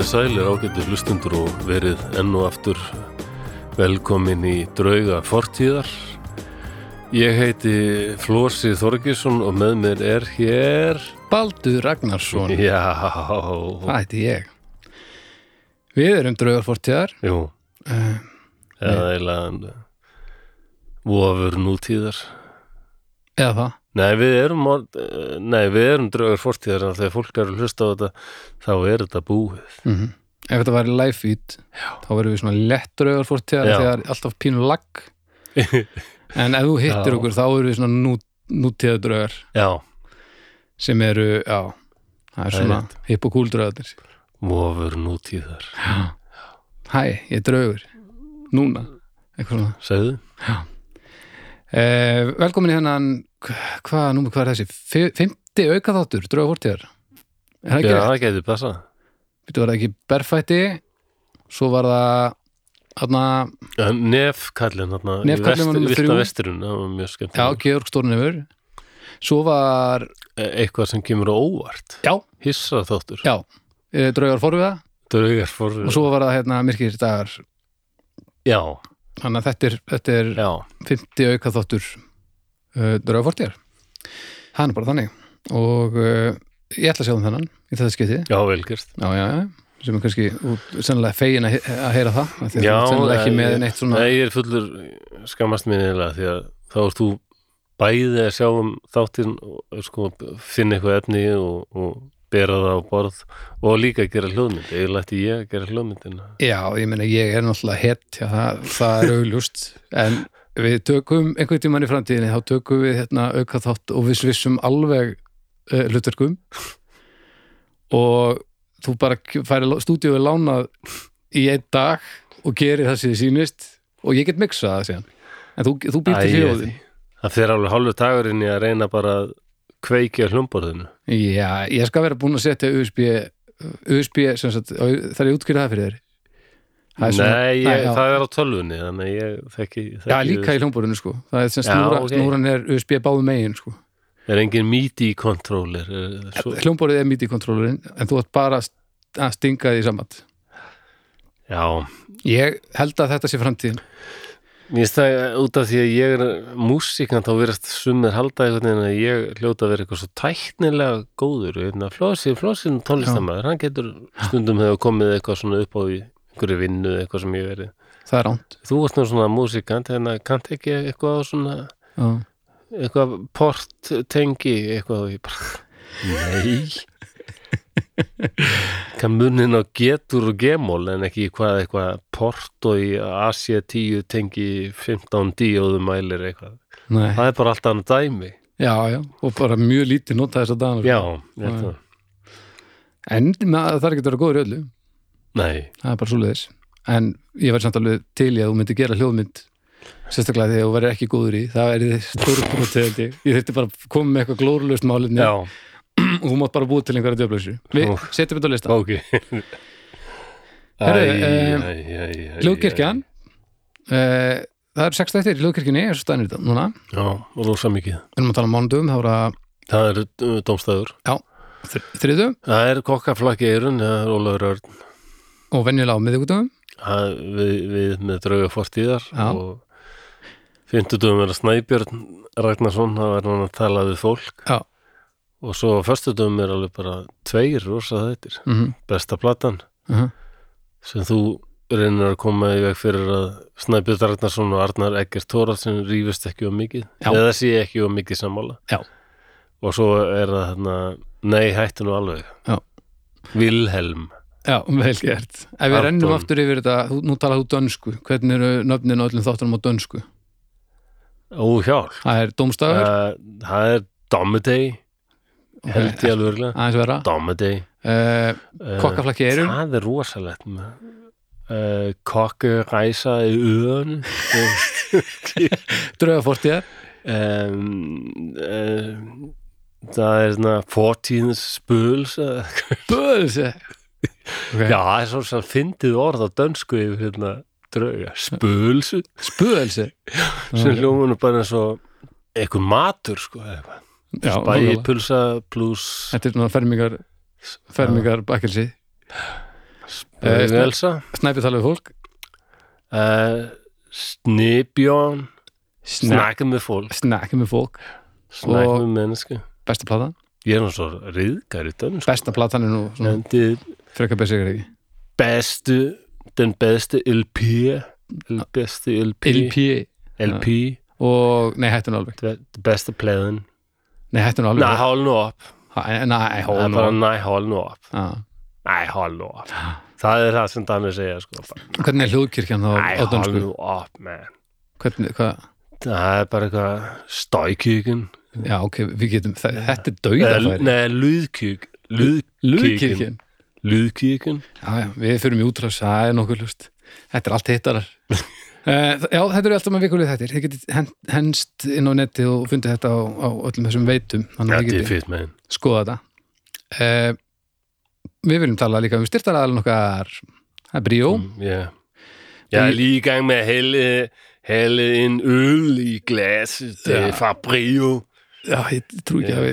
Komiði sælir ágættu hlustundur og verið enn og aftur velkomin í drauga fortíðar. Ég heiti Flósi Þorgesson og með mér er hér... Baldur Ragnarsson, Já, það heiti ég. Við erum draugarfortíðar. jú, Uh, eða eiginlega vofur nútíðar. eða það. Nei, við erum, erum draugar fortíðar en þegar fólk er að hlusta á þetta þá er þetta búið. Mm Ef þetta væri live feed, þá verðum við svona lett draugarfortíðar Já. þegar alltaf pínu lag. En ef þú hittir Já. okkur, þá erum við svona nú, nútíða draugar Já, sem eru, já, það er svona hipp og cool draugarnir. vofur nútíðar. Hæ, ég er draugur. Núna. Eitthvað svona. Eh, velkomin í hennan, hvað, númer hvað er þessi? Fimmti aukaþáttur, draugarfortíðar. Er það ekki Já, rétt? það getur passað. Býttu var ekki berfætti svo var það þarna, Nefkallin, þarna, í Nefkallinn var Villta þrjú. mjög já. Georg Stórnefur svo var, Eitthvað sem kemur á óvart. já, Hissa þáttur. já e, draugar forviða Draugar for... og svo var það hérna myrkir dagar Já, þannig að þetta er, þetta er já. 50 auka þáttur uh, draugar fortíðar það er bara þannig og uh, ég ætla að sjá um þennan í þetta skipti, Já, velgerst. já, já, já sem er kannski sennilega fegin að, he- að heyra það því að ert sennilega ekki með neitt svona Nei, ég er fullur skammast minni eða því að þá ert þú bæði að sjá um þáttinn og sko, finna eitthvað efni og, og bera það á borð og líka gera hljóðmynd. Ég lætti ég að gera hljóðmyndina. Já, ég meina ég er náttúrulega hett það, það er augljóst en við tökum einhvern tímann í framtíðinni þá tökum við hérna auka þátt og við svissum alveg uh, hlutverkum og þú bara færi stúdíóið lánað í einn dag og gerir það sem þið sýnist og ég get miksað það síðan en þú, þú Æ, hljóðin Það fer alveg hálfur dagurinn í að reyna bara að kveikja hljómborðinu. Já, ég skal vera búin að setja USB, USB sagt, það er útskýrða það fyrir þér? Það svona- Nei, ég, já. það er á tölvunni, þannig ég þekki, þekki Já, líka í hljómborðinu sko. Það er sem snúran er USB báðu megin sko. Er engin MIDI-controller? er svo- hljómborðið er MIDI-kontrollerinn en þú ætti bara að stinga því saman Já, ég held að þetta sé framtíðin Mér finnst það út af því að ég er músíkan þá verðast sumir halda einhvern veginn að ég hljóta að vera eitthvað svo tæknilega góður einna, Flósi, Flósin tónlistamæður hann getur stundum hefur komið eitthvað svona upp á einhverju vinnu eitthvað sem ég verið. Það er ránt Þú varst nú svona músíkant en kannt ekki eitthvað á svona Já. eitthvað port tengi eitthvað og ég bara Nei Kann munin á getur og gemól en ekki hvað eitthvað port og í AC10 tengi 15 díóðu mælir eitthvað. Nei. það er bara allt annað dæmi. Já, já, og bara mjög lítið nota þess að dana já, held Já. það. En það er ekki að vera góður öllu. Nei, það er bara svoleiðis. En ég væri samt alveg til í að þú myndi gera hljóðmynd sérstaklega þegar þú verður ekki góður í. Það er þið stórbrotið ég. Þurfti bara að koma með eitthvað glórulöst málefni. Já, og þú mátt bara búið til einhverja djöflösu við Ó. setjum þetta á lista. Ok. Herru. Hljóðkirkjan uh, það er sex þættir í hljóðkirkjunni er svo stænir þetta núna. Já, og rosa mikið. Við erum að tala um er það er uh, dómstæður. Þr- þriðu það er kokkaflakki eirun, það er Ólafur Örn. Og venjulega á Það- við, við með drauga fortíðar Já. og er að Snæbjörn Ragnarsson, það var hann að tala við fólk. Já. Og svo á föstudum er alveg bara tveir rosa þettir, mm besta platan. -hmm. sem þú reynir að koma í veg fyrir að Snæbjörn Ragnarsson og Arnar Eggert Thoraldsen rífist ekki um mikið. Já. eða sé ekki um mikið sammála. Já. og svo er það hérna, nei hættu nú alveg. Já. Vilhelm. Já, vel gert. Ef við Anton. rennum aftur yfir þetta, nú talar þú dönsku. Hvernig eru nöfnin á öllum þáttunum á dönsku? Óhjálp. Það er Dómstafur uh, það er Domedey held ég alveg örgulega Domedey uh, uh, Kokkaflakki eirun það er rosalegt uh, kokku ræsa í öðun Draugafortíðar. Um, uh, það er svona fortíðins spöls uh, Böðs okay. já, það er svo sem fyndið orð á dönsku yfir hérna drauga. Spölsu. Spöðs sem hljómanum bara og eitthvað matur sko eitthvað. Nákvæmlega. pulsa pluss Þetta er svona fermingar fermingar bakkelsi. Eh, uh, Elsa. Snæpi tala við fólk. Uh, Snibjón. Sna Snakka með fólk. Snakka með fólk. Snakka Og- með menneske. Besta platan. Ég er svo riðgar dönn Besta platan er nú frekar besigur ekki? Bestu Den beste LP Den beste LP LP LP Og, nei, hættu nú alveg. Den beste pladen Nei, hættu nú alveg. Nej, hold nu op Ha- Nei, hold nú alveg næ, hold nu op Já. Næ, hold nu op Það er það sem Danni segja sko Hvernig er hljóðkirkjan þá á hold dönsku? nu op, man. Hvernig, hvað? Það er bara eitthvað Støjkirken Já, ok, við getum, þe- þetta er dauðafæri. Nei, lydkirk Lydkirken Lúðkirkjan? Lydkirken Já, já, við fyrir í útrás, það er nokkuð lust Þetta er allt hittarar Já, þetta eru alltaf með vikulið þettir Þið getið hen- henst inn á netti og fundið þetta á, á öllum þessum veitum Þannig að þið getið með skoða þetta uh, Við viljum tala líka um styrtaraðalinn okkar Það er Bríó Mm, Ja. Jeg er lige i gang med at hælde, hælde en øl i glasset Ja. fra Brio. Já, ég trú ekki að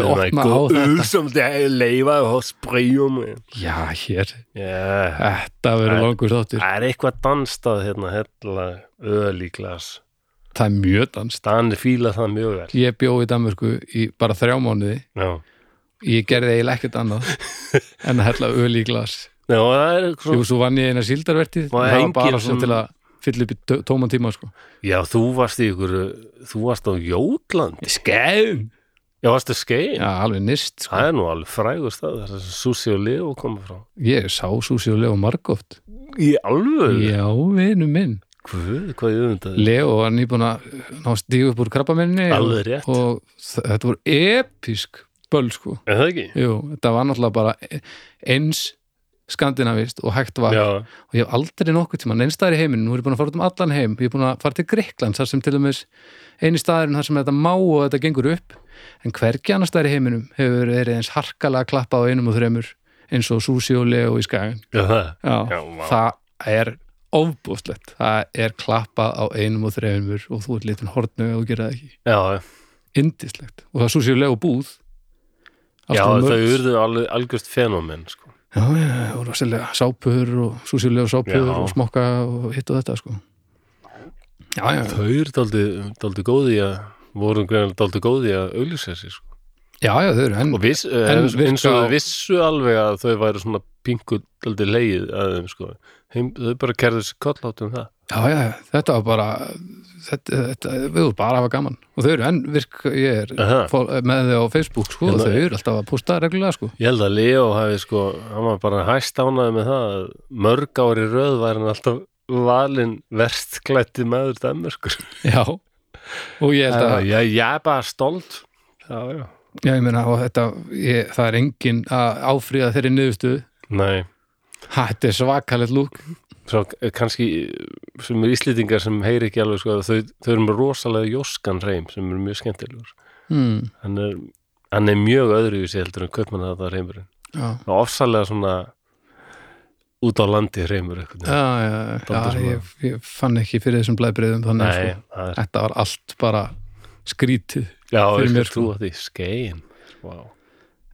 við opne god af øl, þetta. som der laver hos Brio, man. Já, hér, Ja. þetta verður langur þáttur Það er eitthvað danstað hérna, hella öl í glas. Það er mjög danst Danni fíla það mjög vel. Ég bjó í Danmörku í bara þrjá mánuði Já. Ég gerði eiginlega ekkert annað en að hella öl í glas Já, það er svo... vann ég eina síldarvertið það var bara sem- svo til að fylla upp í tó- tóman tíma sko. Já, þú varst í ykkur, þú varst á Jótlandi. Skæðum Já, varstu skein. Já, alveg nýst sko. Það er nú alveg frægur stað, það er sem Susi og Leo koma frá. Ég sá Súsi og Leo margóft Í alvöru? Já, vinu minn Hvað, hvað ég öfndaði? Leo var nýbúin að ná stígu upp úr krabbamenni Alveg rétt. og þetta voru episk böll sko Er það ekki? Jú, þetta var náttúrulega bara eins skandinavist og hægt var. Já, og ég hef aldrei nokkuð tíma einstæðar í heiminu, nú er ég búin að fara út um allan heim ég er búin að fara til Greikland, þar sem til dæmis eini staðurinn þar sem þetta má og þetta gengur upp, en hvergi annar staðar í heiminum hefur verið eins harkalega klappa á einum og þremur, eins og Susi og Leo í skagin, já það. það er ofbúslegt, það er klappað á einum og þremur og þú ert litin hortnu og gera það ekki, indislegt og það er Susi og Leo búð. Já merch. urðu algjörst fenómen, sko. Já, já, og rosalega sápur og súsjulega sápur og smokka og hitt og þetta sko. Já, já, Þau eru daldið góði að, voru greinlega daldið góði að auglýsa sig, sko. já, já, þau eru Og viss, En en, eins og virka þau á- vissu alveg að þau væru svona pingu daldið leið að þeim, sko. Heim, þau bara kerðu sér kollátt um það. Já, já, þetta var bara þetta, þetta, við vorum bara að hafa gaman og þau eru enn virk, ég er Aha. með þau á Facebook, sko, Hérna- þau eru alltaf að posta reglulega, sko Ég held að Leo hafi, sko, hann var bara hæst ánaði með það að mörg ári röð var hann alltaf valinn verst klætti maður dæmurkur. Já, og ég held að Já, ég er bara stolt. Já, já. já, ég meina, og þetta, ég, það er engin að áfríða þeirri niðurstuðu Nei. Ha, þetta er svakalegt lúk svo eh, kannski sem er íslýtingar sem heyri ekki alveg sko, þau, þau eru með rosalega jóskan reym sem er mjög skemmtilegur. Hmm, hann er, hann er mjög öðruvísi heldur en kaupmann að það reymurinn og ofsalega svona út á landi reymur eitthvað já, já, já, svona- ég, ég fann ekki fyrir þessum blæðbriðum þannig að sko, þetta var allt bara skrítið já, fyrir mér, því? Skein. Wow.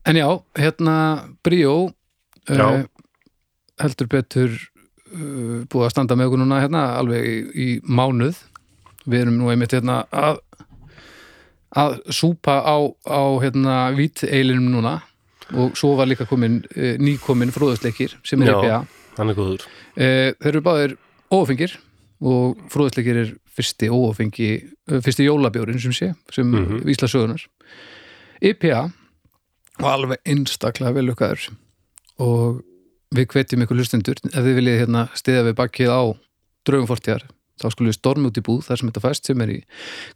En já, hérna Já. uh, heldur betur búið að standa með okkur núna hérna alveg í, í mánuð við erum nú einmitt hérna að að súpa á, á hérna vít eilinum núna og svo var líka komin uh, nýkomin fróðusleikir sem er. IPA góður uh, þeir eru báðir óafengir og fróðusleikir er fyrsti óafengi uh, fyrsti jólabjórin sem sé sem mm. -hmm. vísla sögunar IPA og alveg einstaklega vel lukkaður og við hvetjum ykkur hlustendur ef þið viljið hérna stiða við bakkið á draugum fortíðar þá skulle við stormi út í búð þar sem þetta fæst sem er í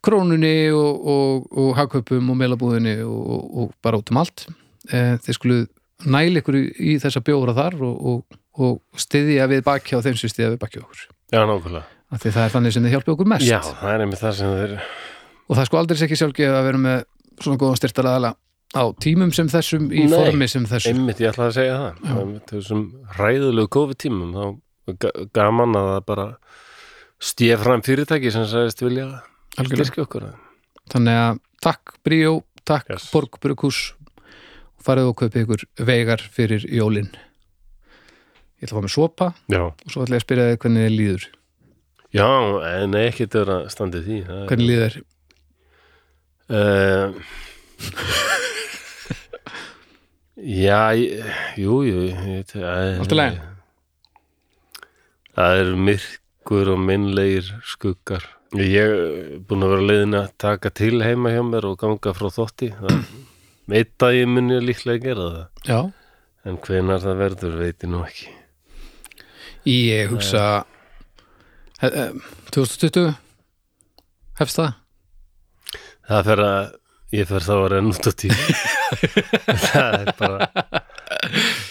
krónunni og, og, og hagköpum og meilabúðinni og, og, og bara út um allt. E, þið skulle næla ykkur í, í þessa bjóra þar og, og, og stiðja við bakki á þeim sem stiðja við bakki á okkur. Já, nákvæmlega. Því það er þannig sem þið hjálpi okkur mest. Já, það er einmitt það sem þeir og það er sko aldrei ekki sjálfgeð að vera með svona góðan styrtaraðala á tímum sem þessum í Nei, formi sem þessum. einmitt, ég ætla að segja það. Einmitt, þessum ræðulegu COVID tímum þá ga- gaman að það bara stíða fram fyrirtæki sem sagðist vilja styrkja okkur. Þannig að takk Bríó, takk Yes. Borg Brukus farið og kaupið ykkur veigar fyrir jólin. Ég ætla að fá mér sopa Já, og svo ætla ég að spyrja þig hvernig þið líður. Já, en ekki þetta er að standa í því er- hvernig líður þér? Uh, já, ég- jú, jú ég að, Allt í lagi? Það er myrkur og minnlegir skuggar. Ég er búin að vera leiðin að taka til heima hjá mér og ganga frá þótti veit að ég muni líklega gera það. Já, en hvenar það verður veit ég nú ekki. Ég hugsa he- eh, 2020 hefst það? Það fer að ég fer þá að renna út á tíma það er bara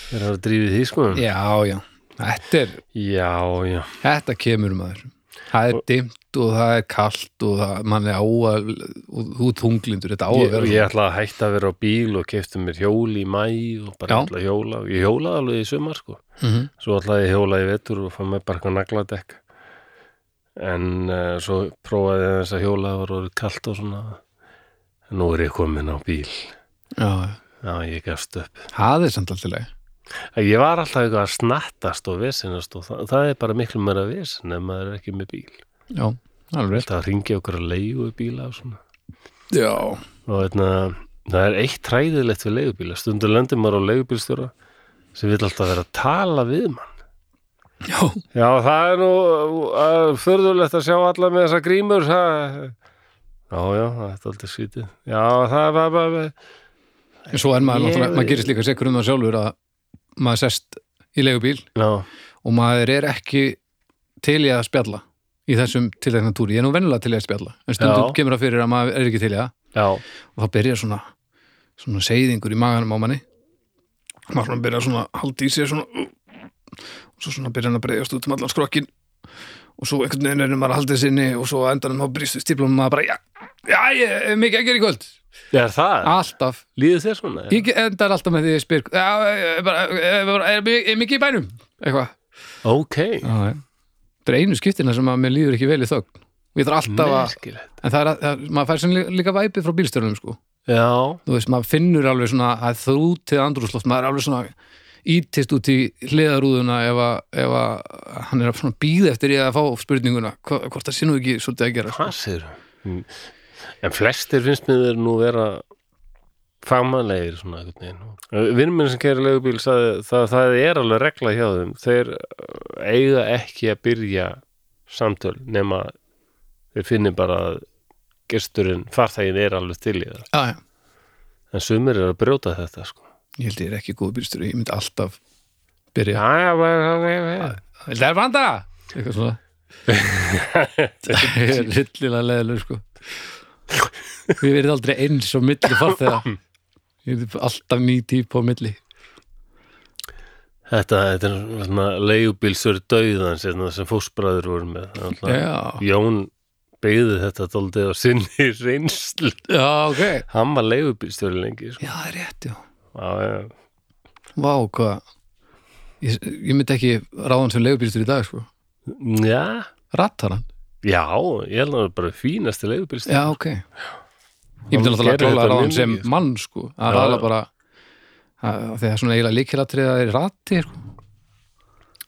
það er að drífi því sko. Já, já, þetta er Já, já. Þetta kemur maður. Það er dimmt og það er kalt og það, mann er á að er þunglindur, þetta á að vera ég ætla að hætta að vera á bíl og kefti mér hjól í mæ og bara ætla að hjóla. Ég hjólaði alveg í sumar sko. Mm -hmm. svo ætlaði ég að hjóla í vetur og fann mér bara eitthvað nagladekk. En uh, svo prófaði ég þess að hjóla það var orðið kalt og svona. Nú er ég komin á bíl já, já, ég gefst upp. Það er samt alltaf leið ég var alltaf eitthvað að snattast og vesinast og það, það er bara miklu meira vesin ef maður er ekki með bíl. Já, alveg það ringja okkur að leigu bíla og svona? Já, og eitna, það er eitt træðilegt við leigubíla. Stundur lendir maður á leigubílstjóra sem vil alltaf vera að tala við mann. Já, já það er nú uh, förðulegt að sjá alla með þessa grímur það... já já, það er alltaf svítið já það er bara en svo er maður Ég- náttúrulega, maður gerist líka sekur um það sjálfur að maður sest í leigubíl já, og maður er ekki til í að spjalla í þessum tiltekna túri, ég er nú venjulega til í að spjalla en stundum Já. kemur það fyrir að maður er ekki til í það. Já, og það byrjar svona svona seyðingur í maganum á manni. Maður svona byrjar svona að halda í sér svona og svo svona byrjar hann að breyðast út um allan skrokkin og svo einhvern veginn er maður að halda sinni og svo á endanum þá brýstu stíplum maður bara, já, já, ég er mikið að gera í kvöld er það? Alltaf, líður þér svona ég endar alltaf með því að ég spyr já, er, bara, er, bara- er, er mikið í bænum? Eitthvað. Ok. Það er einu skiptina sem að mér líður ekki vel í þögn. Og ég þarf alltaf að merkilegt. En það er að, að maður fær sem líka, væpið frá bílstjörnum sko. já, þú veist, maður finnur alveg svona að þrútið andrúsloft, maður er alveg svona ítist út í hliðarúðuna ef að, ef að hann er að svona býða eftir ég að fá spurninguna. Hva- hvort það nú ekki svolítið að gera sko. hvað sér en flestir finnst mér þeir nú vera fagmannlegir svona einhvern veginn. Vinnum minn sem kæri leigubíl sagði það, það er alveg regla hjá þeim. Þeir uh, eiga ekki að byrja samtöl nema þeir finni bara að gesturinn, farþægin er alveg til í það. Já, já. en sumir er að brjóta þetta sko. Ég held ég er ekki góð bílstjóri, ég myndi alltaf byrja, það er vanda eitthvað svona. Ég rillilega leðileg sko við verðum aldrei eins og milli farþega. Ég er alltaf ný típ á milli. Þetta, þetta er svona leigubílsur döiðans hérna, sem fósbræður voru með. Já, Jón beigði þetta daldið á sinni reynslu. Já ok. Hann var leigubílstjóri lengi sko. já, það er rétt, já. Já, já. Vá, hvað? Ég, ég myndi ekki ráðan sem leigubílstur í dag sko. já, rattar hann, já, ég held að það var bara fínasti leigubílstjóri já ok ég myndi Hann náttúrulega gerir klála þetta ráðan mjög sem sko. mann sko. að já. bara að, að að svona eiginlega líkilatrið að það er ratti sko.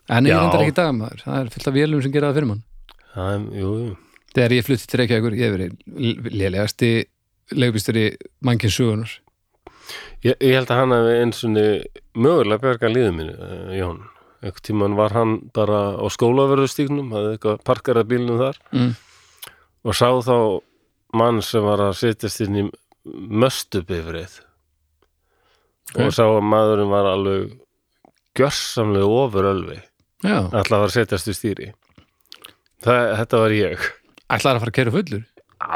en ég Já. reyndar ekki í dag maður það er fullt af vélum sem gera það fyrir mann já, jú, jú. þegar ég flutti til Reykjavíkur, ég verið lélegasti leigubílstur í mannkinn sögunar Ég, ég held að hann hefði eins og mögulega bjarga líðið mínu, uh, Jón einhvern tímann var hann bara á skólaverðustíknum, hafði eitthvað parkarað bílnum þar. Mm. og sá þá mann sem var að setjast inn í möstubifrið Ok. og sá að maðurinn var alveg gjörsamlega ofur ölvi. Já, ætla að setjast í stýri. Það, þetta var ég. Ætlaði að fara að kæra fullur?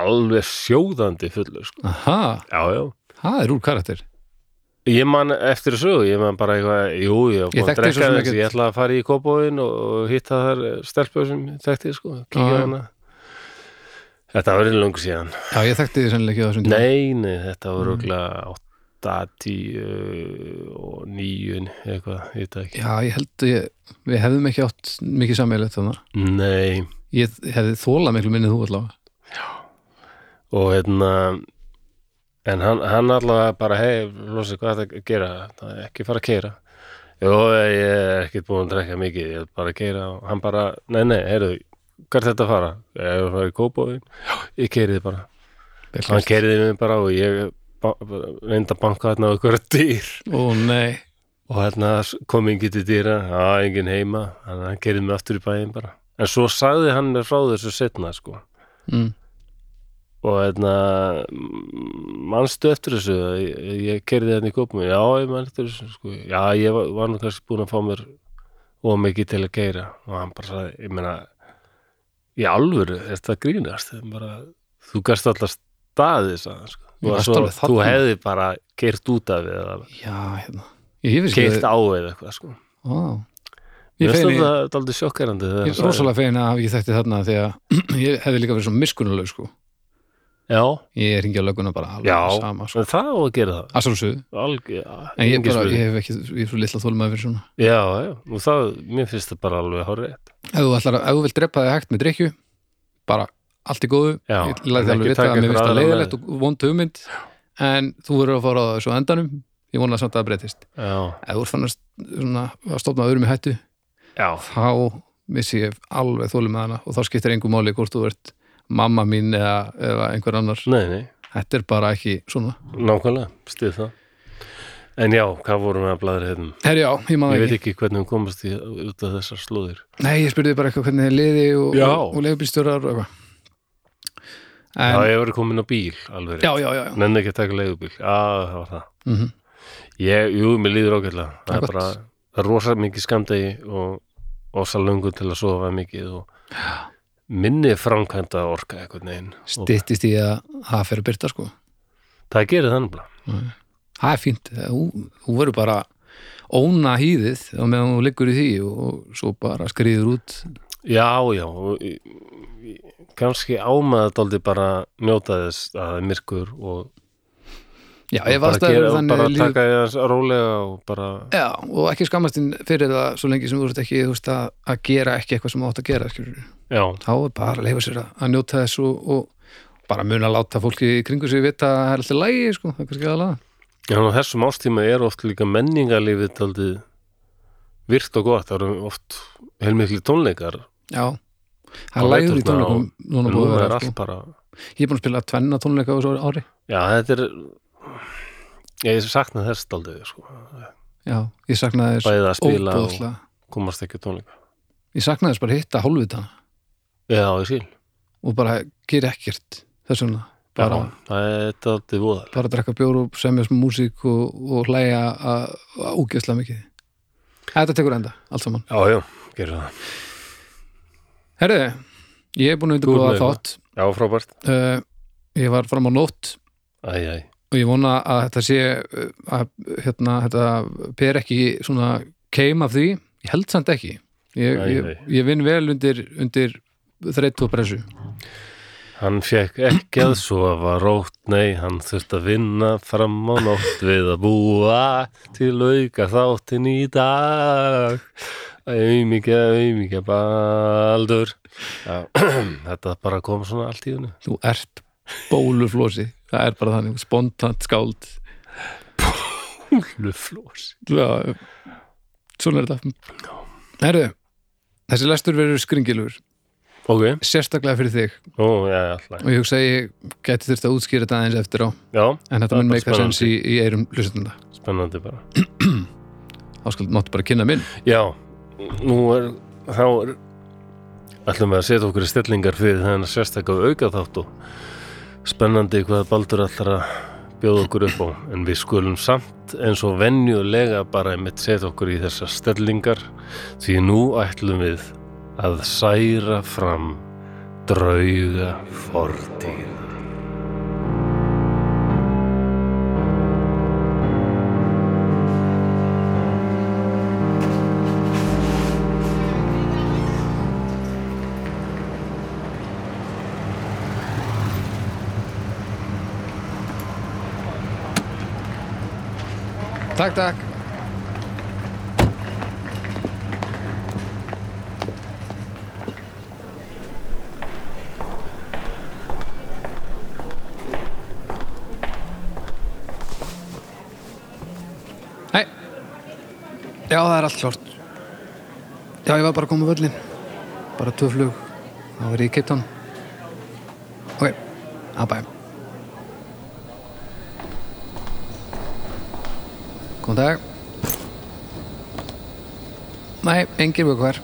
Alveg sjóðandi fullur sko. aha, já, já. Það er úr karakter Ég man eftir þessu, ég man bara eitthvað, jú, ég Ég búin að drekka sem þess, ekkert. ég ætla að fara í kópóin og, hitta þar stelpur sem ég þekkti, sko, kíkja Já. hana. Þetta var verið lungu síðan. já, ég þekkti því sennilega ekki á þessum tíma Nei, nei, þetta Mm. var rúglega 8, 10 og 9, eitthvað, ég veit ekki. Já, ég held ég, við hefðum ekki átt mikið sammeilegt þannig. Nei, Ég hefði þólað miklu minnið þú allavega. og hérna, en hann, hann allavega bara, hei, losi, hvað að gera? Það er ekki fara að keira. Jó, ég er ekkert búin að drekka mikið, ég er bara að keira og hann bara, nei, nei, heyrðu, hvað er þetta að fara? Ég er að fara í kópóðin, ég keiriði bara. Vel Hann keiriði mig bara og ég reyndi að banka þarna á ykkur dýr Ó og hérna kom engin til dýra, já, engin heima, að hann keiriði mig aftur í bæinn bara. En svo sagði hann frá þessu setna, sko. mm. Og hérna, manstu eftir þessu, ég, ég keiriði hérna í kópum, já, ég man eftir þessu, sko. Já, ég var, var nú kannski búin að fá mér og mikið til að keira og hann bara sagði, ég meina, í alvöru, er þetta grínast? Það er Bara, þú gast alltaf hann, sko. Ég þú þarna. hefði bara keirt út af hérna Ég keirt á eða eitthvað, sko. Ég Ég finnst feini, þetta aldrei sjokkerandi þegar ég er rosalega fein að hafa ekki þekkt þarna því að ég hefði líka verið svo miskunnuleg sko. Já, Ég er hingja löguna bara alveg sama sko. það á að gera það. Alg, já, en ég, bara, ég hef ekki ég er svo litla þólmaði fyrir svona. Já, já, og það, mér finnst það bara alveg hárið. Ef þú, þú vilt drepa þig hægt með drikju bara allt í góðu. Ég læði en alveg vita að mér einhver finnst það leiðilegt og vond hugmynd. En þú verður að fara á þessu á endanum. Ég vona samt að það breytist. Ef þú ert fann að, svona, að stofna öðrum í hættu já, þá missi ég alveg þólum með hana og þá skiptir engu máli hvort þú ert mamma mín eða, eða einhver annar nei, nei, þetta er bara ekki svona nákvæmlega, stið það. En já, hvað vorum við að blæðra hérna? Herri já, ég maður Ég ekki veit ekki hvernig hún komast í, út af þessar slóðir. Nei, ég spurði bara eitthvað hvernig þið liði og, og, og leifbílstjórar og eitthvað en, Já, ég var komin á bíl, alveg já, já, já, já. Nenni ekki að taka leigubíl. Já, það var það. Mm Ég, jú, mér líður ágætlega. Það Það er bara, það er rosa mikið skamdegi og rosa löngu til að sofa mikið og minni framkvæmda orka eitthvað neginn. Og Styttist í að það fer að byrta sko það gerir þannig bara. Það er fínt, þú, verður bara óna hýðið á meðan þú liggur í því og, og svo bara skriður út Já, já, og kannski ámaða dálítið bara njóta þess að það er myrkur og, Já, og ef aðstæður og þannig bara líf- taka því aðeins rólega og bara, Já, og ekki skammast inn fyrir það svo lengi sem þú ert ekki þú veist, að, að gera ekki eitthvað sem þú átt að gera skilur. já, þá er bara að leifa sér að, að njóta þess og, og bara mun að láta fólki í kringu sig vita að það er alltaf lægi sko, það er kannski aðalega já, á þessum ástíma er oft líka menningarlífið dálítið virt og gott, það eru oft heilmikli tónleikar. Já, það er lægur í tónleikum núna búið að er vera sko. Ég er búin að spila tvenna tónleika á þessu ári. Já, þetta er ég sakna þess dálítið sko. Já, ég saknaði þess bæðið að spila og óbúðslega komast ekki tónleika. Ég saknaði þess bara að hitta hálfvitana já, ég skil, og bara gera ekkert þess vegna. Bara, voðal bara að drekka bjór og semja smá músík og, og hlæja að ógeðslega mikið. Þetta tekur enda, allt saman. Já, já, gerir það. Herðu, ég er búin að undirbúða þátt. já, frábært, uh, Ég var fram á nótt. Æ, æ, og ég vona að þetta sé að hérna, þetta ber ekki svona keim af því ég held samt ekki ég, Nei, ég, nei. ég vinn vel undir, undir þreitt og pressu Hann fekk ekki að sofa rótt, nei, hann þurfti að vinna fram á nótt við að búa til auka þáttin í dag. Auðmíkja, auðmíkja, baldur. Já, þetta bara kom svona allt í hennu. þú ert bóluflósi það er bara þannig, spontant skáld. Luflós. Já, svona er þetta. Herðu, þessi lestur verður skringilur. Ok, sérstaklega fyrir þig. Ó, já, og ég hugsa að ég geti þurft að útskýra þetta aðeins eftir á. Já, en þetta mun meika sens í, í eirum hlustunda spennandi bara. þá skal máttu bara kynna minn? Já, nú er, þá er, ætlum við að setja okkur í stellingar fyrir þennan sérstaklega auka þátt og spennandi hvað Baldur ætlar að bjóða okkur upp á en við skulum samt eins og venjulega bara einmitt setja okkur í þessar stellingar því nú ætlum við að særa fram drauga fortíð Takk, takk Hei Já, það er allt klárt. Já, ég var bara að koma völlin. Bara tvö flug. Það var í Town. Ok, að Góðan dag. Nei, engir vökvar.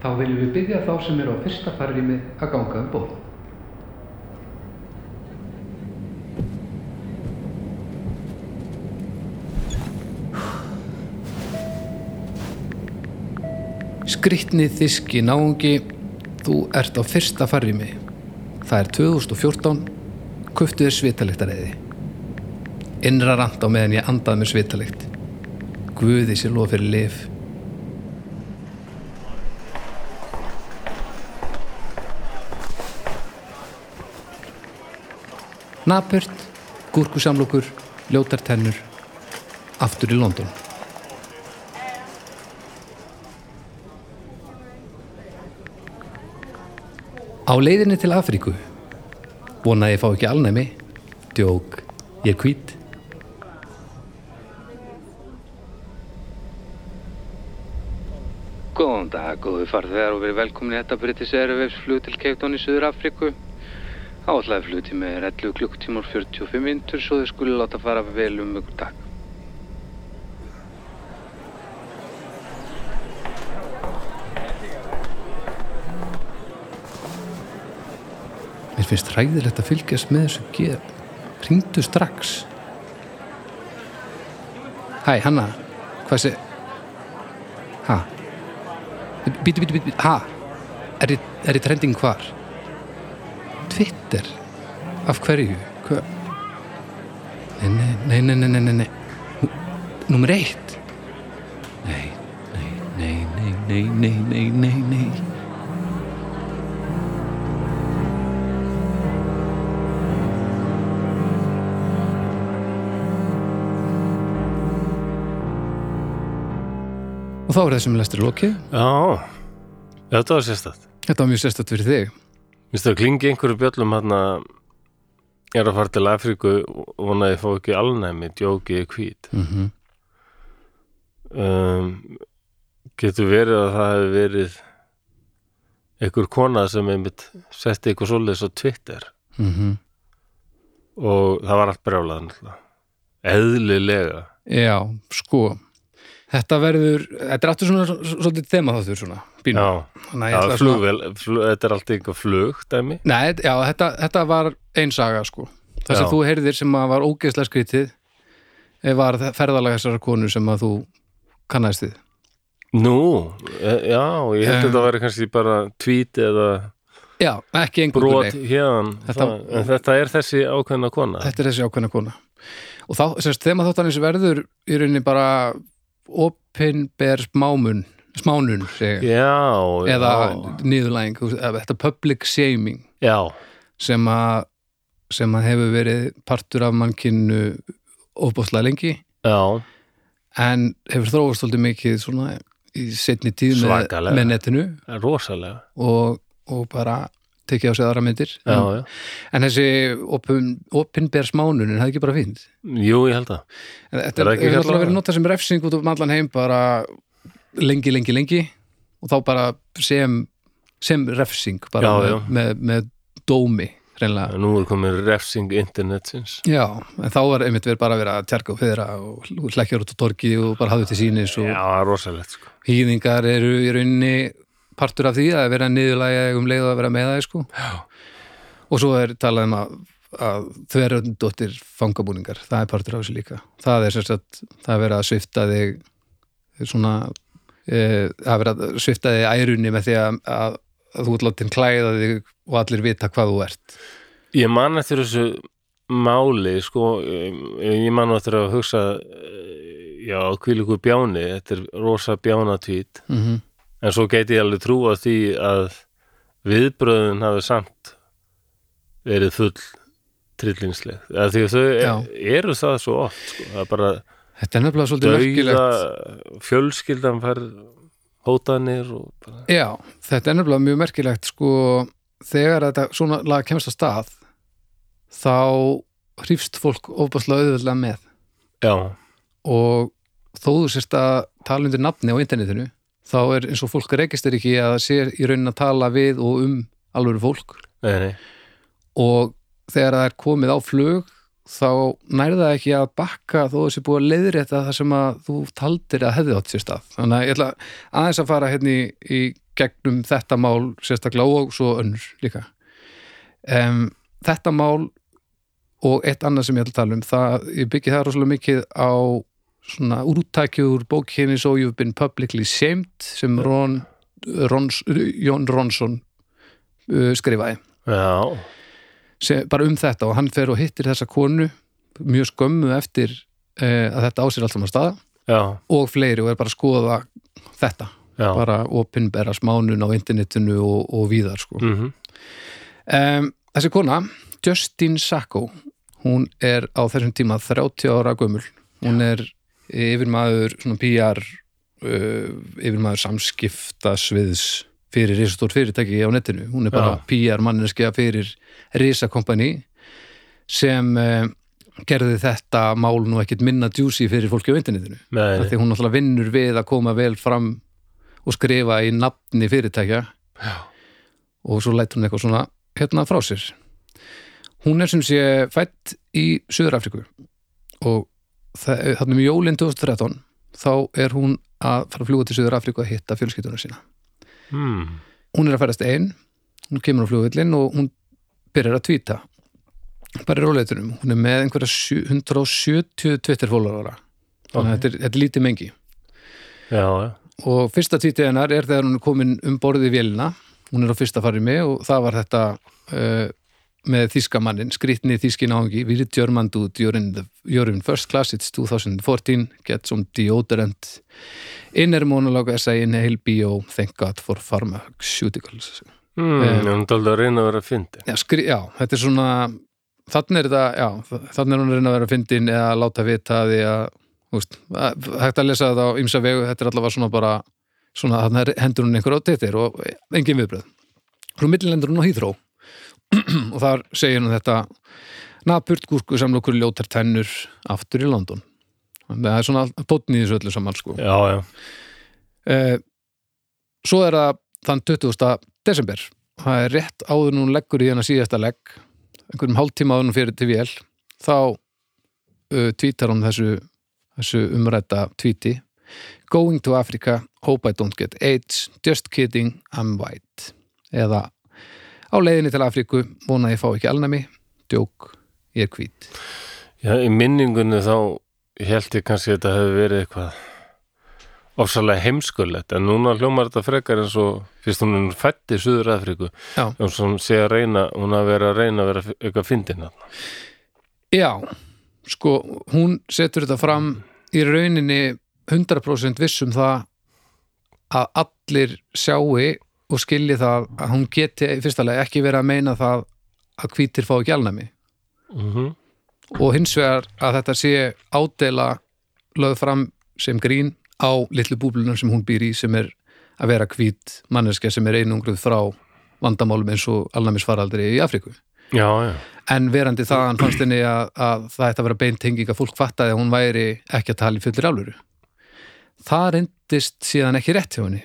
Þá viljum við byggja þá sem eru á fyrsta farrými að ganga um bóð. Skrittni þiski náungi, þú ert á fyrsta farrými. Það er 2014, kuftu þér svitaliktareiði. Innra rand á meðan ég andað mér svitalikt. Guði sér lof fyrir lif. Napurt, gúrkusamlokur, ljótar tennur, aftur í London. Á leiðinni til Afríku. Vona að ég fá ekki alnæmi. Djók, ég er hvít. Góðan dag, góðu farþegar og verið velkomin í þetta British Airways flug til Cape Town í Suður Afríku Áallega flugtími er 11 klukktímar 45 mintur svo þið skulle láta fara vel um mjög dag finnst hræðilegt að fylgjast með þessu ger. Ringdu strax. Hæ, Hanna, hvað sé... Hæ? Bítu, bítu, bítu, hæ? Er er ég trending hvar? Twitter? Af hverju? Hva? Nei, nei, nei, nei, nei, nei, Númer eitt? Nei, nei, nei, nei, nei, nei, nei, nei, Og þá er þessum lestur lokið. Já, þetta var sérstætt. Þetta var mjög sérstætt fyrir þig. Minnst það klingi einhverju bjöllum hann að ég er að fara til Afríku og vona að ég fá ekki alnæmi, djóki ég hvít. Mm -hmm. Um, getur verið að það hefði verið einhver kona sem einmitt setti eitthvað svoleiðis á Twitter mhm. og það var allt brjálað. Eðlilega. Já, sko. Þetta verður, þetta er aftur svona svolítið þema þáttur svona, bínu. Já, Þannig að já flugvel, flug, þetta er alltaf einhver flug, dæmi. Nei, já, þetta, þetta var ein saga, sko. Það sem þú heyrðir sem að var ógeðslega skrítið eh, var ferðalega þessar konu sem að þú kannast þið. Nú, e- já, ég held að Um, þetta væri kannski bara tweet eða Já, brot hérðan. Þetta- þetta er þessi ákveðna kona. Þetta er þessi ákveðna kona. Og þá, semst, þema þáttanins verður í rauninni bara opinber smámun, smánun. Já, eða eða þetta public shaming. Já, sem að sem að hefur verið partur af mannkinu ofbóðslega lengi. Já, en hefur þróast svolítið mikið svona í setni tíð með, með netinu. Rosalega. og, og bara tekið á sig aðra myndir Já, en, já. en þessi opin, opinber smánun er það ekki bara fínt Jú, ég held að. Þetta það er alltaf verið það? notað sem refsing út um allan heim bara lengi, lengi, lengi og þá bara sem, sem refsing bara Já, með. Með, með dómi hreinlega. Nú er komin refsing internetsins. Já, en þá var einmitt verið bara að vera að tjarka og fyrra og hlekkjar út á torgi og bara hafði til sínis og Já, það rosalegt, sko. hýðingar eru í rauninni partur af því að vera niðurlægja um leið að vera með það sko. Og svo er talað um að, að þverjandóttir fangabúningar, það er partur af þessu líka það er sagt, það er verið að svifta þig svona e, það er verið að svifta þig ærunni með því að, að, að þú ert látin klæða þig og allir vita hvað þú ert Ég man eftir þessu máli, sko, ég ég man eftir að hugsa, eh, já, hvílíkur bjáni, þetta er rosa bjánatvít, mm -hmm. En svo geti ég alveg trúa því að viðbröðun hafi samt verið full trillingsleg. Eða því að þau Já. eru það svo oft, sko, það er bara Þetta er nefnilega svolítið merkilegt. fjölskyldan fær hótanir bara, Já, þetta er nefnilega mjög merkilegt sko, þegar þetta svona lag kemst á stað þá hrýfst fólk ofbáslega auðvöldlega með. Já, og þó þú sérst að tala undir nafni á internetinu þá er eins og fólk registar ekki að það sé í raunin að tala við og um alvöru fólk. Nei, nei. Og þegar það er komið á flug þá nærða ekki að bakka þó þessi búið að leiðrétta það sem að þú taldir að hefði átt sér stað. Þannig að ég ætla aðeins að fara hérna í, í gegnum þetta mál sérstaklega og svo önnur líka. Um, þetta mál og eitt annað sem ég ætla að tala um það, ég byggi það rosalega mikið á svona úrtækjur bókinni So You've Been Publicly Shamed sem Ron, Rons, Jón Ronsson uh, skrifaði. Sem, bara um þetta og hann fer og hittir þessa konu mjög skömmu eftir uh, að þetta á sér allt saman staða já, og fleiri og er bara að skoða þetta, já. Bara opinbera smánun á internetinu og, og víðar sko. mm um, þessi kona, Justin Sacco hún er á þessum tíma 30 ára gömul. Hún er yfirmaður svona PR uh, yfirmaður samskipta sviðs fyrir risastór fyrirtæki á netinu. Hún er bara Já. PR manneskja fyrir risakompani sem uh, gerði þetta mál nú ekkit minna djúsi fyrir fólki á internetinu. Því hún náttúrulega vinnur við að koma vel fram og skrifa í nafni fyrirtækja. Já. og svo lætur hún eitthvað svona hérna frá sér. Hún er sem sé fætt í Suður Afriku og þannig um jólinn 2013 þá er hún að fara að fljúga til Suður Afriku að hitta fjölskylduna sína. Mm. hún er að færast einn hún kemur á flugvillin og hún byrjar að tvíta. Bara í róleitunum hún er með einhverja sjö- 170 Twitter followera þannig að þetta, er, þetta er lítið mengi. Já, já, og fyrsta tvítið hennar er þegar hún er komin um borðið í vélina. Hún er á fyrsta farið með og það var þetta uh, með þýskamannin skrýtni þýski náungi við erum in, you're in first class it's 2014, get some deodorant. Inner monologue essay inhale bio, thank god for pharmaceuticals. Mm, Eh. hún aldrei að reyna að vera að fyndi já, já, þetta er svona þannig er þetta, já, þannig er hún að reyna að vera fyndin eða að láta vita því að úst, hægt að lesa þetta á ymsa vegu, þetta er allavega svona bara svona er hendur hún einhver á tittir og engin viðbröð svo millilendur hún á hýþró og þar segir hún þetta napurt gúrku samlokur ljótar tennur aftur í London. Það er svona tótni í þessu öllu saman sko. Já, já, eh, svo er það þann 20. desember. Það er rétt áður hún leggur í hennar síðasta legg einhverjum hálftíma áður hún fyrir til vél þá uh, tvítar hún þessu, þessu umrætta tvíti Going to Africa, hope I don't get AIDS just kidding, I'm white. Eða á leiðinni til Afríku, vona ég fá ekki alnæmi djók, ég er hvít já, í minningunni þá held ég kannski að þetta hefði verið eitthvað ofsalega heimskulegt en núna hljómar þetta frekar eins og fyrst hún er fætt í Suður Afríku og hún sé að reyna hún að vera að reyna að vera eitthvað fyndin. Já, sko, hún setur þetta fram í rauninni 100% viss um það að allir sjáu og skilji það að hún geti lagi ekki verið að meina það að hvítir fá ekki alnæmi mm og hins vegar að þetta sé ádela lögð fram sem grín á litlu búblunar sem hún býr í sem er að vera hvít manneskja sem er einungruð frá vandamálum eins og alnæmisfaraldri í Afríku. Já, já, en verandi þaðan fannst henni að, að það ætti að vera beintenging að fólk fattaði að hún væri ekki að tala í fullir áluru það reyndist síðan ekki rétt hjá henni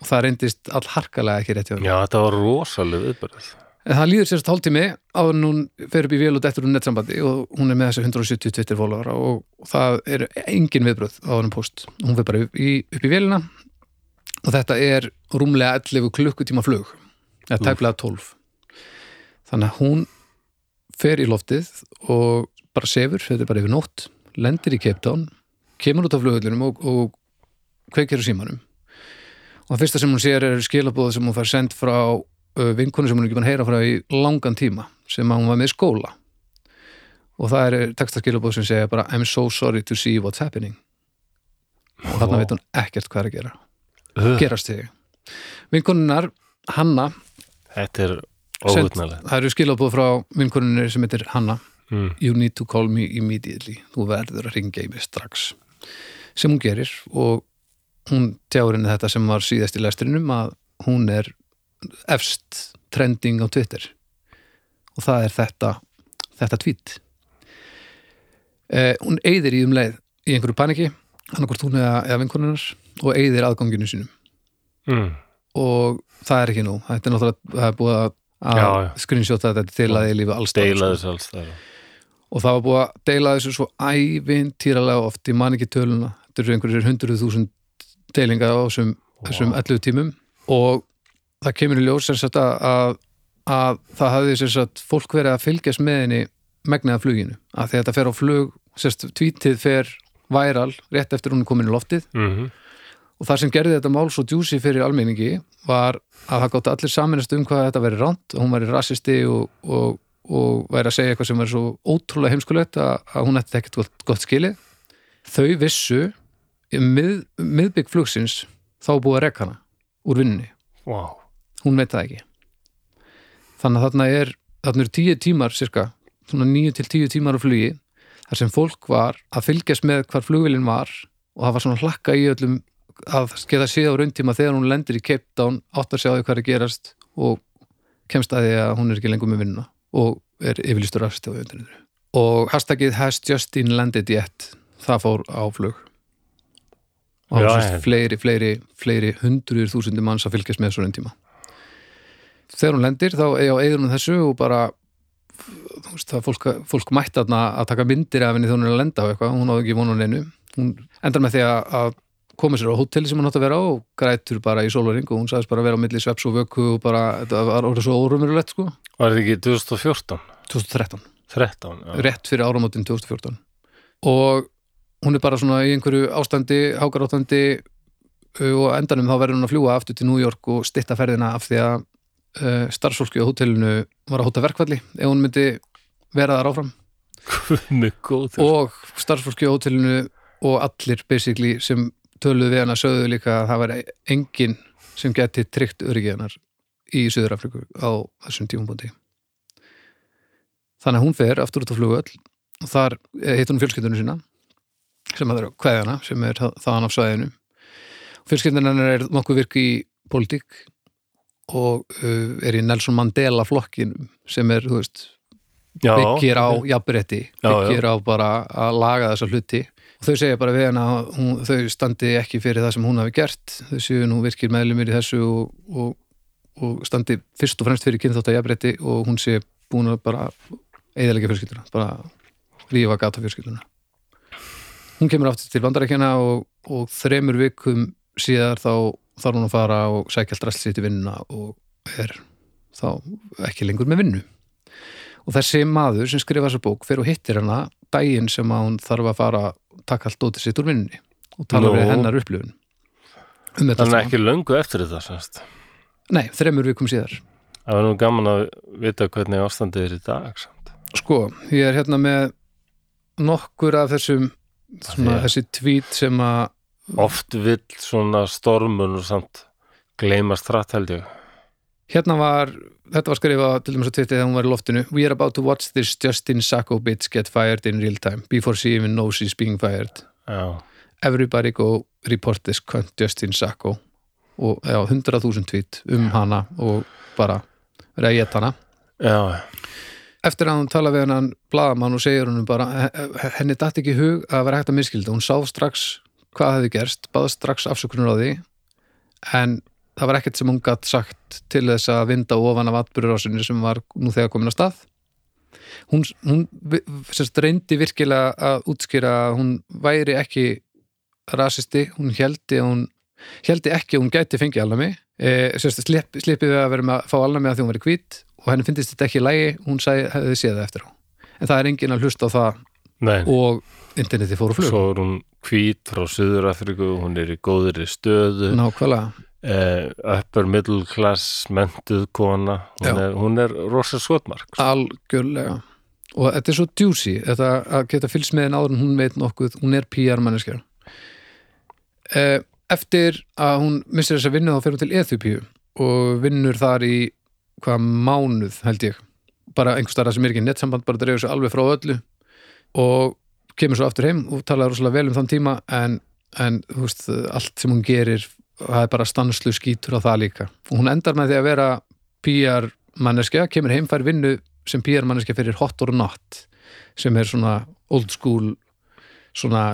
og það reyndist allharkalega ekki rétt hjá henni já, þetta var rosalega viðbörð en það líður sérst hálftími áður en hún fer upp í vél og dettur hún nettsambandi og hún er með þessi 170 Twitter followera og það er engin viðbröð á hennum post. Hún fer bara upp í, upp í vélina og þetta er rúmlega 11 klukkutíma flug. Eða tæplega 12 þannig að hún fer í loftið og bara sefur, þetta er bara yfir nótt lendir í Cape Town kemur út af flugullunum og, og kveikir á símanum og það fyrsta sem hún sér er skilabóð sem hún fær send frá vinkonu sem hún ekki að heyra frá í langan tíma sem hún var með skóla. Og það er textaskilabóð sem segja bara I'm so sorry to see what's happening. Og þarna veit hún ekkert hvað er að gera. Uh, gerast þig. Vinkonunnar, Hanna þetta er óvutnalegt það eru skilabóð frá vinkonunni sem heitir Hanna. Mm. you need to call me immediately. Þú verður að ringja í mig strax. Sem hún gerir og hún tjáur henni þetta sem var síðast í lestrinum að hún er efst trending á Twitter. Og það er þetta þetta tvít eh, hún eyðir í um leið í einhverju paniki annarkvort hún eða, eða vinkonunar og eyðir aðganginu sínum. Mm. og það er ekki nú þetta er náttúrulega, það er búið að, screenshota þetta til að ég lífi alls staðar, deila sko. og það var búið að deila þessu svo ævintýralega oft í man ekki töluna þetta eru einhverjir hundruð þúsund deilinga á þessum, þessum 11 tímum og það kemur í ljós sagt að, að, að það hafði sagt fólk verið að fylgjast með henni megnaða fluginu, að því að þetta fer á flug sérst, tvítið fer væral rétt eftir hún er komin í loftið. Mm og það sem gerði þetta mál svo djúsi fyrir almenningi var að það gátt allir saminast um hvað þetta veri ránt hún væri rassisti og, og, og væri að segja eitthvað sem væri svo ótrúlega heimskulegt að, að hún ætti ekkert gott, gott skilið. Þau vissu í mið, miðbygg flugsins þá búið að rekka hana úr vinnunni. Wow. hún veit það ekki. Þannig að þarna er þarna eru tíu tímar cirka, svona níu til tíu tímar á flugi þar sem fólk var að fylgjast með hvar flugvillin var og það var svona hlakka í öllum að geta séð á rauntíma þegar hún lendir í Cape Town átt að sjá því hvað er gerast og kemst að því að hún er ekki lengur með vinnuna og er á internetinu og hashtagið has Justin landed yet það fór á flug og það en- fleiri, fleiri, fleiri hundruður þúsundir manns að fylgjast með svo rauntíma þegar hún lendir þá eigður hún þessu og bara þú veist, það fólk, fólk mætti að taka myndir af henni þegar hún er að lenda á eitthvað hún áður ekki vonu neinu hún endar með því að, að koma sér á hóteli sem hún átt að vera á og grætur bara í sólaring og hún sagðist bara að vera á milli sveps og vöku og bara, þetta var orðið svo órumurulegt sko, var þetta ekki 2014? 2013 13? Já. rétt fyrir áramótin 2014 og hún er bara svona í einhverju ástandi, hákaráttandi uh, og endanum þá verður hún að fljúa aftur til New York og stitta ferðina af því að uh, starfsfólki á hótelinu var að hóta verkvalli ef hún myndi vera þar áfram. Og starfsfólki á hótelinu og allir basically sem töluðu við hana sögðu líka að það var enginn sem geti tryggt öryggið hennar í Suður Afriku á þessum tímumbúndi þannig að hún fer aftur út á flugöll og þar hitt hún fjölskyldunum sína sem að það eru kveðjana sem er þa- þaðan af svæðinu. Fjölskyldunum hennar er nokkuð virk í pólitík og uh, er í Nelson Mandela flokkin sem er, þú veist, já, byggir á jafnrétti, Já, já. byggir á bara að laga þessa hluti. Og þau segja bara við hana að hún, þau standi ekki fyrir það sem hún hafi gert. Þau séu nú virkir meðlumir í þessu og, og, og standi fyrst og fremst fyrir kynþátt að jafnrétti og hún sé búin að bara eðalega fjölskylduna, bara rífa gata fjölskylduna hún kemur aftur til bandarækjana og, og þremur vikum síðar þá þarf hún að fara og sækja allt í vinnuna og er þá ekki lengur með vinnu og þessi maður sem skrifa þessa bók fer og hittir hana daginn sem að hún þarf að fara að taka allt dótið sitt úr vinnunni og tala Nú. við hennar upplifun um Þannig allt ekki löngu eftir þetta semst. Nei, þremur vikum síðar Það var nú gaman að vita hvernig ástandið er í dag samt. Sko, ég er hérna með nokkur af þessum svona, að- þessi tvít sem að Oft vill svona stormun og samt gleymast rætt held ég. Hérna var, þetta var skrifað til dæmis að tvitið þegar hún var í loftinu. We are about to watch this Justin Sacco bitch get fired in real time before she even knows she's being fired. Já, Everybody go report this cunt Justin Sacco. Og já, 100.000 tvít um hana og bara geta hana. Já, eftir að hún tala við hennan bladamann og segir hún bara henni datt ekki hug að vera hægt að miskilda hún sá strax hvað hefði gerst baða strax afsökunar á því en það var ekkert sem hún gatt sagt til þess að vinda ofan af atbyrðurásinni sem var nú þegar komin að stað. Hún, hún sérst, reyndi virkilega að útskýra að hún væri ekki rasisti, hún heldi hún heldi ekki að hún gæti fengið alnami e, sérst, slip, slipið við að vera með að fá alnami að því hún væri hvít og henni finnst þetta ekki í lægi hún sagði, hefði séð það eftir á. En það er enginn að hlusta á það nei. og interneti fór á flug. Svo er hún hvít frá Suður-Afriku, hún er í góðri stöðu. Nákvæmlega. Eh, upper middle class mentuð kona. Hún er, hún er rosa skotmark sko. algjörlega. Og þetta er svo djúsi þetta að geta fylgst með henn áður en hún veit nokkuð hún er PR manneskja Eh, eftir að hún missir þess að vinna þá fer hún til Eþupíu og vinnur þar í hvað mánuð held ég. Bara einhvers staðar sem er ekki nettsamband bara dreifur sig alveg frá öllu og kemur svo aftur heim og talar rosalega vel um þann tíma en, en veist, allt sem hún gerir það er bara stanslu skítur á það líka. Og hún endar með því að vera PR manneskja, kemur heim, fær vinnu sem PR-manneska fyrir Hot or Not sem er svona old school svona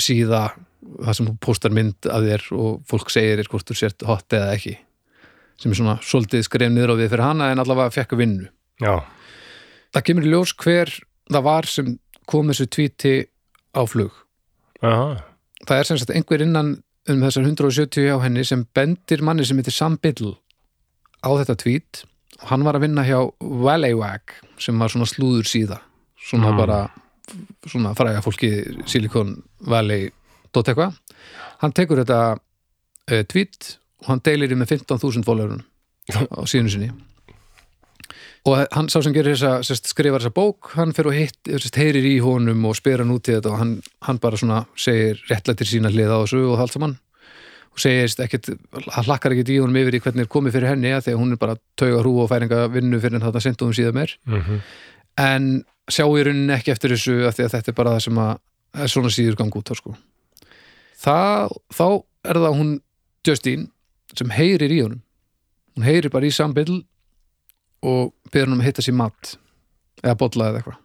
síða það sem þú postar mynd af þér og fólk segir hvort þú sért hot eða ekki sem er svona svolítið skref niður á við fyrir hana en allavega fekk vinnu. Já, það kemur í ljós hver það var sem kom þessu tvíti á flug. Aha, það er sem sagt einhver innan um þessar 170 á henni sem bendir manni sem heitir Sam Biddle á þetta tvít og hann var að vinna hjá Wallywag sem var svona slúður síða. Svona Mm. bara svona fræga fólki Silicon Valley dótt eitthvað. Hann tekur þetta uh, tvít og hann deilir í með 15.000 fólöfurinn á síðunu sinni. Og hann sá sem gerir þessa sest, skrifar þessa bók, hann fyrir og hitt sest, heyrir í honum og spyr hann út í þetta og hann, hann bara svona segir réttlættir sína hlið á þessu og allt saman. Og segist ekkert, hann hlakkar ekkert í honum yfir í hvernig er komið fyrir henni að því að hún er bara tauga hrú og færinga vinnu fyrir en þetta sendu hún síðan meir. Mhm, en sjá í rauninni ekki eftir þessu því að þetta er bara það sem að svona síður gang út á sko. Það, þá er það hún Justine sem heyrir í honum. Hún heyrir bara í sambill og byrður hann um að hitta sér mat eða bolla eða eitthvað.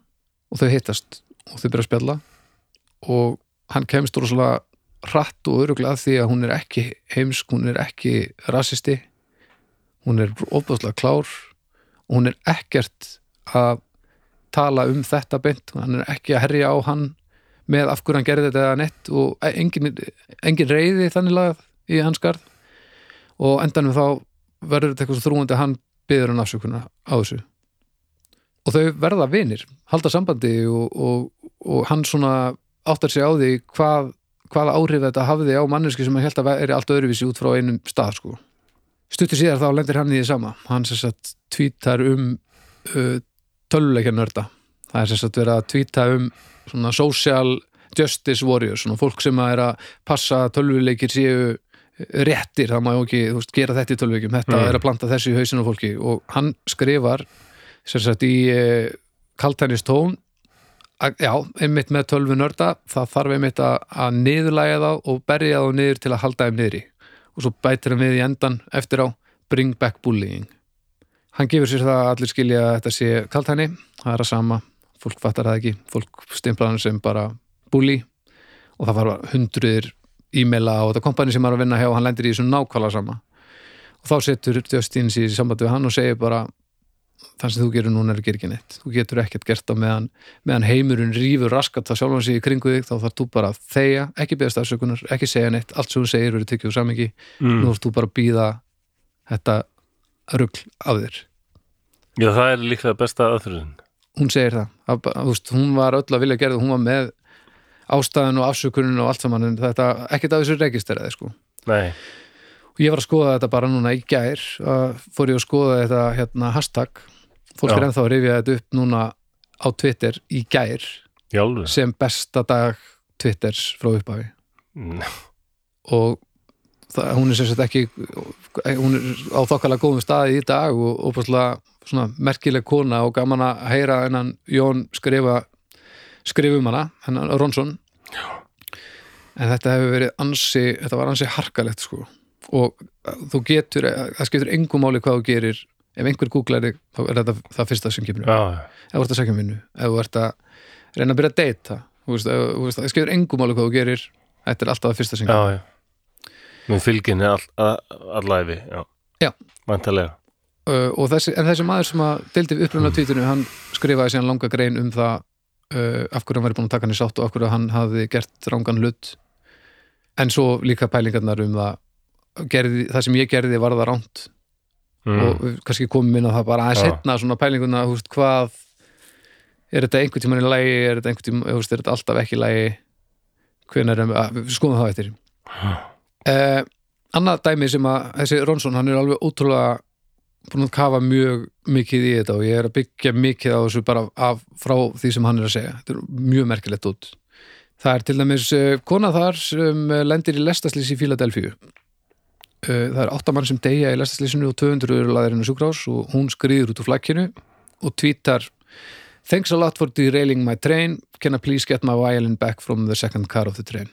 Og þau hittast og þau byrja að spjalla. Og hann kemst rosalega hratt og öruglega því að hún er ekki heimsk, hún er ekki rasisti. Hún er ofbúðslega klár og hún er ekkert að tala um þetta beint, hann er ekki að herja á hann með af hverju hann gerði þetta eða nett og engin, engin reyði þannig lagað í hans garð og endanum þá verður þetta eitthvað þrúandi að hann byður hann afsökunar á þessu. Og þau verða vinir, halda sambandi og, og, og hann svona áttar sig á því hvað, hvaða áhrif þetta hafði á manneski sem hann held að er allt öðruvísi út frá einum stað sko. stuttur síðar þá lendir hann í því sama. Hann sagt tvítar um uh, töluleikja nörda. Það er sagt verið að tvíta um svona social justice warriors svona fólk sem að er að passa að tölvuleikir séu réttir, það má ekki veist, gera þetta í tölvuleikjum, þetta Mm. er að planta þessu í hausinu fólki. Og hann skrifar sem sagt í eh, kaltænist tón að, já, einmitt með tölvu nörda það þarf einmitt að, að niðurlæga þá og berja þá niður til að halda þeim niðri. Og svo bætir hann við í endan eftir á bring back bullying. Hann gefur sér það að allir skilja að þetta sé kaltæni, það er að sama fólk fattar það ekki, fólk stimplar hann sem bara bully. Og það var hundruðir e-maila á þetta kompani sem er að vinna hjá og hann lendir í þessu nákvæmlega sama. Og þá setur Justine sér í sambandi við hann og segir bara það sem þú gerir núna er að gera ekki neitt. Þú getur ekkert gert það meðan, meðan heimurinn rýfur raskat það sjálfan sig í kringu þig þá þarf þú bara að þegja, ekki beðast afsökunar ekki segja neitt, allt sem þú segir verður tekið úr samingi mm. nú þarf þú bara að býða þetta rugl af þér. Já, það er líklega besta aðfyrin hún segir það, að, að, veist, hún var öll að vilja gera það, hún var með ástæðan og afsökunin og allt saman en þetta, ekkert af þessu registeraði sko. Nei, og ég var að skoða þetta bara núna í gær fór ég að skoða þetta hérna hashtag. Fólk er Já. ennþá að rifja þetta upp núna á Twitter í gær. Jálfur sem besta dag Twitters frá upphafi. Mm. og það, hún er sagt ekki hún er á þokkalega góðum staði í dag og, og svona merkileg kona og gaman að heyra hennan Jón skrifa skrifa um hana, hennan Ronsson en þetta hefur verið ansi, þetta var ansi harkalegt sko. Og þú getur það skiptur engum máli hvað þú gerir. Ef einhver googlar þig, þá er þetta það fyrsta sem kemur upp. Ef þú ert að segja um vinnu ef þú ert að reyna að byrja að deyta það skiptur engum máli hvað þú gerir. Þetta er alltaf það fyrsta sem kemur já Með fylgin er all, all, allæfi Já, Já. Væntalega uh, þessi, en þessi maður sem að deildi upprunna tvítinu, hann skrifaði síðan langa grein um það uh, af hverju hann væri búin að taka hann í sátt og af hverju hann hafði gert rángan hlut. En svo líka pælingarnar um það gerði, það sem ég gerði var það ránt mm. og kannski komum inn á það bara Já. setna svona pælinguna, þú veist, hvað er þetta einhvern tímann í lagi er þetta einhvern tímann, þú veist, er þetta alltaf ekki í lagi? Hvenær er, að, við skoðum það eftir. Eh, annað dæmi sem að þessi Ronsson, hann er alveg ótrúlega búin að kafa mjög mikið í þetta og ég er að byggja mikið á þessu bara af, frá því sem hann er að segja. Þetta er mjög merkilegt út. Það er til dæmis uh, kona þar sem uh, lendir í lestaslýs í Fíladelfíu uh, það er áttamann sem deyja í lestaslýsinu og 200 eru laðir inn á sjúkrás og hún skriður út úr flakkinu og tvítar Thanks a lot for derailing my train. Can I please get my violin back from the second car of the train?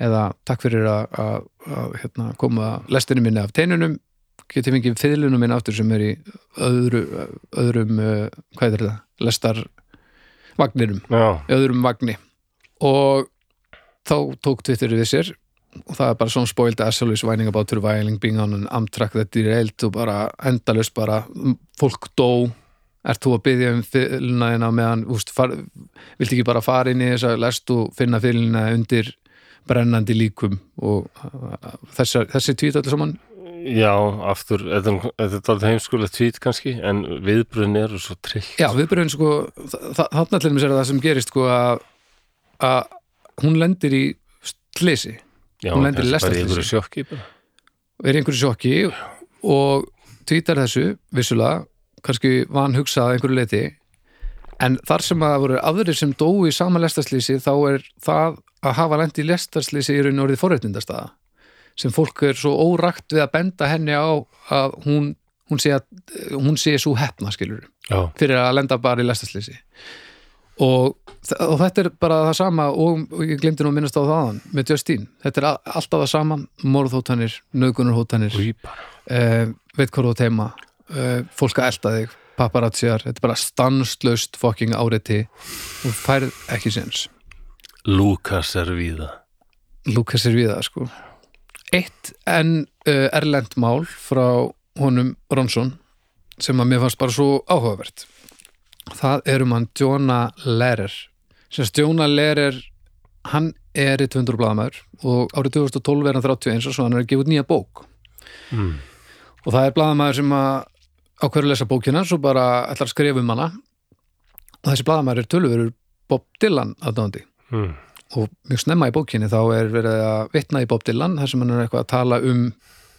Eða takk fyrir að hérna, koma lestinu minni af teinunum get ég fengið fiðlunum minn aftur sem er í öðru, öðrum uh, hvað er þetta, lestar vagnirum, Já, öðrum vagni. Og þá tók Twitter við sér og það er bara svona spoiled absolute whining about surviving being on an Amtrak that derailed og bara endalaust bara fólk dó. Ert þú að byggja um þina meðan, úst, far, viltu ekki bara fara inn í þessa lest og finna fylgna undir brennandi líkum og þessar, þessi tvít allir saman já, aftur þetta er- er heimskulega tvít kannski en viðbröðin eru svo trill Já, viðbröðin sko, þarna til dæmis er það sem gerist sko að að hún lendir í slisi Já, hún lendir í kannski bara lestarslýsi. einhverju sjokki bara. er í einhverju sjokki og tvítar þessu vissulega, kannski van hugsað að einhverju leiti en þar sem að það voru aðrir sem dóu í sama lestarslýsi þá er það að hafa lendi í lestarslýsi í raun orðið forréttindastaða sem fólk er svo órakt við að benda henni á að hún, hún sé að hún sé svo hefna skilur Já, fyrir að lenda bara í lestarslýsi og, og þetta er bara það sama og, og ég glemdi nú að minnast á það með Justin, þetta er a- alltaf það sama ég bara. uh, veit hvað þú teima uh, fólk að elta þig, paparazziar þetta er bara stanslaust fucking áriti og færð ekki séns. Lukas er víða. Lukas er við það sko eitt en uh, erlend mál frá honum Ronsson sem að mér fannst bara svo áhugavert. Það er um hann Jonah Lehrer. Sem sagt, Jonah Lehrer hann er í 200 blaðamæður og árið 2012 er hann 31 og svo hann er að gefa út nýja bók. Mm. og það er blaðamæður sem að ákveður lesa bókina svo bara ætlar að skrifa um hana. Og þessi blaðamæður er tölverur Bob Dylan aðdáðandi Mm. Og mjög snemma í bókinni þá er verið að vitna í Bob Dylan þar sem hann er eitthvað að tala um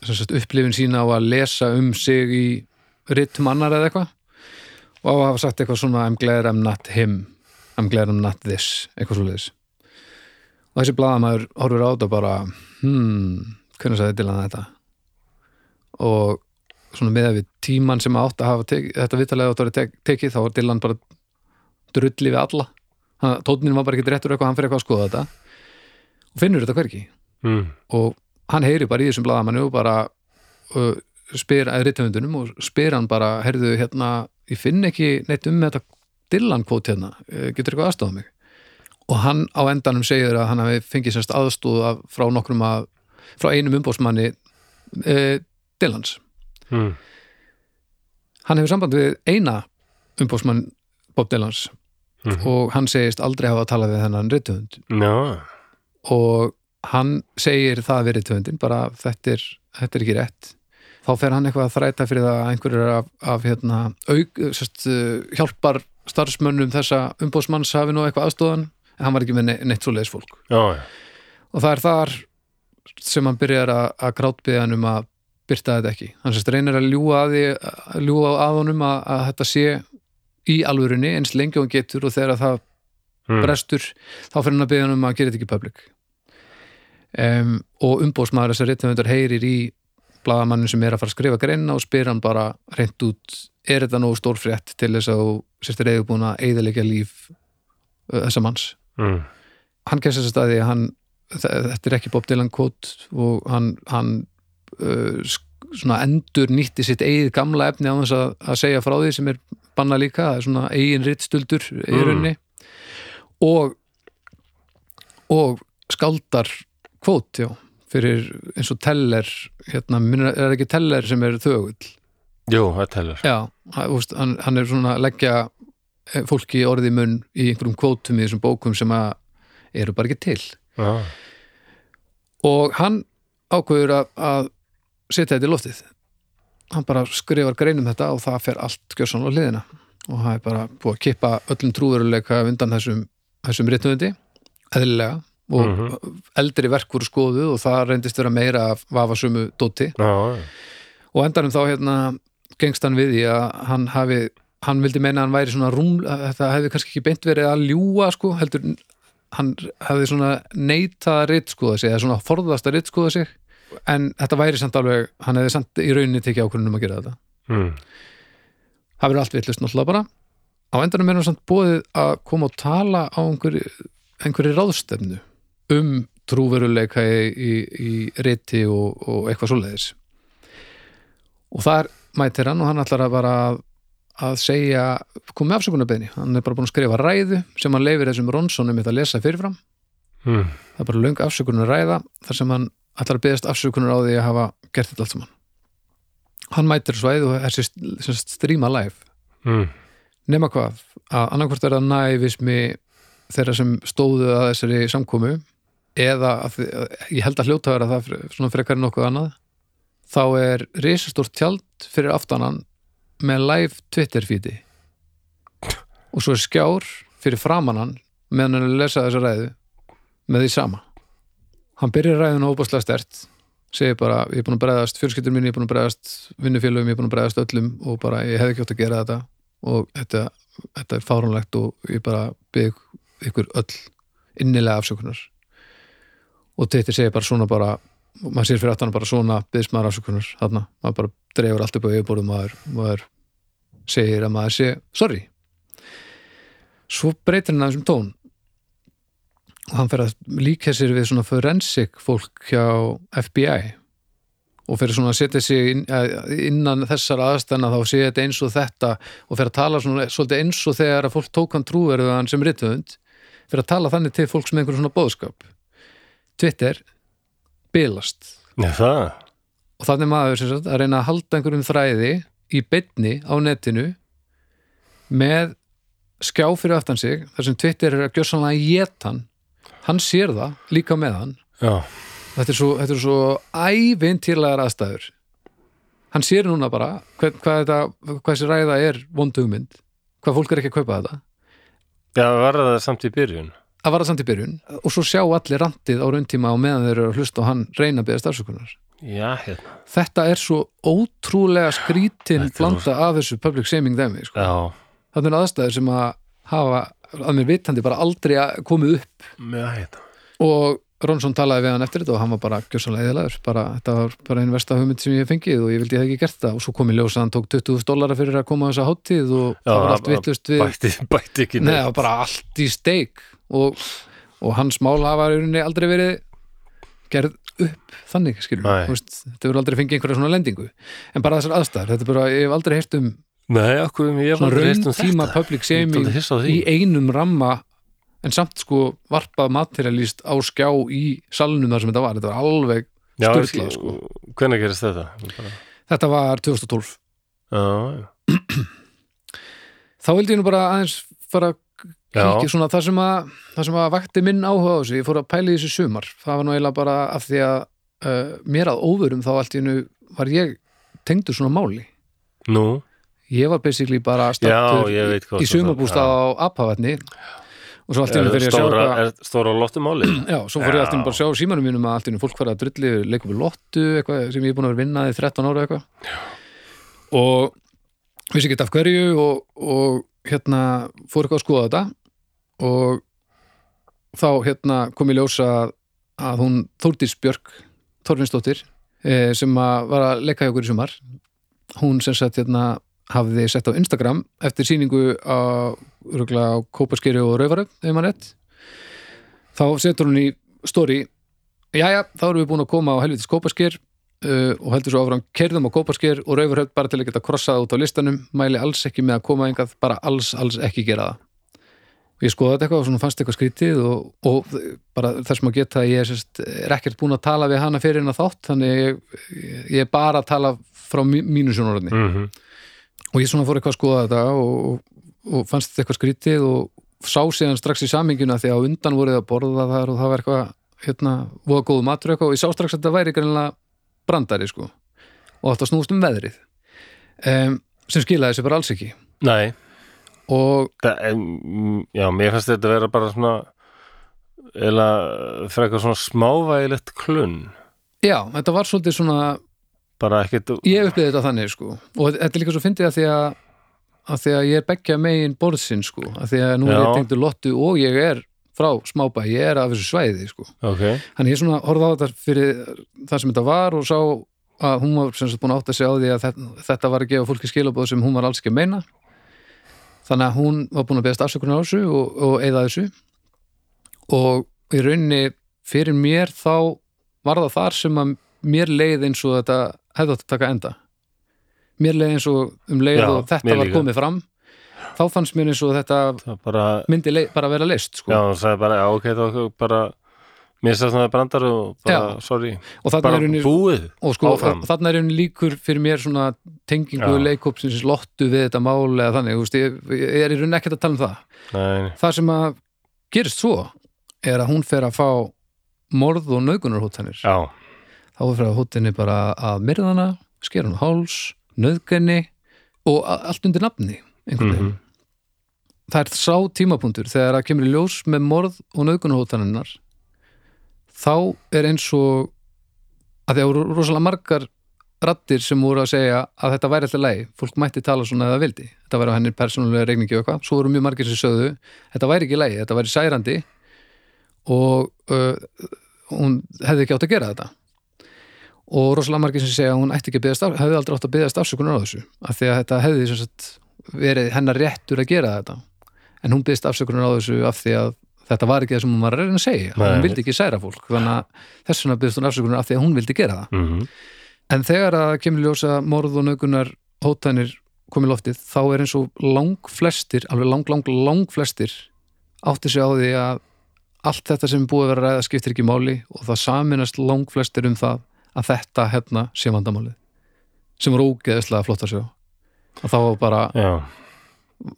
sagt, upplifin sína og að lesa um sig í rittum annar eða eitthvað. Og á að hafa sagt eitthvað svona I'm glad I'm not him I'm glad I'm not this, eitthvað svo leiðis og þessi blaðamaður horfir á þetta bara hmm, hvernig sagði Dylan þetta? Og svona með við tíman sem átt að hafa tek, þetta vittalega átt að vera tek, tekið þá var Dylan bara drulli við alla tónin var bara ekki réttur eitthvað, hann fyrir eitthvað að skoða þetta. Og finnur þetta hverki Mm. og hann heyri bara í þessum blaðamannu og bara uh, spyr að rithöfundunum og spyr hann bara, heyrðu hérna ég finn ekki neitt um þetta Dylan kvót hérna, uh, getur eitthvað aðstofað mig? Og hann á endanum segir að hann hafi fengið sérst aðstóð frá nokkrum að, frá einum umbóðsmanni uh, Dylans. Mm. hann hefur samband við eina umbóðsmann Bob Dylans Mhm. og hann segist aldrei hafa að tala við þennan rithöfund. Já, og hann segir það við rithöfundin bara þetta er, þetta er ekki rétt. Þá fer hann eitthvað að þræta fyrir það að einhverjur af, af hérna, auk, sest, hjálpar starfsmönnum þessa umbóðsmanns hafi nú eitthvað aðstóðan en hann var ekki með ne neitt svo leiðis fólk. Já, já. og það er þar sem hann byrjar að, að grátbyða hann um að byrta þetta ekki. Hann sérst reynir að ljúga að, ljúga að honum að, að þetta sé í alvörunni eins lengi og hann getur og þegar það Mm. brestur þá fyrir hann að byggja hann um að gera þetta ekki public um, og umbóðsmaður þessar rithöfundar heyrir í blaðamannin sem er að fara að skrifa greina og spyr hann bara reynd út er þetta nógu stór frétt til þess að þú sérst reyðubúin að eigðalega líf uh, þessa manns Mm. hann kemst þess að staði að hann þe- þetta er ekki Bob Dylan quote og hann, hann uh, endur nýtti sitt eigið gamla efni á þess að, að segja frá því sem er banna líka, það er svona eigin rittstuldur í Mm. rauninni. Og og skáldar kvót, já, fyrir eins og teller, hérna, er það ekki teller sem er þögull? Jú, það telur Já, hann, hann, hann er svona að leggja eh, fólki orði í munn í einhverjum kvótum í þessum bókum sem að eru bara ekki til. Já, og hann ákveður að, að setja þetta í loftið hann bara skrifar greinum þetta og það fer allt gjörsan á hliðina og það er bara búið að kippa öllum trúveruleika undan þessum, þessum rittuðundi eðlilega og Mhm. eldri verk voru skoðuð og það reyndist vera meira af vafasumu dóti já, já. og endanum þá hérna gengst hann við því að hann hafi hann vildi meina að hann væri svona rúm að þetta hefði kannski ekki beint verið að ljúga sko, heldur hann hefði svona neitað að ritskoða sig eða svona forðast að ritskoða sig en þetta væri samt alveg, hann hefði samt í rauninni tekið ákvörðunum um að gera þetta. Mm. það verður allt villust náttúrulega bara. Á endanum er hann samt búið að koma og tala á einhverju, einhverju ráðstefnu um trúveruleika í, í, í riti og, og eitthvað svoleiðis. Og þar mætir hann og hann ætlar að bara að, segja, komið afsökunarbeðni hann er bara búin að skrifa ræðu sem hann leifir þessum Ronsonum að lesa fyrirfram. Mm. það er bara löng afsökunar ræða þar sem hann ætlar að beðast afsökunar á því að hafa gert þetta allt saman. Hann mætir á svæði og er sagt stríma live. Mm. nema hvað, að annarkvort er það nævismi þeirra sem stóðu að þessari samkomu eða að, ég held að hljóta vera það svona frekar en nokkuð annað þá er risastórt tjald fyrir aftanan með live Twitter feedi. Og svo er skjár fyrir framannan meðan hann er að lesa þessa ræðu með því sama hann byrjar ræðuna óbúslega stert segir bara, ég er búin að bregðast fjölskyldur mín, ég er búin að bregðast vinnufélögum, ég er búin að bregðast öllum og bara, ég hefði ekki átt að gera þetta. Og þetta, þetta er fáránlegt og ég bara bygg ykkur öll innilega afsökunar. Og Twitter segir bara svona bara maður sér fyrir aftan bara svona byggðist maður afsökunar þarna, maður bara dreifur allt upp á yfirborðum maður, maður segir að maður sé sorry. Svo breytir hann aðeins um tón og hann fer að líka sér við svona forensic fólk hjá FBI og fer svona að setja sig innan þessar aðstæðna þá sé þetta eins og þetta og fer að tala svona svolítið eins og þegar að fólk tók hann trúverðuðan sem rithöfund fer að tala þannig til fólks með einhver svona bóðskap Twitter bilast. Það. Og þannig maður sem sagt, að reyna að halda einhverjum þræði í beinni á netinu með skjá fyrir aftan sig þar sem Twitter er að gjörsanlega geta hann hann sér það líka með hann. Já, þetta er svo, þetta er svo ævintýrlegar aðstæður. Hann sér núna bara hvað, hvað, þetta, hvað þessi ræða er vondugmynd hvað fólk er ekki að kaupa þetta. Já var það samt í byrjun? Að vara samt í byrjun og svo sjá allir randið á rauntíma og meðan þeir eru að hlusta og hann reyna að beða stafsökunar Já, hérna. Þetta er svo ótrúlega skrítin Þetta er blanda af þessu public shaming dæmi sko. Já, það er aðstæður sem að hafa að mér vitandi bara aldrei komið upp. Hérna og Ronsson talaði við hann eftir þetta og hann var bara gjössanlega eðilegur, bara, þetta var bara einn versta hugmynd sem ég hef fengið og ég vildi ég hef ekki gert það. Og svo kom í ljós að hann tók 20.000 dólara fyrir að koma á þessa hátíð og Já, það var allt það- vittlust við Bætti, bætti ekki Nei, það var bara allt í steik. Og, og hans mál hafa í rauninni aldrei verið gerð upp þannig, Nei. veist, þetta verður aldrei fengið einhverja svona lendingu. En bara þessar aðstæður, þetta er bara, ég hef aldrei heyrt um Nei, okkur, ég var aldrei heyrt um rauntíma þetta? public shaming í einum ramma en samt sko varpað materialist á skjá í salnum þar sem þetta var, þetta var alveg ekki- sko. Hvenær gerist þetta? Bara- þetta var 2012 Já, já. þá vildi ég nú bara aðeins fara að kíkja svona það sem að það sem að vakti minn áhuga á þessu, ég fór að pæla í þessu sumar. Það var nú eiginlega bara af því að uh, mér að óvörum þá allt í hennu var ég tengdur svona máli. Nú, ég var basically bara já, stattur ég hvað í sumarbústað á Apavatni og svo allt hennu Er fyrir að sjá stóra, er stóra lottumáli? Já, svo ég Já. alltaf bara að sjá símanum mínum að alltaf fólk fara að drulli leikum við lottu eitthvað sem ég er búin að vera að vinna í 13 ára eitthvað og vissi ekki af hverju og, og hérna fór eitthvað að skoða þetta og þá hérna kom í ljós að, að hún Þórdís Björk Þorfinsdóttir eh, sem að var að leika hjá okkur í sumar hún sem sagt hérna hafði sett á Instagram eftir sýningu á, Kópaskeri og rétt. Þá setur hún í story jæja, þá erum við búin að koma á helvitis kópasker uh, og heldur svo áfram kerðum á kópasker og raufarhöfn bara til að geta krossað út á listanum mæli alls ekki með að koma engað bara alls, alls ekki gera það. Ég skoða þetta eitthvað og fannst eitthvað skrítið og, og bara þess maður geta að ég sérst, er ekkert búin að tala við hana fyrir hennar þátt þannig ég, ég er bara að tala frá mí- mínu sjónaröfni Mm og ég svona fór eitthvað að skoða þetta og, og, fannst þetta eitthvað skrítið og sá síðan strax í saminguna því að undan voruð að borða þar og það var eitthvað hérna, voða góðu matur eitthvað og ég sá strax að þetta væri greinlega brandari sko. Og þetta snúst um veðrið um, sem skilaði þessi bara alls ekki. Nei, og það, já, mér fannst þetta vera bara svona eða frekar svona smávægilegt klunn. Já, þetta var svolítið svona bara ekkert ég upplýði þetta þannig sko. Og þetta er líka svo fyndið að því að að því að ég er beggja megin borðsinn sko. Að því að nú er Já. ég tengdur lottu og ég er frá smábæ, ég er af þessu svæði sko. Ok, Þannig ég svona horfði á þetta fyrir það sem þetta var og sá að hún var sem sagt búin að átta sig á því að þetta, þetta var að gefa fólki skilabóð sem hún var alls ekki að meina. Þannig að hún var búin að beðast afsökunar á þessu og, og eigða þessu. Og í rauninni fyrir mér þá var það þar sem að mér leið eins og þetta hefði átt að taka enda. mér leið eins og um leið Já, og þetta var komið fram þá fannst mér eins og þetta það bara, myndi leið, bara vera leist sko. já, hann sagði bara, já, ok, það var bara mér sagði svona brandar og bara, Já. sorry, og bara er henni búið og sko, og þarna er henni líkur fyrir mér svona tengingu leikópsins lottu við þetta mál eða þannig, þú veist, ég, ég er í rauninni ekkert að tala um það. Nei, það sem að gerist svo er að hún fer að fá morð og nöðgunarhóttanir já, þá er að hóttinni bara að myrðana skera hún á háls, nöðgenni og allt undir nafni einhvern veginn. Mhm, það er sá tímapunktur. Þegar það kemur í ljós með morð og nöðgunarhóttaninnar þá er eins og að því að voru rosalega margar rattir sem voru að segja að þetta væri alltaf lægi, fólk mætti tala svona eða vildi. Þetta væri á henni persónulega regningi og eitthvað. Svo voru mjög margir sem sögðu, þetta væri ekki lægi þetta væri særandi. Og uh, hún hefði ekki átt að gera þetta og rosalega margir sem segja að hún ætti ekki að byggðast af, hefði aldrei átt að byggðast afsökunar á þessu. Af því að þetta hefði sagt, verið hennar réttur að gera þetta. En hún byggðist afsökunar á þessu af því að þetta var ekki það sem hún var að reyna að segja. Nei. hún vildi ekki særa fólk. Þannig að þess vegna byggðist hún afsökunar af því að hún vildi gera það. Mhm, en þegar að kemur ljósa morð og nögunar hótanir komið loftið þá er eins og lang flestir alveg lang, lang, lang flestir átti sig á því að allt þetta sem búið að vera ræða skiptir ekki máli og það saminast lang flestir um það að þetta hérna sé vandamálið. Sem voru ógeðislega flott að sjá. Og þá var bara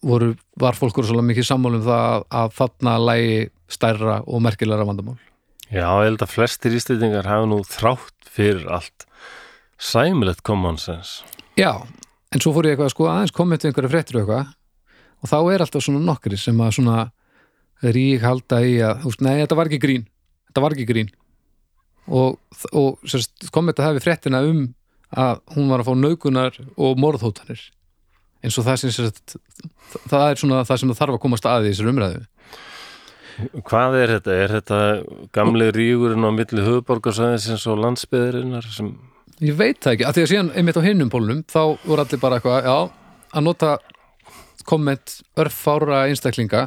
voru, var fólk voru svolítið mikið sammál um það að, að þarna lægi stærra og merkilegra vandamál. Já, ég held að flestir íslendingar hafa nú þrátt fyrir allt sæmilegt common sense. Já, en svo fór ég eitthvað að sko aðeins komið til einhverja fréttir og eitthvað. Og þá er alltaf svona nokkri sem að svona rík halda í að, þú veist, nei, þetta var ekki grín. Þetta var ekki grín og, og sérst, kom þetta við fréttina um að hún var að fá naukunar og morðhótanir. Eins og það sem sérst, það er svona það sem það þarf að komast að í þessar umræðu. Hvað er þetta? Er þetta gamli rígurinn á milli höfuborgarsæðisins og landsbyðurinnar sem Ég veit það ekki, að því að síðan einmitt á hinnum pólunum þá voru allir bara eitthvað, já, að nota komment örfára einstaklinga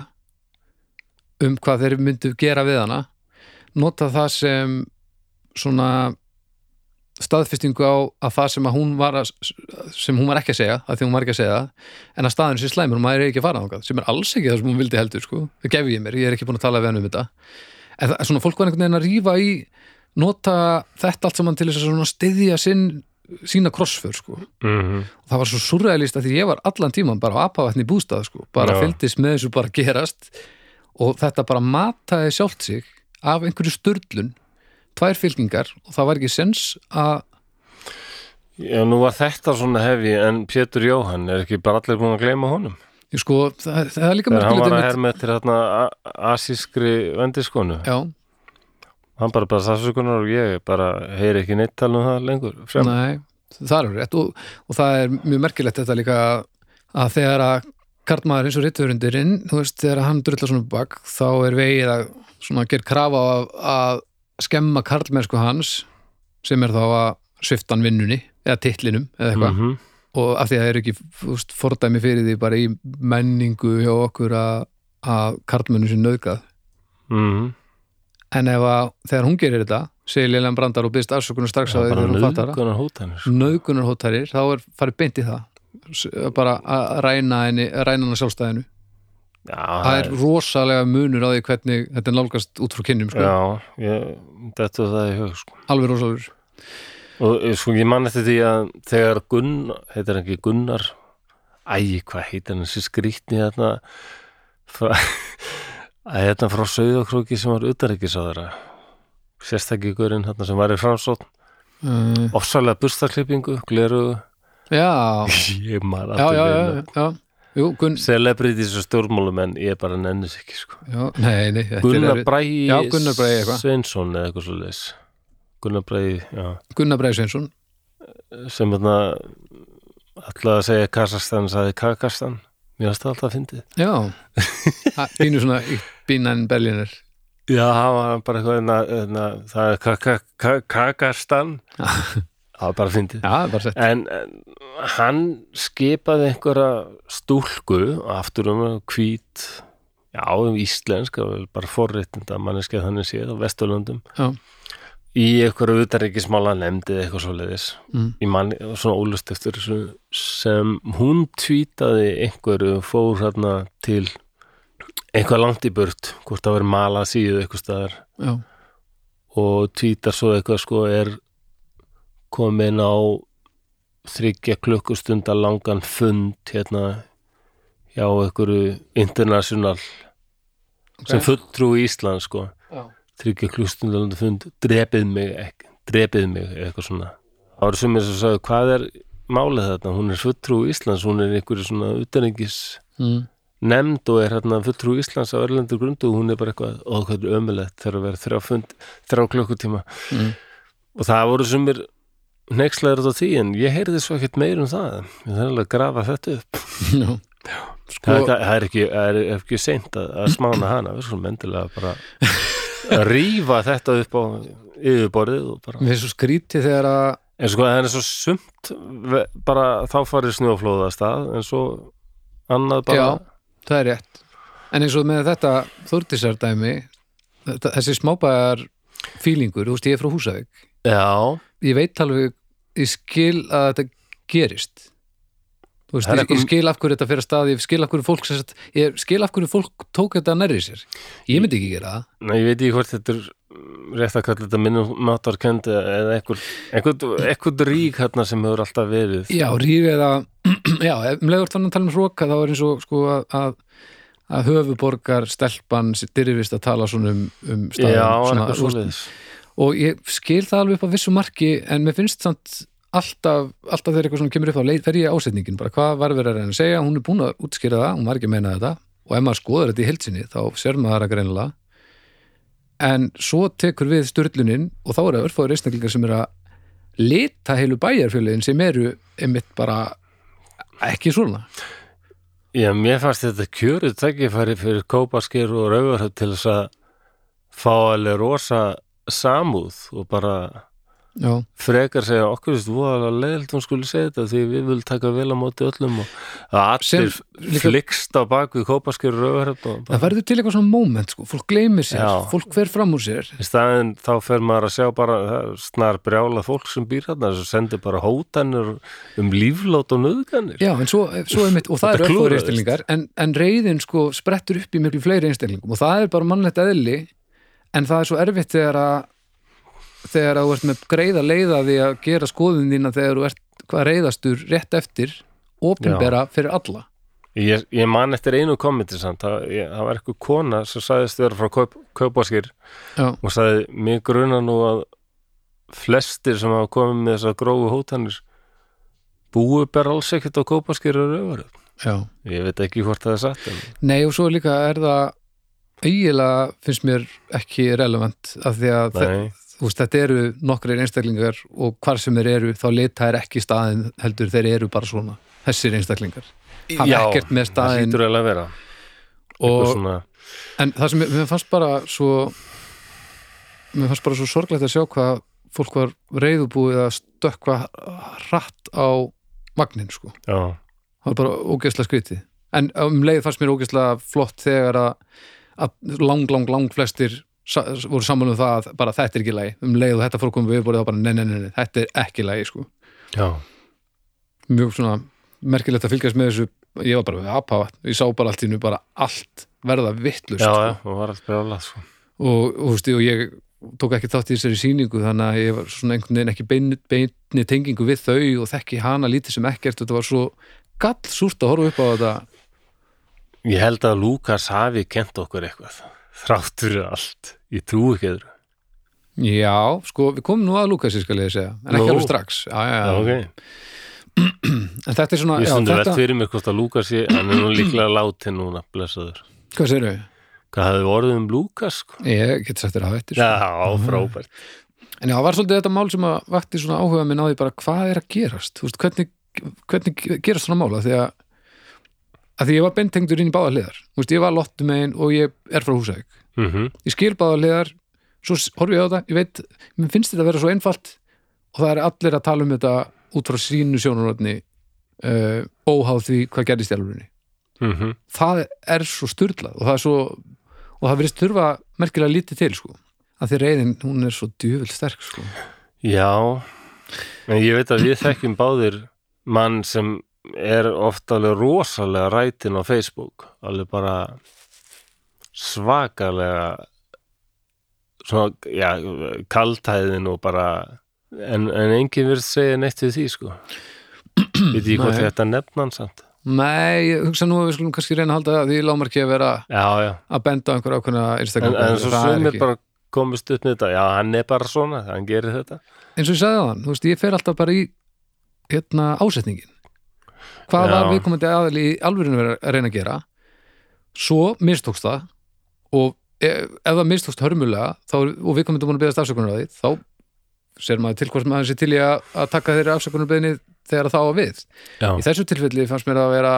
um hvað þeir myndu gera við hana. Nota það sem svona staðfestingu á að það sem að hún var að, sem hún var ekki að segja, að því hún var ekki að segja það, en að staðinu sé slæmur og maður er ekki að fara þangað, sem er alls ekki það sem hún vildi heldur sko, það gef ég mér, ég er ekki búin að tala við hann um þetta en það, svona fólk var einhvern veginn að rífa í nota þetta allt saman til þess að svona styðja sinn, sína krossför sko. mm og það var svo surrealist að því ég var allan tíman bara á apavatni í bústað sko. bara Já. fylgdist með þessu bara gerast og þetta bara mataði sjálft sig af einhverju störlun tvær fylkingar og það var ekki sens að Já, nú var þetta svona hefi en Pétur Jóhann er ekki bara allir búin að gleyma honum? Ég sko, það, það er líka þegar hann var að herma eftir hérna a- asískri vendiskonu. Já, hann bara bara safsökunar og ég bara heyri ekki neitt tala um það lengur frem. nei, það er rétt og, og það er mjög merkilegt þetta líka að þegar að karlmaður eins og ritturundirinn, þú veist, þegar hann drullar svona bak, þá er vegið að svona ger krafa að, að skemma karlmennsku hans sem er þá að svifta hann vinnunni eða titlinum eða eitthvað. Mhm. og af því að það er ekki veist, fordæmi fyrir því bara í menningu hjá okkur að, að karlmennu sem nöðgað Mhm. en ef að þegar hún gerir þetta segir Lilian Brandar og byrst afsökunar strax á því þegar hún fattar nöðgunar hótanir nöðgunarhóttarir, þá er farið beint í það. Bara að ræna henni ræna henni sjálfstæðinu já, það er rosalega munur á því hvernig þetta er nálgast út frá kynnum sko. já, ég, þetta er það í hug sko. alveg rosalegur og eh, sko ég man eftir því að þegar Gunnar, heitir hann ekki Gunnar? Æ, hvað heitir hann þessi skrýtni hérna? Frá, að hérna frá Sauðakróki sem var sérstakki gurinn hérna sem var í framsótt uh, ofsalega bustaklippingu, gleru já, ég man já, já, alltaf já, já. Jú, Gunn, celebrities og stjórnmálum en ég bara nennis ekki sko. já, nei, nei er Gunnar eitthvað. Sveinsson eða eitthvað svo leis Gunnar já. Gunnar Breið Sveinsson. Sem hérna ætlaði að segja Kazakstan sagði Kakastan mér varst það alltaf að fyndið. Já, Ha, pínu svona bínan Berliner. Já, það var bara eitthvað hérna, hérna, það er Kaka- Ka- Kakastan það var bara fyndið. Já, bara sett. En, en hann skipaði einhverja stúlku aftur um hvít já, um íslensk bara forréttinda manneskja þannig séð á Vesturlöndum. Já. í einhverju utanríkismála nefndið eitthvað svo leiðis mm. ég man svona ólust eftir þessu sem hún tvítaði einhverju fór hérna til eitthvað langt í burt hvort það verið mala síðu eitthvað staðar. Já, og tvítar svo eitthvað sko er komin á þryggja klukkustunda langan fund hérna hjá einhverju international sem fulltrú í Ísland sko. Þryggja klukkustunda langan fund drepið mig, ekki, drepið mig eitthvað svona. Það voru sem sem sagði hvað er málið þetta, hún er fulltrú Íslands hún er einhverju svona utanengis Mm. nefnd og er hérna fulltrú Íslands á Örlendur grundu og hún er bara eitthvað og hvað er ömulegt þegar að vera þrjá fund þrjá klukkutíma. Mm. og það voru sumir nexlaður á því en ég heyrði svo ekkert meir um það. Ég þarf alveg að grafa þetta upp. Það, Sko, er, það er ekki, það er ekki seint að, að smána hana. Við skulum endilega bara að rífa þetta upp á yfirborðið og bara við erum svo skrítið þegar að en sko það er svo sumt bara þá farið snjóflóða stað en svo annað bara Já. það er rétt. En eins og með þetta þórtisardæmi þetta, þessi smábæðar fílingur, þú veist, ég er frá Húsavík. Já, ég veit alveg, ég skil að þetta gerist. Þú veist, ég, ég eitthvað- skil af hverju þetta fyrir að stað ég skil af hverju fólk sagt, ég skil af hverju fólk tók þetta nærri sér. Ég myndi ekki gera það. Nei, ég veit ekki hvort þetta er rétt að kalla þetta minnum matarkendi eða einhver rík hérna sem hefur alltaf verið. Já, rífi eða já, ef um leiður þannig að tala um hróka þá er eins og sko að, að, að höfuborgar stelpan sér dyrfist að tala svona um, um staðum Já, svona, eitthvað svoleiðis og ég skil það alveg upp á vissu marki en mér finnst samt alltaf, alltaf þegar eitthvað svona kemur upp á leið fer ég ásetningin, bara. Hvað var verið að reyna að segja? Hún er búin að útskýra það, hún var ekki að meina þetta. Og ef maður skoður þetta í heilsinni þá sér maður það greinilega. En svo tekur við styrlunin og þá eru örfáður einstaklingar sem er að lita heilu bæjarfjöluðin sem eru einmitt bara ekki svona. Já, mér fannst þetta kjöruð tækifæri fyrir kópaskir og rauvarhöf til þess að fá alveg rosa samúð og bara já, frekar segja okkur veist voðalega leiðilt hún skulle segja þetta því við viljum taka vel á móti öllum og allir flikst á bak við kópaskir og rauvarhöf og bara það verður til eitthvað svona moment sko. fólk gleymir sér, Já. fólk fer fram úr sér Í staðinn þá fer maður að sjá bara er snar brjála fólk sem býr þarna sem sendir bara hótanir um líflót og nöðganir. Já, en svo, svo er mitt, og það eru öllur einstaklingar en, en reyðin sko sprettur upp í miklu fleiri einstaklingum og það er bara mannlegt eðli en það er svo erfitt þegar að þegar að þú ert með greiða leiða því að gera skoðun þína þegar þú ert hvað reyðastur rétt eftir opinbera fyrir alla Ég, ég man eftir einu kommenti samt, það, ég, það var eitthvað kona sem sagðist vera frá kaup, kaupaskir Já, og sagði, mig gruna nú að flestir sem hafa komið með þessar grófu hótanir búi bara alls ekkert á kaupaskir og rauvaröf. já Ég veit ekki hvort það er satt. En, Nei og svo líka er það eiginlega finnst mér ekki relevant af því að veist, þetta eru nokkrir einstaklingar og hvar sem þeir eru þá lita er ekki staðin heldur þeir eru bara svona þessir einstaklingar. Hafa Já, ekkert með staðin og, svona, en það sem mér fannst bara svo mér fannst bara svo sorglegt að sjá hvað fólk var reyðubúið að stökkva hratt á vagnin sko, já, það var bara ógeðslega skrítið. En um leið fannst mér ógeðslega flott þegar að, að lang, lang, lang flestir voru saman um það að bara þetta er ekki lagi. Um leið og þetta fór komið við borðið þá bara nei, nei, nei, nei, þetta er ekki lagi sko. Mjög svona merkilegt að fylgjast með þessu. Ég var bara við apavatn, ég sá bara allt í nú bara allt verða vittlust sko. sko. og, og, og ég tók ekki þátt í þessari sýningu þannig að ég var svona einhvern veginn ekki bein, beinni tengingu við þau og þekki hana lítið sem ekkert. Þetta var svo gall súrt að horfa upp á þetta Ég held að Lukas hafi kent okkur eitthvað þrátt fyrir allt ég trú ekki öðru já, sko, við komum nú að Lukasi skal ég segja, en ekki Nú. alveg strax já, já, Já, já. ok. en þetta er svona Ég stundi þetta, velt fyrir mér hvort að Lukas ég, hann er nú líklega látið núna, blessaður hvað segirðu? Hvað hefði orðið um Lukas? Sko? Ég get sagt þér að þetta Já, frábært En það var svolítið þetta mál sem að vakti svona áhuga minn á því bara hvað er að gerast, þú veist, hvernig, hvernig gerast svona mála, því að að því ég var beintengdur inn í báða hliðar. Þú veist, ég var lottu megin og ég er frá Húsavík. Mm ég skil báða hliðar, svo horfi ég á þetta ég veit, mér finnst þetta að vera svo einfalt og það er allir að tala um þetta út frá sínu sjónarotni uh, óháð því hvað gerðist í alvörinni það er svo styrlað og það er svo og það verðist þurfa merkilega lítið til sko. Að því reyðin, hún er svo djöfull sterk sko. Já, en ég veit að við þekkjum báðir mann sem er oft alveg rosalega rætin á Facebook. Alveg bara svakalega svona, já, kaltæðin og bara en, en enginn verið segja neitt við því sko. Veit ég hvað þetta nefna hann samt. Nei, ég hugsa nú að við skulum kannski reyna að halda því lámarki að vera Já, já, að benda á einhver ákveðna en, einstaklega en svo sumir bara komist upp með þetta, já, hann er bara svona hann gerir þetta. Eins og ég sagði á hann, þú veist, ég fer alltaf bara í hérna ásetningin hvað Já. var viðkomandi aðal í alvörinu verið að reyna að gera. Svo mistókst það og ef, ef það mistókst hörmulega þá, og viðkomandi búin að beðast afsökunar á því þá sér maður til hvort maður sé til í að, að taka þeirri afsökunar beðinni þegar það á að við. Já, í þessu tilfelli fannst mér að vera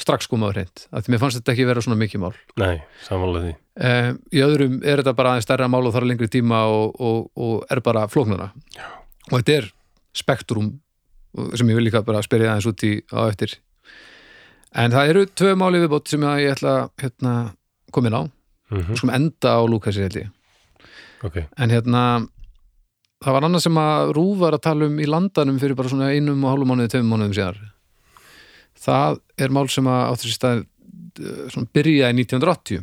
strax komaður hreint, að því mér fannst þetta ekki vera svona mikið mál. Nei, sammála því. Um, í öðrum er þetta bara aðeins stærra mál og þarf lengri tíma og, og, og er bara flóknara. Já. og þetta er spektrum sem ég vil líka bara spyrja aðeins út í á eftir. En það eru tvö máli viðbót sem ég ætla hérna, komin á. Mm og skum enda á Lúkasi held ég. Ok, en hérna það var annað sem að Rúf var að tala um í landanum fyrir bara svona einum og hálfum mánuði, tveim mánuðum síðar. Það er mál sem að á þessi stað eh, svona byrja í 1980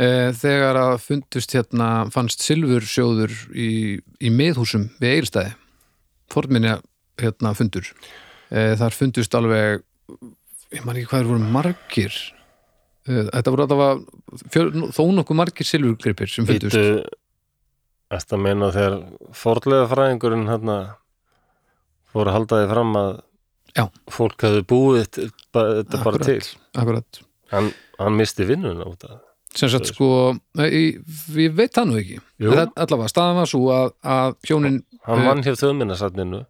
Eh, þegar að fundust hérna fannst silfursjóður í, í miðhúsum við Eilstæði fornminja hérna fundur. Eh, þar fundust alveg ég man ekki hvað er voru margir. Eh, þetta voru allavega þó nokkuð margir silfurgripir sem fundust. Þetta meina þegar forlega fræðingurinn hérna fór að halda því fram að Já. fólk hefði búið þetta bara- þetta til? akkurat. Hann, hann misti vinnuna út af sem sagt sko, ég veit það nú ekki. Allavega, staðan var svo að, að hjónin, hann Eh. vann hér þjóðminnarsafninu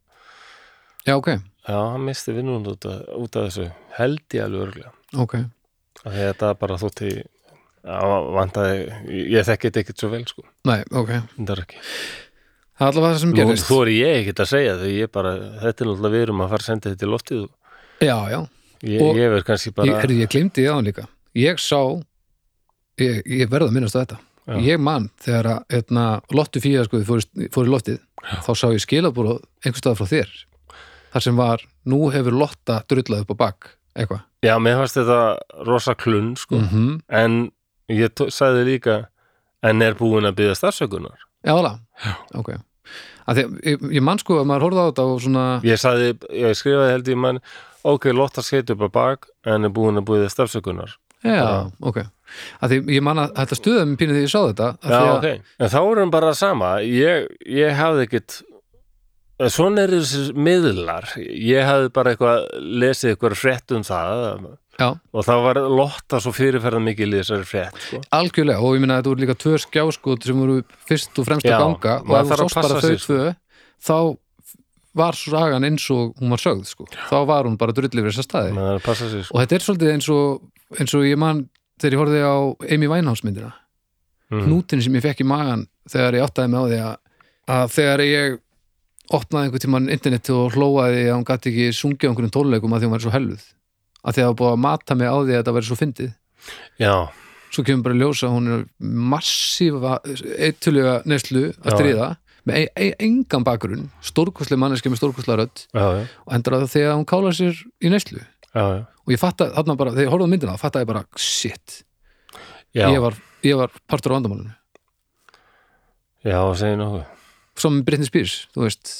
já ok. Já, hann misti vinnuna út út af þessu. Held ég alveg örgulega ok, að þetta bara þótti já, vantaði, ég þekki þetta ekkert svo vel sko, nei, ok. Þetta er ekki. Það er allavega það sem gerist. þú er ég ekkert að segja því ég bara, þetta er náttúrulega við erum að fara að senda þetta í loftið og já, já, ég, Og- ég verð kannski ég, bara ég glemdi á hann líka. Ég sá ég, ég verð að minnast á þetta. Já. ég man þegar að hérna, lottu fíða sko, fór, í- fór í loftið þá sá ég skilabúr einhvers staðar frá þér þar sem var, nú hefur lotta drullað upp á bak, eitthvað. Já, mér fannst þetta rosa klunn sko, mm en ég sagði líka en er búin að byggja starfsökunar já, alveg, ok. Því, ég, ég man sko að maður horfði á þetta og svona ég sagði, ég skrifaði held ég mann ok, Lotta skeitt upp á bak en er búin að byggja starfsökunar Já, ok. Að því ég man að þetta stuðið mér pínu því ég sá þetta. já, ok, en þá erum bara sama. Ég, ég hafði ekkit svona er þessi miðlar ég hafði bara eitthvað lesið eitthvað frétt um það Já, og það var Lotta svo fyrirferða mikil í þessari frétt sko. algjörlega og ég minna að þetta voru líka tvö skjáskot sem voru fyrst og fremst Já, að ganga og ef þú sást bara þau sko. tvö þá var sagan eins og hún var sögð sko. þá var hún bara drullið fyrir þessa staði sig sko. og þetta er svolítið eins og, eins og ég man þegar ég horfði á Amy Winehouse myndina mm. hnútin sem ég fekk í magan þegar ég áttaði mig á því að, að þegar ég opnaði einhvern tímann internet og hlóaði að hún gæti ekki sungið á einhverjum tónleikum að því hún væri svo helluð. Að því að það var búið að mata mig á því að þetta væri svo fyndið. Já, svo kemur bara að ljósa að hún er massífa eittulega neslu að stríða með e e engan bakgrunn stórkoslega manneski með stórkoslega rödd já, já, og endur að þegar hún kálar sér í neslu já, já. og ég fatta þarna bara, þegar ég horfði á myndina þá fattaði ég bara, shit. Ég var, ég var partur á vandamálinu. Já segi nokkuð svo með Britney Spears, þú veist.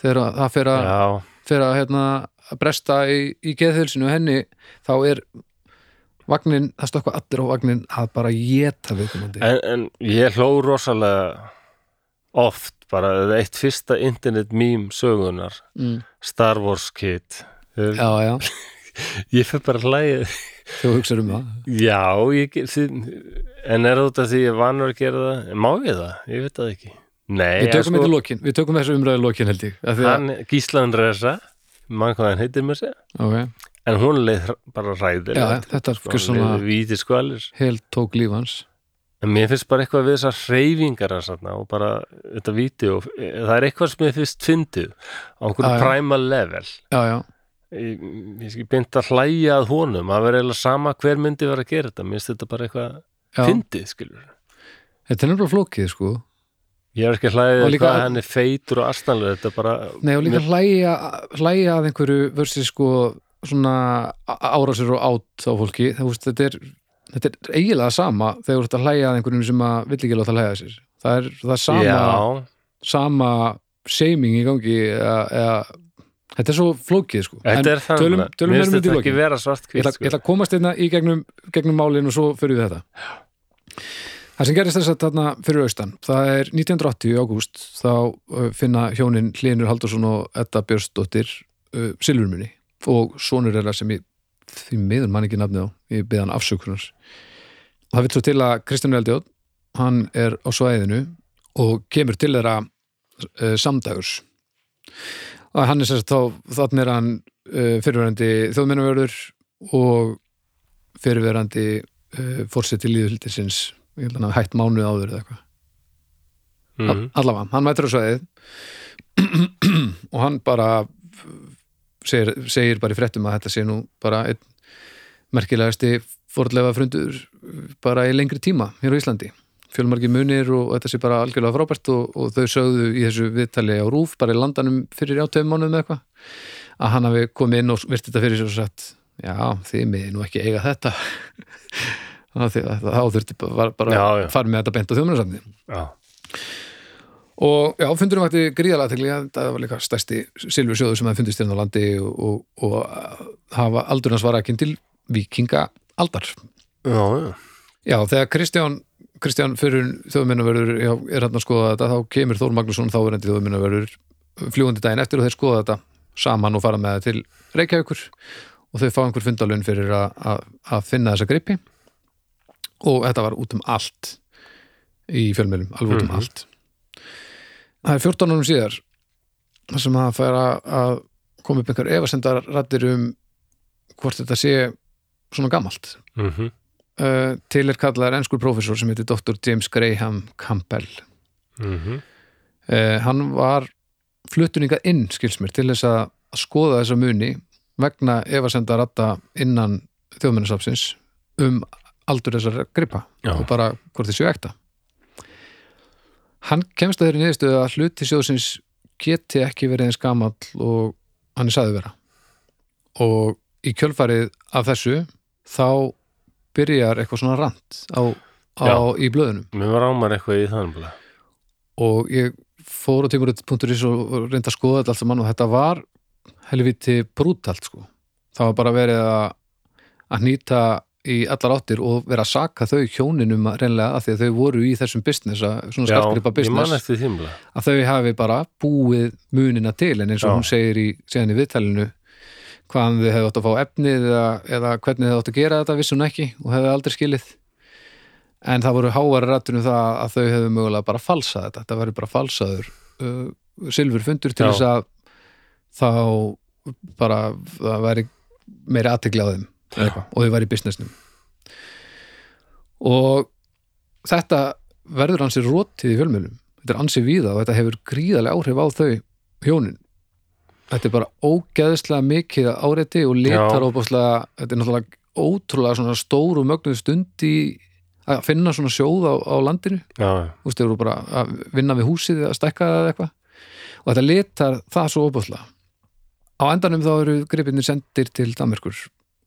Þegar að- það fer að, fer að, hérna, að bresta í, í geðhilsinu henni, þá er vagnin, það stökkva allir á vagnin að bara geta viðkomandi. En, en ég hló rosalega oft bara eitt fyrsta internet meme sögunar mm. Star Wars Kid. Já, já, ég fyrir bara hlæja. Þú hugsaður um það? Já, ég, en er þetta því ég vanur að gera það? Má ég það, ég veit það ekki nei, við tökum en þetta lokin, við tökum þessu umræðu lokin held ég því að, hann, Gíslaðan Resa mann hvað hann heitir mér segja ok, en hún leið bara ræðilega já, þetta er svona víti skvalir. helt tók líf hans. En mér finnst bara eitthvað við þessar hreyfingar þarna, og bara þetta víti og það er eitthvað sem mér finnst fyndið á einhverju já. primal level. Já, já, ég, ég beint að hlæja að honum það verður eiginlega sama hver myndi var að gera þetta. Mér finnst þetta bara eitthvað fyndið skilur þetta er nefnilega flókið sko Ég er ekki að hlæði Og líka- hvað hann er feitur og astanlega, þetta er bara Nei, og líka Mér- hlæja að einhverju versus sko svona árásir og átt á fólki. Það, veist, þetta, er, þetta er eiginlega sama þegar þú ert að hlæja að einhverjum sem að vill ekki láta að sér. Það er, það er sama, sama shaming í gangi eða, eða, þetta er svo flókið sko. Þetta er þannig tölum Mér meira um finnst þetta ekki vera svart hvitt ætla, ég ætla að komast einna í gegnum, gegnum málin og svo fyrir við þetta það sem gerist þess að þarna fyrir austan það er 1980 í ágúst þá finna hjónin Hlinur Haldursson og Edda Björnsdóttir uh, Silfurmunni og sonur þeirra sem ég því miður mann ekki nafnið á ég beðan afsökunar. Það vil svo til að Kristján Eldjóð hann er á svæðinu og kemur til þeirra uh, samdægurs og hann er sérst þá þannig er hann uh, fyrirverandi þjóðmennavörður og fyrirverandi uh, fórseti líðhildisins ég held að hann hafi hætt mánuð áður eða eitthvað. Mm. allavega, hann mætur á svæðið. Og hann bara segir, segir bara í fréttum að þetta sé nú bara einn merkilegasti fordlega frundur bara í lengri tíma hér á Íslandi. Fjölmargi munir og þetta sé bara algjörlega frábært og, og þau sögðu í þessu viðtali á Rúf bara í landanum fyrir áttöfum mánuðum eða eitthvað að hann hafi komið inn og virt þetta fyrir sér og sagt já, þið miði nú ekki eiga þetta þá þurfti bara, já. fara með þetta bent á þjóðmennarsamni Já, og já, fundurum vakti gríðalega til það var líka stærsti silfur sjóðu sem það fundist hérna á landi og, og, og hafa aldurinn svara ekki til vikinga aldar já, já. já, þegar Kristján Kristján fyrir þjóðminnaverður já, er hann að skoða þetta, þá kemur Þór Magnússon þá er endi þjóðminnaverður fljúandi daginn eftir og þeir skoða þetta saman og fara með það til Reykjavíkur og þau fá einhver fundalun fyrir að- að að finna þessa gripi og þetta var út um allt í fjölmjölum, alveg út um Mhm. allt það er 14 árum síðar þar sem að færa að koma upp einhver efasendar rættir um hvort þetta sé svona gamalt Mm uh, til er kallaðar enskur prófessor sem heitir Dr. James Graham Campbell Mhm. uh, hann var fluttuninga inn skilsmér til þess að skoða þessa muni vegna efasenda ratta innan þjóðmennasafsins um aldur þessar gripa Já. og bara hvort þið séu ekta. Hann kemst að þeirri niðurstöðu að hluti sjóðsins geti ekki verið eins gamall og hann er sagði vera. Og í kjölfarið af þessu þá byrjar eitthvað svona rant á, á, í blöðunum. Mér var ámar eitthvað í þannig og ég fór á tímurit.is og reyndi að skoða þetta saman og þetta var helviti brútalt sko. það var bara verið að að nýta í allar áttir og vera að saka þau hjóninum reynlega að því að þau voru í þessum business, svona skartgripa business að þau hafi bara búið munina til en eins og Já. hún segir í, í viðtalinu hvaðan þau hefðu átt að fá efnið eða, eða hvernig þau átt að gera þetta vissi hún ekki og hefðu aldrei skilið. En það voru háværi rættunum það að þau hefðu mögulega bara falsað þetta. Þetta væri bara falsaður uh, silfur fundur til þess að þá bara það væri meiri aðtegli á þeim og þau væri í businessnum. Og þetta verður hansi rótið í fjölmjölum þetta er ansi víða og þetta hefur gríðarlega áhrif á þau hjónin. Þetta er bara ógeðslega mikið áreiti og litar Já. óbáslega þetta er náttúrulega ótrúlega svona stór og mögnuð stund í að finna svona sjóð á, á landinu. Þú veist, þeir eru bara að vinna við húsið að stækka það eða eitthvað. Og þetta litar það svo óbúðslega á endanum þá eru gripinir sendir til Danmerkur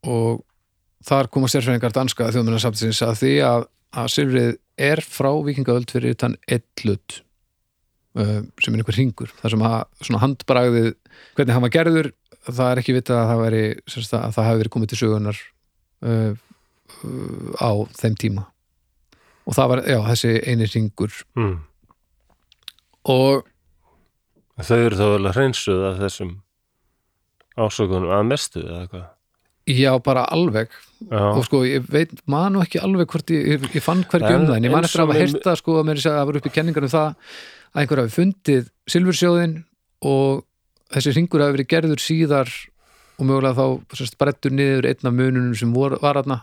og þar koma sérfræðingar danska þjóðmennarsamtsins að því að, að silfrið er frá vikingaöld fyrir þann ellut uh, sem er einhver hringur þar sem að svona handbragðið hvernig hann var gerður það er ekki vitað að það veri að það hafi verið komið til sögunar uh, uh, á þeim tíma og það var, já, þessi eini hringur mm. og Þau eru þá vel að hreinsuð af þessum ásökunum að mestu eða eitthvað. Já, bara alveg. Já, og sko, ég veit, man nú ekki alveg hvort ég, ég, ég fann hvergi um En það en ég man eftir að hafa heyrta sko að mér að það var upp í kenningar um það að einhver hafi fundið silfursjóðin og þessi hringur hafi verið gerður síðar og mögulega þá sérst, brettur niður einn af mununum sem vor, var aðna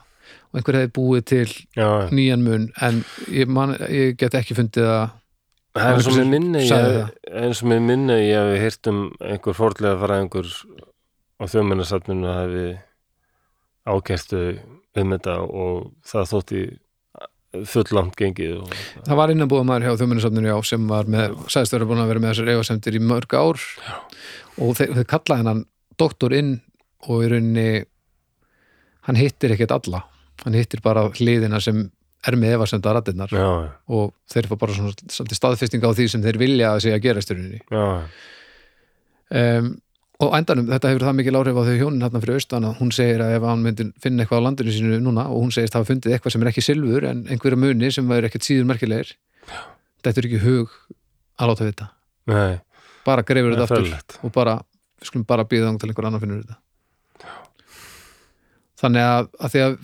og einhver hefði búið til já, nýjan mun. En ég, man, ég get ekki fundið að Það eins og mér minni Sagði ég, eins og mér minni ég hafi heyrt um einhver fórlega fræðingur á þjóðmennasafninu að hafi ákertu um þetta og það þótti fulllangt gengið og, Það var innanbúðamaður hjá þjóminnisafninu já sem var með, sagðist vera búin að vera með þessar efasemtir í mörg ár. Já. og þeir, þeir kallaði hennan doktor inn og í rauninni hann hittir ekkert alla. Hann hittir bara hliðina sem er með efasemta rættinnar já, og þeir fá bara svona svolítið staðfesting á því sem þeir vilja að segja gerast í rauninni. Já, um, og endanum, þetta hefur það mikil áhrif á þau hjónin hérna fyrir austan að hún segir að ef hann myndi finna eitthvað á landinu sínu núna og hún segist hafa fundið eitthvað sem er ekki silfur en einhverja muni sem væri ekkert síður merkilegir þetta er ekki hug að láta þetta nei, bara greifur það þetta er aftur og bara, við skulum bara býða þang til einhver annar finnur þetta. Þannig að, að því að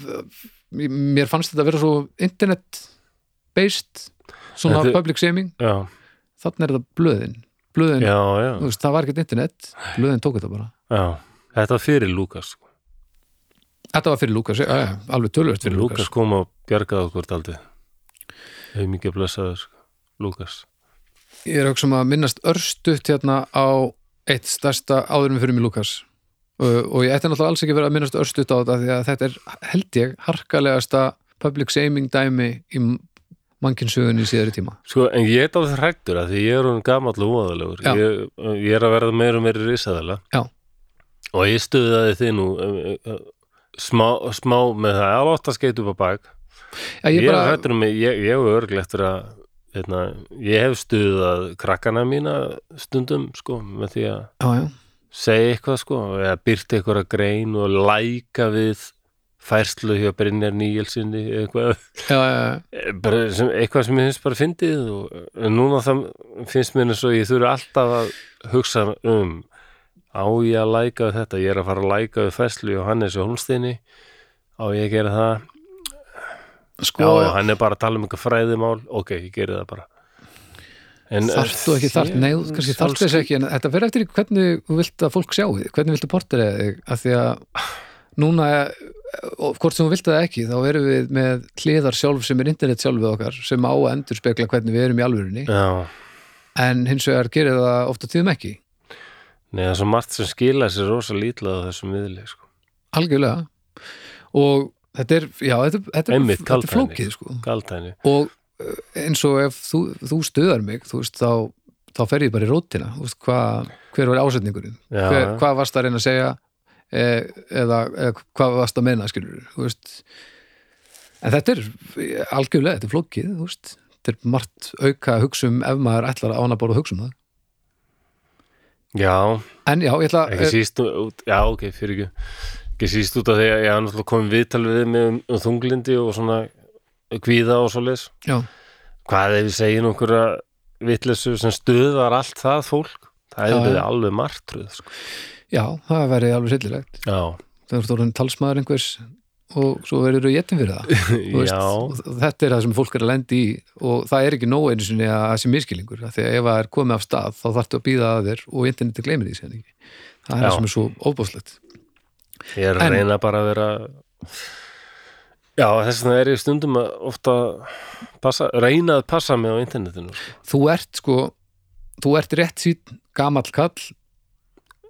mér fannst þetta að vera svo internet based svona Þetta- public shaming. Já, þannig er þetta blöðin blöðin, já, já, veist, það var ekkert internet blöðin tók þetta bara já þetta var fyrir Lukas sko. Þetta var fyrir Lukas, alveg tölvöld fyrir Lukas. Lukas kom og bjargaði okkur daldið hefur mikið blessaður sko. Lukas Ég er auðvitað að minnast örstutt hérna á eitt stærsta áðurum fyrir mig Lukas og, og ég ætti náttúrulega alls ekki verið að minnast örstutt á þetta því að þetta er held ég harkalegasta public shaming dæmi í mannkinsögunni í síðari tíma. Sko, en ég er alveg hrættur að því ég er hún gamall og óðalegur Já. ég, ég er að verða meira og meira risaðala Já. og ég stuðaði þið nú um, um, smá, smá með það að láta skeit upp á bak Já, ég, ég er bara, hrættur um mig, ég, ég er örglega eftir að hérna, ég hef stuðað krakkana mína stundum sko, með því að segja eitthvað sko, eða byrta eitthvað grein og læka við færslu hjá Brynjar Níelsinni eitthvað. Já, já, já, bara sem, eitthvað sem ég finnst bara fyndið og núna það finnst mér eins og ég þurfi alltaf að hugsa um á ég að læka þetta? Ég er að fara að læka fæslu og Hannes og Holmsteini á ég að gera það? Sko, já, já, hann er bara að tala um eitthvað fræðimál. Ok, ég geri það bara. Þarftu ekki þart, nei, þú kannski þarftu þess ekki, en þetta fyrir eftir hvernig þú vilt að fólk sjá þig, hvernig viltu portera þig, af því að núna, og hvort sem þú vilt það ekki, þá erum við með hliðar sjálf sem er internet sjálfið okkar, sem á að endur spekla hvernig við erum í alvörunni, já, en hins vegar gerir það ofta tíðum ekki, nei, það er svo margt sem skila sér rosa lítla á þessum miðli sko. algjörlega, og þetta er, já, þetta, þetta, Einmitt, þetta er flókið, sko, og eh, eins og ef þú, þú stuðar mig, þú veist, þá þá fer ég bara í rótina, veist, hvað hver var ásetningurinn, hver, hvað varst að reyna að segja eða, eða hvað varst að menna skilur, en þetta er algjörlega, þetta er flókið, þetta er margt auka að hugsa um ef maður ætlar að ána bara að hugsa um það já, en já, ég ætla ekki síst út, já ok, fyrir ekki. Ekki síst út af því að ég náttúrulega komið viðtal við mig um, um þunglindi og svona kvíða og svo leis já, hvað ef við segjum einhverja vitleysu sem stuðar allt það fólk? Það er já. alveg martröð sko. Já, það væri alveg sillilegt þegar þú erum talsmaður einhvers og svo verður þú getin fyrir það þetta er það sem fólk er að lendi í og það er ekki nóg einu sinni að það sé miskilingur að ef það er komið af stað þá þarftu að býða að þér og interneti gleymir því það er Já. það sem er svo óbúslegt ég er að reyna bara að vera já, þess vegna er ég stundum að ofta passa, reyna að passa mig á internetinu sko. þú ert sko þú ert rétt sín gamall kall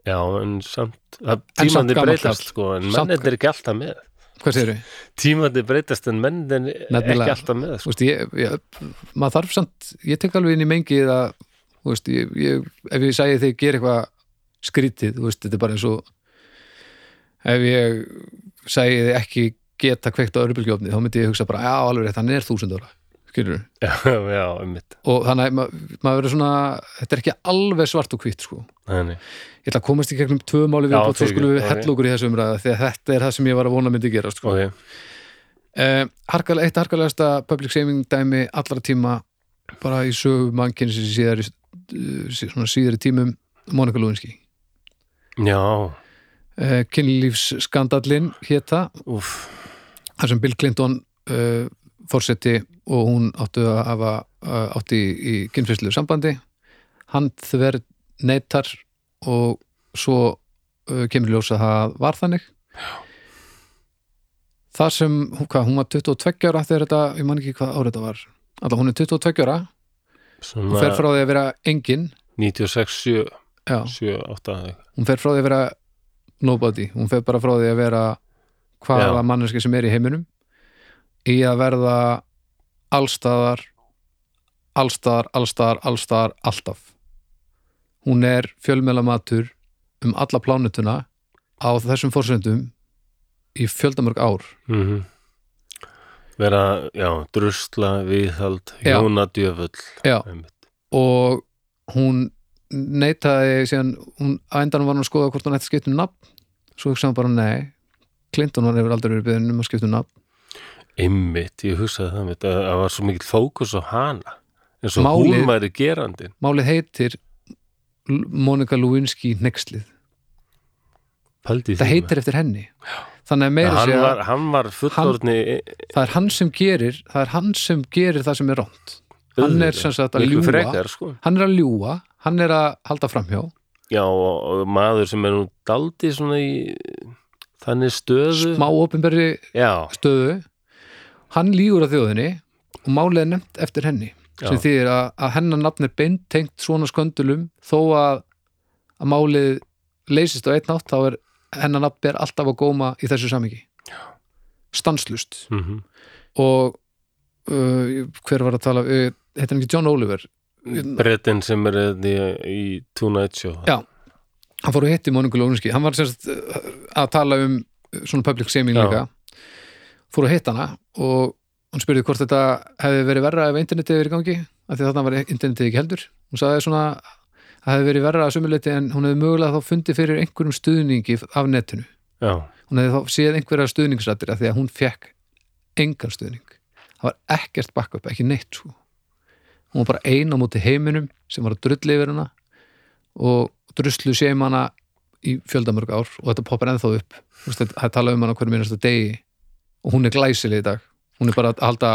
já, en samt tímandi breytast sko, en mennir er ekki alltaf með hvað segir þau? tímandi breytast en mennir er ekki alltaf með sko. Veist, ég, ég, maður þarf samt ég tek alveg inn í mengið að veist, ég, ég, ef ég segi þig gera eitthvað skrítið, veist, þetta er bara eins og ef ég segi þig ekki geta kveikt á örbylgjófni, þá myndi ég hugsa bara, já, alveg hann er þúsund ára skilur já, já, um mitt og þannig ma- maður verður svona þetta er ekki alveg svart og hvitt sko. Þannig. ég ætla að komast í gegnum tvö máli við og svo skulum við ok. hella okkur í þessu umræða því að þetta er það sem ég var að vona myndi gera sko. ok, Eh, harkalega, eitt harkalegasta public shaming dæmi allra tíma bara í sögu mannkynni sem síðari, eh, sí- svona síðari tímum Monika Lewinsky. Já, eh, kynlífsskandallinn hétta þar sem Bill Clinton uh, fórseti og hún áttu að hafa uh, átti í, í kynfyrslu sambandi. Hann þver neytar og svo uh, kemur ljós að það var þannig. Þar sem, hún- hvað, hún var 22 ára þegar þetta, ég man ekki hvað árið þetta var. Alltaf hún er 22 ára. Hún fer frá því að vera engin. 96, 7, já, 7, 8 hún fer frá því að vera nobody, hún fer bara frá því að vera hvaða Já. manneski sem er í heiminum í að verða allstaðar allstaðar, allstaðar, allstaðar, alltaf. Hún er fjölmélamatur um alla plánutuna á þessum fórsendum í fjöldamörg ár. Mm vera, já, drusla viðhald, hjónadjöfull Já. og hún neitaði síðan, hún á endanum var hún að skoða hvort hún ætti að skipta um nafn. Svo hugsaði hún bara nei Clinton var hefur aldrei verið beðin um að skipta um nafn einmitt, ég hugsaði það einmitt, að það var svo mikill fókus á hana eins og Málið- hún væri gerandin málið heitir Monica Lewinsky Nexlið Pældi í það heitir eftir henni. Þannig að meira hann segja var, hann var fullorðni það er hann sem gerir það er hann sem gerir það sem er ránt hann er sem sagt að ljúga. frekar, sko. hann er að ljúa, hann er að halda framhjá. Já, og, maður sem er nú daldi svona í þannig stöðu smá opinberri já, stöðu hann lígur að þjóðinni og málið er nefnt eftir henni sem Já. þýðir að, að hennar nafn er beintengt svona sköndulum. Þó að, að málið leysist á einn nátt þá er hennar nafn ber alltaf að góma í þessu samingi stanslust mm og uh, hver var að tala uh, heitir hann ekki John Oliver? Brettin sem er í, í Tonight Show. Já. hann fór að hitti Móniku Lóninski hann var semst uh, að tala um uh, svona public shaming Já. líka fór að hitta hana og hún spurði hvort þetta hefði verið verra ef internetið verið í gangi af því að þarna var internetið ekki heldur. Hún sagði svona að það hefði verið verra að sumuleiti en hún hefði mögulega þá fundið fyrir einhverjum stuðningi af netinu. Já, hún hefði þá séð einhverja stuðningsrættir af því að hún fekk engan stuðning. Það var ekkert backup, ekki neitt sko. hún var bara ein á móti heiminum sem var að drulli yfir hana og druslu séum hana í fjöldamörg ár og þetta poppar ennþá upp. Það tala um hana hverju minnasta degi og hún er glæsileg í dag. Hún er bara að halda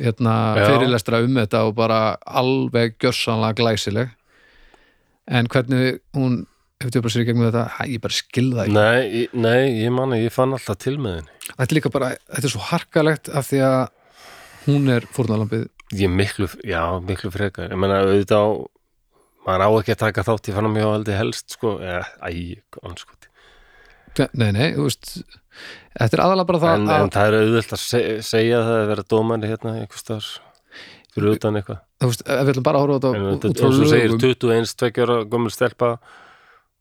hérna, fyrirlestra um þetta og bara alveg gjörsanlega glæsileg. En hvernig hún hefur tjópað sér í gegnum þetta, hæ, ég bara skilða nei, nei, ég manna ég fann alltaf til með henni. Þetta er líka bara, þetta er svo harkalegt af því að hún er fórnalambið ég miklu, já, miklu frekar. Ég menna auðvitað á maður á ekki að taka þátt í fann mjög aldrei helst sko, eða, æ, anskoti nei, nei, þú veist þetta er aðalega bara það en, að en það er auðvitað að se- segja það að vera dómari hérna einhvers staðar fyrir utan eitthvað þú veist, ef við ætlum bara að horfa á en þetta þetta út frá eins og segir lögum 21, 20 ára gömul stelpa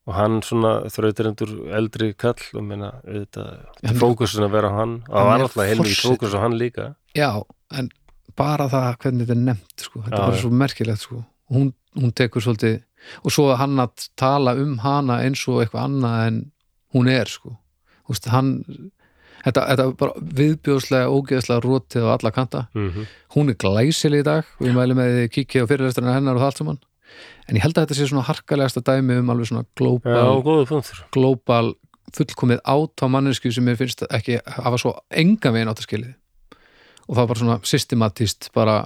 og hann svona þrauturendur eldri kall og Hann- fókusin að vera á hann og Hann alltaf forseti. fókus á hann líka já, en bara það hvernig þetta er nefnt sko. þetta Já, er bara svo merkilegt sko. hún, hún tekur svolítið og svo hann að tala um hana eins og eitthvað annað en hún er sko. Veist, hann þetta, þetta bara viðbjóðslega ógeðslega rótið á alla kanta. Mm -hmm. hún er glæsileg í dag ég mæli með því kíkja á fyrirlesturinn hennar og það allt saman. En ég held að þetta sé svona harkalegasta dæmi um alveg svona punktur. global fullkomið át á mannesku sem mér finnst ekki hafa svo enga veginn átt að skilið og það var svona systematíst bara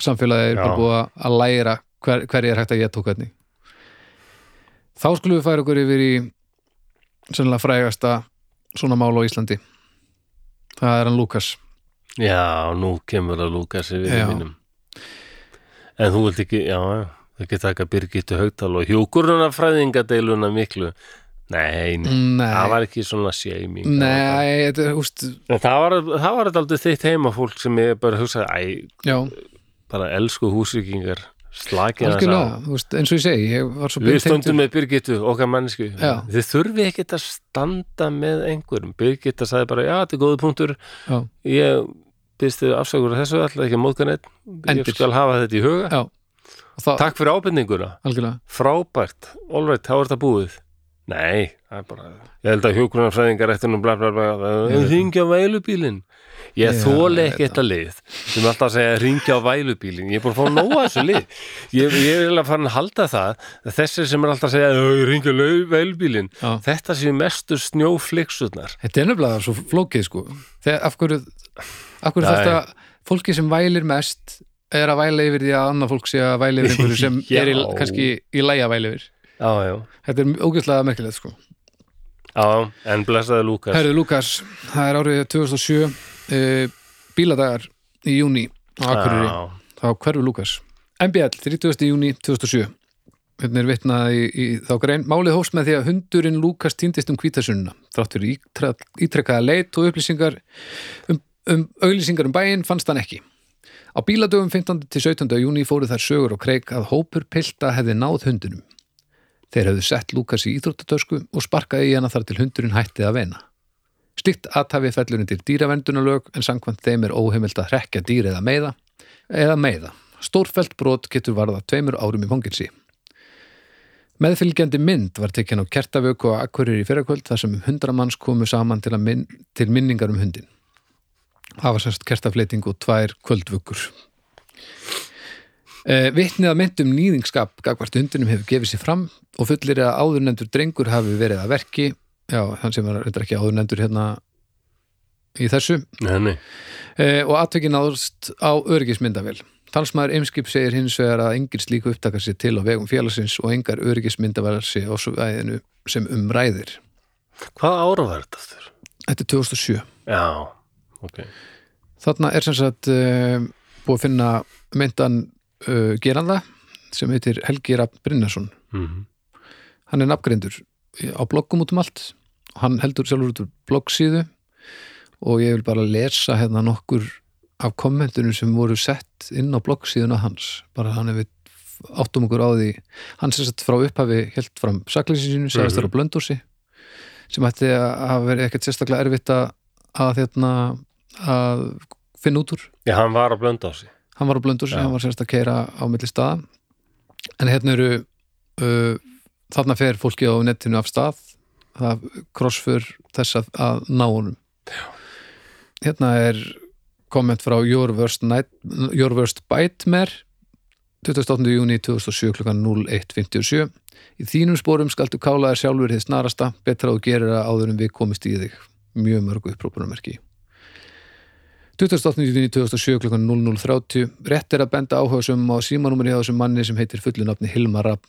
samfélagið er bara búið að læra hver, hver er hægt að geta og hvernig. Þá skulum við færa okkur yfir í sennilega frægasta svona mál á Íslandi. Það er hann Lukas Já, nú kemur að Lukas við Já. mínum. En þú vilt ekki, já, já ekki taka Birgittu Haugtal og hjúkurunarfræðingadeiluna miklu. Nei, nei, Nei, það var ekki svona shaming Nei, þetta er, úst, En það var, það var aldrei þitt heimafólk sem ég bara hugsaði, æ, já, bara elsku húsvíkingar slakið að veist, eins og ég segi, ég var svo Við stöndum með Birgittu, okkar mannsku Já. Þið þurfi ekkert að standa með einhverjum. Birgitta sagði bara, já, þetta er góðu punktur. Já, Ég byrst þið afsakur á þessu alltaf ekki að móðka neitt Ég skal hafa þetta í huga. Það, Takk fyrir ábendinguna, algjörlega. Frábært. Allrætt, þá er þetta búið. Nei, það er bara Ég held að hjókunarfræðingar eftir nú bla bla bla Ég- Ringja vælubílinn Ég ég ekki þetta lið. Sem alltaf að segja ringja á vælubílinn. Ég er búin að fá nóga þessu lið. Ég, ég er eiginlega farin að halda það að Þessir sem er alltaf að segja "Ö, ringja á vælubílinn Já. Þetta séu mestu snjófliksurnar Þetta er nefnilega svo flókið sko. Þegar, af hverju, af hverju þetta fólki sem vælir mest er að væla yfir því að annað fólk sé að væla yfir einhverju sem er í, kannski í lægi að væla yfir. Já, já, Þetta er ógeðslega merkilegt sko. Já, en blessaði Lúkas. Herðu Lukas, það er árið 2007 uh, bíladagar í júni á Akureyri Já, þá hverfu Lukas MBL, 30. júni 2007 hérna er vitnað í, í þá grein málið hófst með því að hundurinn Lukas týndist um hvítasunna þrátt fyrir ítre- ítrekkaða leit og upplýsingar um, um auglýsingar um bæinn fannst hann ekki Á bíladögum 15. til 17. júni fóru þær sögur og kreik að hópur pilta hefði náð hundinum. Þeir hefðu sett Lukas í íþróttatösku og sparkaði í hana þar til hundurinn hætti að vena. Slikt aðtafi fellur undir dýravendunarlög en samkvæmt þeim er óheimilt að hrekja dýr eða meiða eða meiða. Stórfelt brot getur varða tveimur árum í fangilsi. Meðfylgjandi mynd var tekinn á kertavöku og akkurir í fyrrakvöld þar sem hundramanns komu saman til, minn, til minningar um hundin. Það var sérst kertafleiting og tvær kvöldvökur. Eh, Vitnið að myndum nýðingskap gagvart hundinum hefur gefið sér fram og fullir að áðurnendur drengur hafi verið að verki já, hann sem var reyndar ekki áðurnendur hérna í þessu Nei, nei. eh, og atvekin náðust á öryggismyndavél. Talsmaður Eimskip segir hins vegar að engin slíku upptakar sér til á vegum félagsins og engar öryggismyndavélar sé á svæðinu sem umræðir. Hvað ára var þetta þurr? Þetta er 2007. Já, ok. Þarna er sem sagt uh, búið að finna myndan uh, geranda sem heitir Helgi Rapp Brynnarsson. Mm Hann er nafngreindur á bloggum út um allt. Hann heldur sjálfur út úr bloggsíðu og ég vil bara lesa hérna nokkur af kommentunum sem voru sett inn á bloggsíðuna hans. Bara hann hefur áttum okkur á því. Hann sem sagt frá upphafi helt fram sakleysinsinu, sagðist þar á blöndósi sem ætti að verið ekkert sérstaklega erfitt að, hérna, að finna út úr. Já, hann var á sig. hann var á blöndursi, hann var sérst að keira á milli staða en hérna eru uh, þarna fer fólki á netinu af stað það krossfur þess að, að ná honum Já. hérna er komment frá Your Worst, Night, Your Worst Bightmare 28. júni 2007 kl. 01.57 í þínum spórum skaltu kála þér sjálfur þið snarasta, betra gerir það áður en við komist í þig mjög mörgu upprópunarmerki 28. júni 2007 kl. 00.30 rétt er að benda áhugasum á símanúmeri hjá þessum manni sem heitir fullu nafni Hilmar Rapp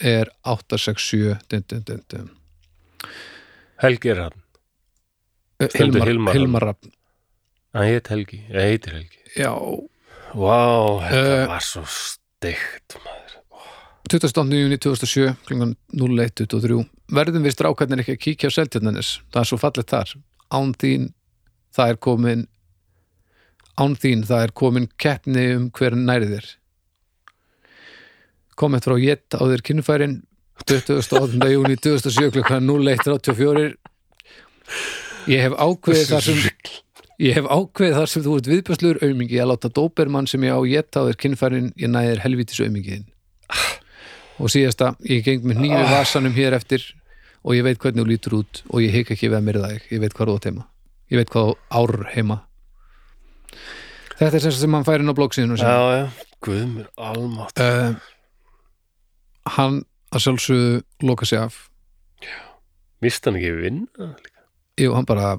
er 867 dun, dun, dun. Helgi er hann. Eh, Hilmar, Hilmar Hilmar Rapp Hann heit Helgi. Ég heitir Helgi. já, Vá, þetta Eh. var svo steikt, maður. 28. júni 2007 kl. 01.23 verðum við strákarnir ekki að kíkja á seltjarnanis það er svo fallegt þar án þín það er komin án þín það er komin keppni um hver næri þér komið frá jett á þér kynfærin 28. júni 2007 kl. 01.84 ég hef ákveðið þar sem Ég hef ákveðið þar sem þú ert viðbjörsluður aumingi að láta dópermann sem ég á gett á þér kynfærin, ég næðir helvítis aumingiðin. Og síðasta, ég geng með nýju vasanum hér eftir og ég veit hvernig þú lítur út og ég hik ekki við að myrða þig, ég veit hvað þú átt heima. Ég veit hvað ár heima. Þetta er sem sem hann fær inn á bloggsíðinu Já, já. Guð mér almátt. uh, Hann að sjálfsögðu loka sig af. Mist hann ekki vinna? Jú, hann bara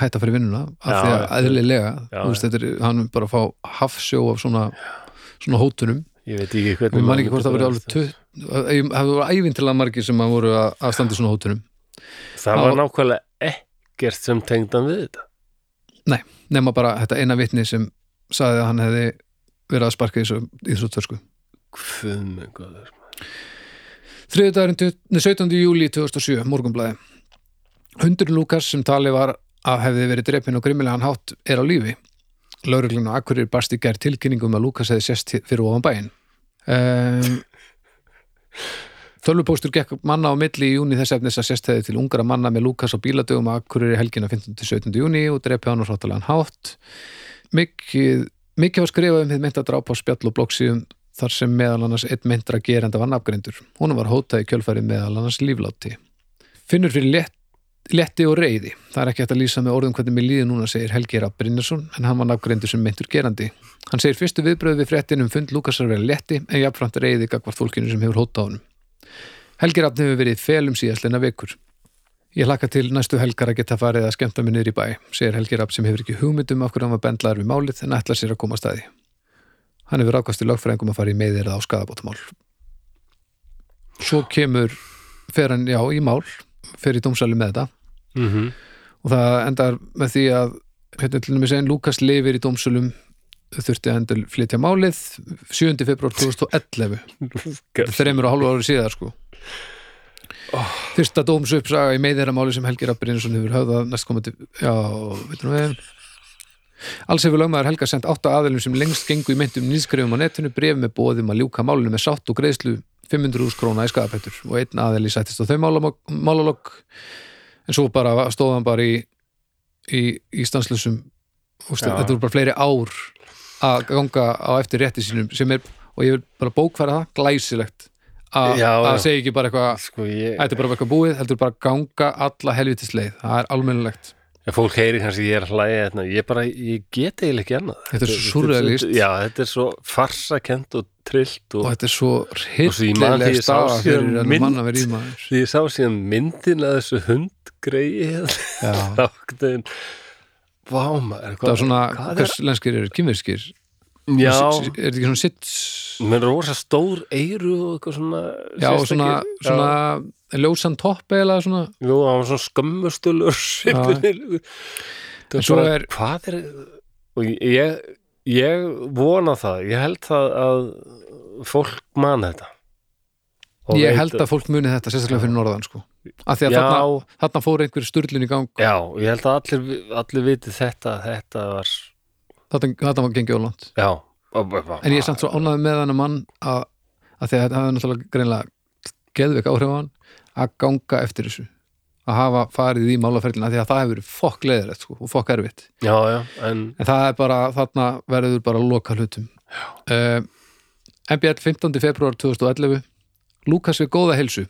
hætta fyrir vinnuna af Já, því að já. Já, er, hann er bara að fá hafsjó af svona, svona hótunum Ég veit ekki hvernig man ekki hvort það verið alveg það voru ævintilega margir sem að voru að, standa í svona hótunum. Það var nákvæmlega ekkert sem tengdan við þetta. Nema bara þetta eina vitni sem sagði að hann hefði verið að sparka í þessu íþróttörsku Guð mig góður. Þriðudagurinn 17. júli 2007 morgunblæði Hundurinn Lukas sem tali var að hefði verið drepinn og grimmilegan hátt er á lífi Lauruglun og Akkurir barst í gær tilkynningum að Lukas hefði sérst fyrir ofan bæinn um, Tölvupóstur gekk manna á milli í júni þess efnis að sérst hefði til ungra manna með Lukas á bíladögum að Akkurir helgina 15. til 17. júni og drepi hann og hróttalegan hátt mikið, mikið var skrifað um þið mynda dráp á spjall og bloggsíðum þar sem meðal annars einn myndra gerenda var nafngreindur. Hún var hótað í kjölfæri meðal annars líflátti. Finnur fyrir létt, létti og reyði. Það er ekki hægt að lýsa með orðum hvernig mér líði núna, segir Helgi Rapp Brynjarsson, en hann var nafngreindur sem myndur gerandi. Hann segir fyrstu viðbröð við fréttin um fund Lukasar verið létti, en jafnframt reyði gagvart fólkinu sem hefur hótað honum. Helgi Rapp hefur verið felum síðastleina vekur. Ég hlakka til næstu helgar að geta farið að skemmta mig niður í bæ, segir Helgi Rapp sem hefur ekki hugmyndum af hverju hann var bendlaður við málið en ætlar sér að koma að staði. Hann hefur ákvæmst í lögfræðingum að fara í meðir á skadabótamál. Svo kemur, fer hann, já, í mál, fer í dómsali með þetta Mm og það endar með því að, hérna til dæmis einn Lukas lifir í dómsölum þurfti endur flytja málið 7. februar 2011 þreymur og hálfu ári síðar sko. Fyrsta dómsuppsaga í meðeramáli sem Helgi Rapp Brynjarsson hefur höfðað næstkomandi, já, veitum við. Alls hefur lögmaður Helga sendt átta aðilum sem lengst gengu í meintum nýskrifum á netinu bref með bóðum að ljúka málinu með sátt og greiðslu 500 króna í skadapættur og einn aðili sættist á þau málalokk en svo bara stóðan bara í í, í stanslösum þetta voru bara fleiri ár að ganga á eftir rétti sínum sem er, og ég vil bara bókfæra það glæsilegt að segja ekki bara eitthvað sko ég, þetta er bara eitthvað búið, heldur bara ganga alla helvitisleið, það er almennilegt. Fólk heyri kannski ég er hlæja hérna, ég bara, ég get eiginlega ekki annað. Þetta er svo súrrealískt. já, þetta er svo farsakent og trillt og og þetta er svo staða síðan fyrir að vera í maður. því ég sá síðan myndin að þessu hundgreiði Já, þá okkur vá maður, það er svona, hvað er, hvers lenskir eru, kymverskir já, er þetta ekki svona sitt með rosa stór eyru og eitthvað svona já, svona, svona ljósan topp eða svona. Jú, hann var svona skömmustulur Það svo er- Hvað er og ég, ég vona það ég held það að fólk man þetta. Og ég held að fólk muni þetta sérstaklega fyrir norðan sko. Af því að þarna, þarna fór einhver sturlun í gang. Já, ég held að allir, allir viti þetta þetta var þetta, þetta var gengið ólant en ég er samt svo ánægð með hann mann að, að því að þetta hefði náttúrulega greinlega geðveik áhrif á hann að ganga eftir þessu. Að hafa farið í málaferðina því að það hefur verið fokk leiðilegt sko, og fokk erfitt. Já, já, en en það er bara, þarna verður bara loka hlutum. Uh, MBL 15. februar 2011 Lukas við góða heilsu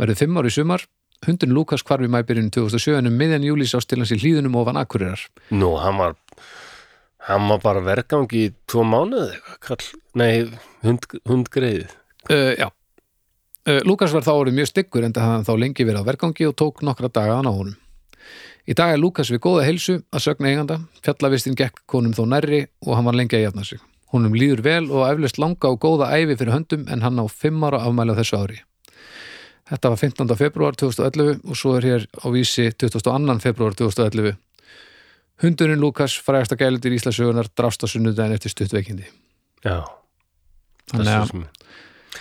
verður fimm ár í sumar. Hundun Lukas hvarfi mæbyrjun 2007 en um miðjan júli sást til hans í hlýðunum ofan akkurirar nú, hann var hann var bara vergangi í tvo eitthvað, kall, nei, hund, hundgreið. Uh, Já. Uh, Lukas var þá orðið mjög styggur en það hann þá lengi verið á vergangi og tók nokkra daga að ná honum. Í dag er Lukas við góða heilsu að sögna eiganda, fjallavistinn gekk konum þó nærri og hann var lengi að jafna sig. Honum líður vel og eflust langa og góða æfi fyrir höndum en hann á fimm ára afmæli á þessu ári. Þetta var 15. februar 2011 og svo er hér á vísi 22. februar 2011. Hundurinn Lukas, frægasta gælutir Íslasögunar, drafst á sunnudaginn eftir stuttveikindi. já, Þannig að,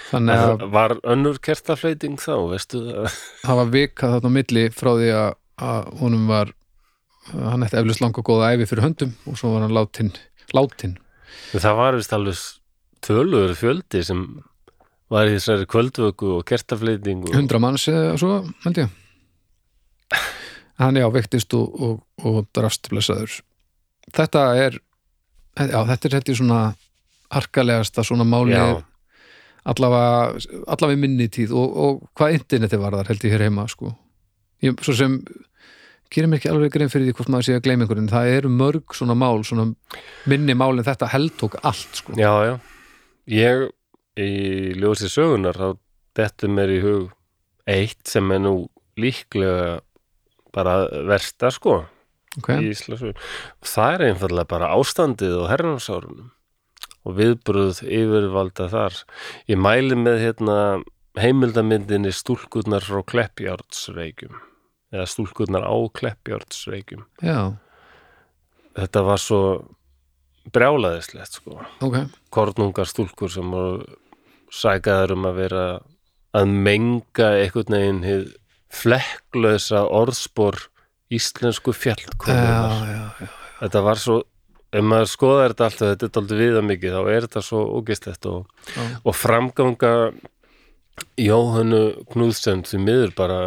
þannig að Það var önnur kertafleiting þá, veistu það? það var vika þarna á milli frá því að, að honum var hann ætti eflust langa góða æfi fyrir höndum og svo var hann látin, látin. Það var vist alveg tölugur fjöldi sem var í þessari kvöldvöku og kertafleiting og... 100 manns eða svo, held ég. Hann já, vektist og, og, og drast blessaður. Þetta er já, þetta er þetta svona harkalegasta svona máli Já. allavega, allavega minni tíð og, og hvað interneti var þar held ég hér heima sko. Ég, svo sem gerir mér ekki alveg grein fyrir því hvort maður sé að gleyma einhverjum. Það eru mörg svona mál, svona minni mál en þetta heldtók allt sko. Já, já. Ég í ljósi sögunar þá dettur mér í hug eitt sem er nú líklega bara versta sko okay. í Íslasögun. Það er einfallega bara ástandið og hernarsárunum og viðbröð yfirvalda þar. Ég mæli með hérna heimildamyndinni stúlkurnar frá Kleppjárnsreikjum eða stúlkurnar á Kleppjárnsreikjum. já, Þetta var svo brjálaðislegt sko. ok Kornungar stúlkur sem voru sækaður um að vera að menga einhvern veginn hið flekklösa orðspor íslensku já, Þetta var svo, ef maður skoðar þetta alltaf, þetta er daldið viða mikið, þá er þetta svo ógistlegt og, og framganga Jóhannu Knúðsson því miður bara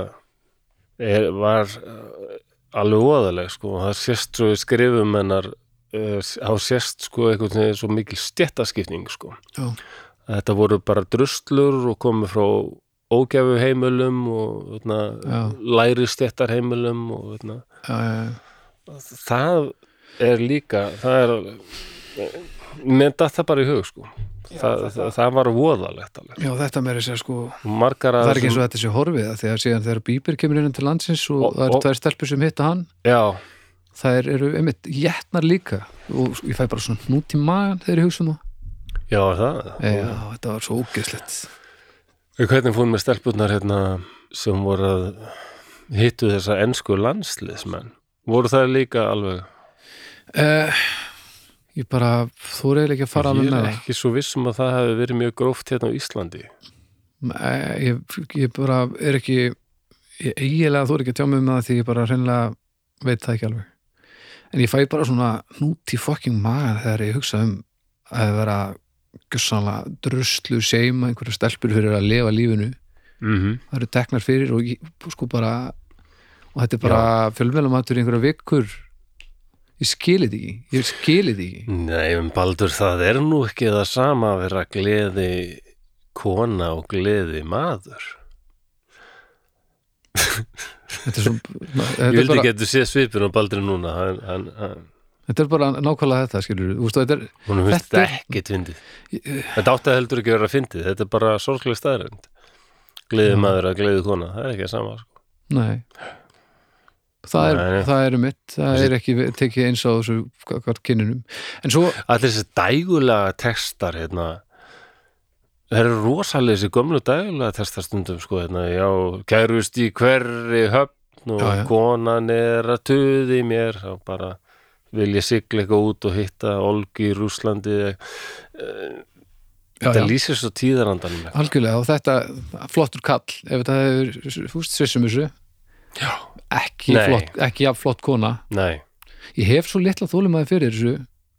er, var uh, alveg óðaleg sko og það sést svo í skrifum hennar uh, á sést sko einhvern veginn svo mikil stjettaskipning sko. Já. Þetta voru bara druslur og komið frá ógæfu heimilum og veitna, Já. læri stjettar heimilum og veitna, já, já, það er líka það er mér datt það bara í hug sko. Það, það, það var voðalegt alveg. Já, þetta meiri sér sko margar það er ekki eins og þetta sé horfið því að síðan þegar Bíber kemur inn til landsins og, Og- það eru og- tvær stelpur sem hitta hann já, það eru einmitt jætnar líka. Og ég fæ bara svona hnút í magan þegar ég hugsa um það já, er það já, þetta var svo ógeðslegt Hvernig fórum með stelpurnar hérna sem voru að hittu þessa ensku landsliðsmenn? Voru það líka alveg? uh, ég bara þú er ekki að fara ég alveg er með það ekki svo vissum að það hefði verið mjög gróft hérna á Íslandi. Nei, ég, ég bara er ekki ég eiginlega þú er ekki að tjá mig um það því ég bara hreinlega veit það ekki alveg en ég fæ bara svona núti fucking maður þegar ég hugsa um að vera gjössanlega druslu seima einhverja stelpur fyrir að lifa lífinu. Mm það eru teknar fyrir og sko bara og þetta er bara fjölmjölumatur í einhverja vikur. Ég skilið ekki. Ég skilið ekki. Nei, en Baldur, það er nú ekki það sama að vera gleði kona og gleði maður. þetta er, svo, Ég vildi bara, getur sé svipin á Baldur núna. Hann, hann, hann, þetta er bara nákvæmlega þetta skilur þú veist, þetta er, hún finnst Þetta þetta er- ekki tvindið. Þetta átti að heldur ekki að vera fyndið. Þetta er bara sorglega staðrænd. Gleði Já. maður að gleði kona. Það er ekki að sama. Sko. nei það er, Nei, það er mitt það er ekki tekið eins á þessu hvað kynninum en svo, Allir þessi dægulega textar, hérna, það eru rosalega þessi gömlu dægulega textar stundum, sko, hérna, já, kærust í hverri höfn og Já, já. konan er að tuði mér, þá bara vil ég sigla eitthvað út og hitta Olgi í Rúslandi, já, þetta já, lýsir svo tíðarandanum. algjörlega og þetta flottur kall, ef þetta hefur fúst svissum þessu. Já. ekki, ekki jafn flott kona. Nei, ég hef svo litla þólumæði fyrir þessu.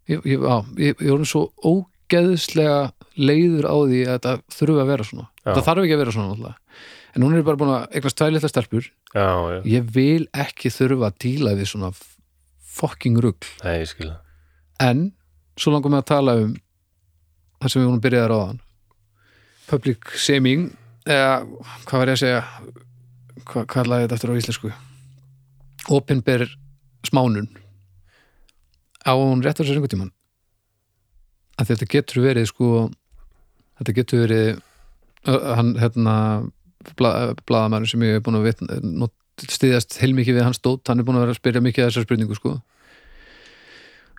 Ég, ég, á, ég, ég voru svo ógeðslega leiður á því að þetta þurfi að vera svona. Já. það þarf ekki að vera svona alltaf en hún er bara búin að tvær litla stelpur. Já, já, ég vil ekki þurfa að díla við svona ég skilja. en svo langum við að tala um það sem við vorum byrjaði að ráðan public shaming eða hvað var ég að segja? Hvað kallaði þetta eftir á íslensku? Opinber smánun. Á hún rétt á þessu rengutíman að þetta getur verið sko þetta getur verið hann hérna bla, blaðamæður sem ég er búin að vitna, stiðast heilmikið við hans dót, hann er búin að vera að spyrja mikið að þessar spurningu sko.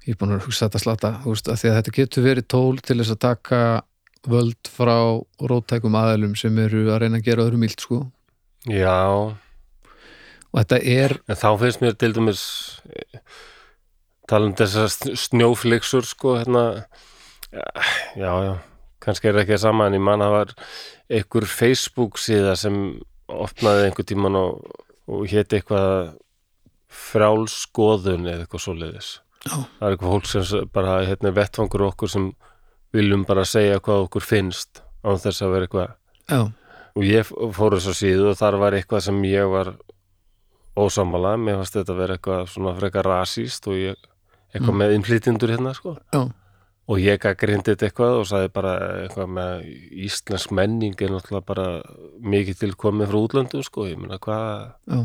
Ég er búin að hugsa þetta slata veist, að því að þetta getur verið tól til þess að taka völd frá róttækum aðelum sem eru að reyna að gera öðrum ílt sko. Já, og þetta er, en þá finnst mér til dæmis eh, tala um þessar snjóflixur, sko, hérna, já, já, kannski er ekki það sama en ég man að það var einhver Facebook síða sem opnaði einhver tíman og, og héti eitthvað frálskoðun eða eitthvað svoleiðis. Já. Það er eitthvað fólk sem bara hérna vettfangur okkur sem viljum bara segja hvað okkur finnst án þess að vera eitthvað. Já, og ég fór þess að síðu og þar var eitthvað sem ég var ósámála, mér fannst þetta að vera eitthvað svona frekar rasíst og ég eitthvað með innflytjendur hérna sko. Já, og ég gaggrindi þetta eitthvað og sagði bara eitthvað með íslensk menning er náttúrulega bara mikið til komið frá útlöndum sko, ég meina hvað já.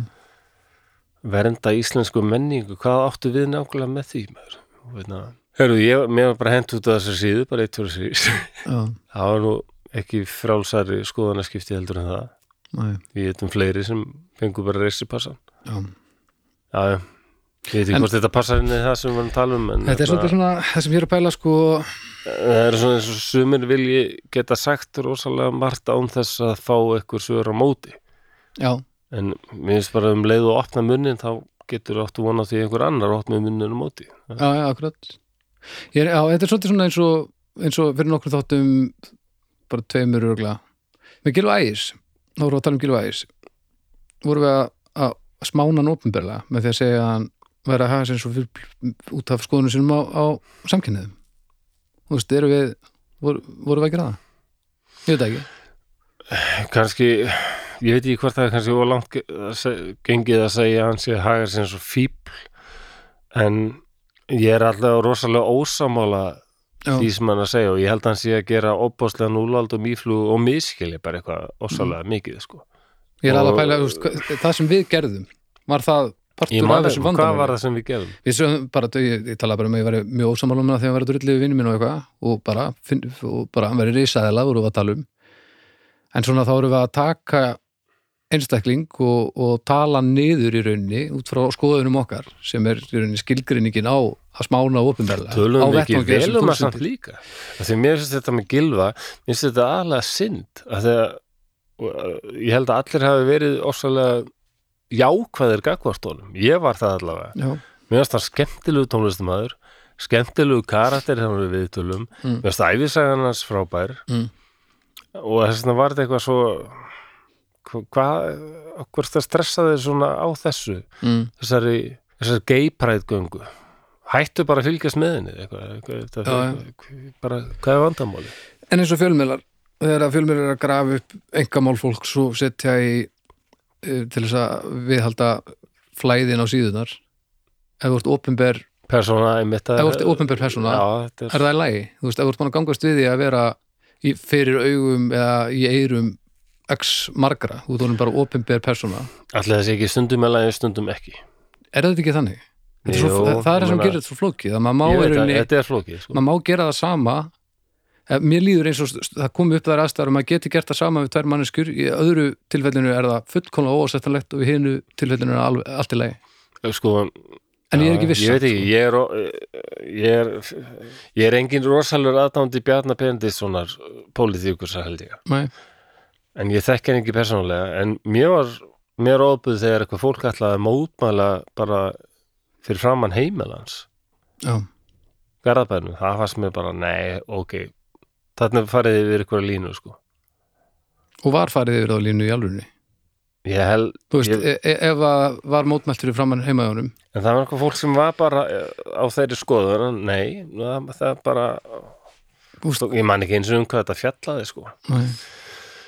vernda íslensku menningu, hvað áttu við nákvæmlega með því maður? Og hérna, Herru, ég, mér var bara hent út af þessar síðu, bara eitt fyrir síðust já, það var nú ekki frálsari skoðanaskipti heldur en það. Næ, við veitum fleiri sem fengur bara reysipassan já. Já, já, ég veit ekki hvort þetta passar inn í það sem við varum að tala um Þetta er svolítið svona, það sem ég er að pæla sko. Það er svona eins og sumir vilji geta sagt rosalega margt án þess að fá eitthvað svör á móti. Já, en mér finnst bara um leið og opna munnin þá getur áttu vona því einhver annar opna munnin á móti. Já, já, akkurat. Er, Já, þetta er svolítið svona eins og eins og fyrir nokkur þáttum bara tveimur örgla með Gilva Ægis, þá vorum við að tala um Gilva Ægis vorum við að, að smána hann opinberlega með því að segja að hann væri að hafa sér svo fyrir út af skoðunum sinum á, á samkynniðum Þú veist, erum við voru, vorum við að gera það? Ég veit ekki kannski, ég veit ekki hvort það er kannski of langt ge- að se- gengið að segja að hann sé hagar sem svo fíbl en ég er alltaf rosalega ósamála Já, því sem hann að segja og ég held að hann sé að gera opbáslega núlald og mýflug og miskili bara eitthvað ósalega mikið sko. ég er alveg að pæla, það sem við gerðum var það ég partur af þessum hvað vandamáli var það sem við gerðum? Við sögum bara, ég, ég talaði bara um að ég væri mjög ósamálum þegar ég var að drullið við vinnu minn og eitthvað og bara, og bara verið risaðela voru við að tala um. En svona þá vorum við að taka einstakling og, og tala niður í rauninni út frá skoðunum okkar sem er í rauninni skilgrinningin á að smána opinberlega tölum á við ekki vettvangi þessum vel um það samt líka? Því mér finnst þetta með gilva mér finnst þetta aðlega synd því að og, uh, ég held að allir hafi verið ósalega jákvæðir gagvartónum, ég var það allavega. Já, mér finnst það skemmtilegu tónlistumæður skemmtilegu karakter hann við viðtölum, Mm. mér finnst æfisagan hans frábær. Mm. og þess vegna var þetta eitthvað svo hva- hvað, hvort það stressaði svona á þessu? Mm, þessari, þessari gay pride göngu. Hættu bara að fylgjast með henni eitthvað, eitthvað, þetta, Já, eitthvað, bara, hvað er vandamáli? En eins og fjölmiðlar, þegar að fjölmiðlar er að grafa upp engamál fólk svo setja í til þess að viðhalda flæðin á síðunar ef þú ert opinber, Persóna, ef þú ert opinber persóna Já, þetta er það í lagi, þú veist, ef þú ert búin að gangast við því að vera í, fyrir augum eða í eyrum x margra, þú ert bara opinber persóna, Allir þessi ekki stundum lagi, stundum ekki er þetta ekki þannig? Er Svo, það er það sem gerir þetta svo flókið, að maður má, er flókið sko. má gera það sama Eh, mér líður eins og það komi upp þær aðstæður að maður geti gert það sama við tvær manneskjur í öðru tilfellinu er það fullkomlega ósettanlegt og í hinu tilfellinu er alveg, allt í lagi sko, en ég er ekki viss Ég veit ekki, ég er, ég er, ég er engin rosalur aðdándi Bjarnar Bendissonar pólitíkusa held ég. sko. Nei, En ég þekki hann ekki persónulega. En mér var, mér óbúð þegar eitthvað fólk ætlaði að mótmæla bara fyrir framann heimilans. já, Garðabænum, það fannst mér bara, nei, ok. Þarna farið yfir ykkur línu, sko. og var farið yfir þá línu í alvörunni Ég held, þú veist, Ég- ég... e ef að var mótmælt fyrir framann heimaðunum en það var eitthvað fólk sem var bara eh, á þeirri skoður, nei, það, það bara, Úst. ég man ekki eins og um hvað þetta fjallaði, sko. Nei.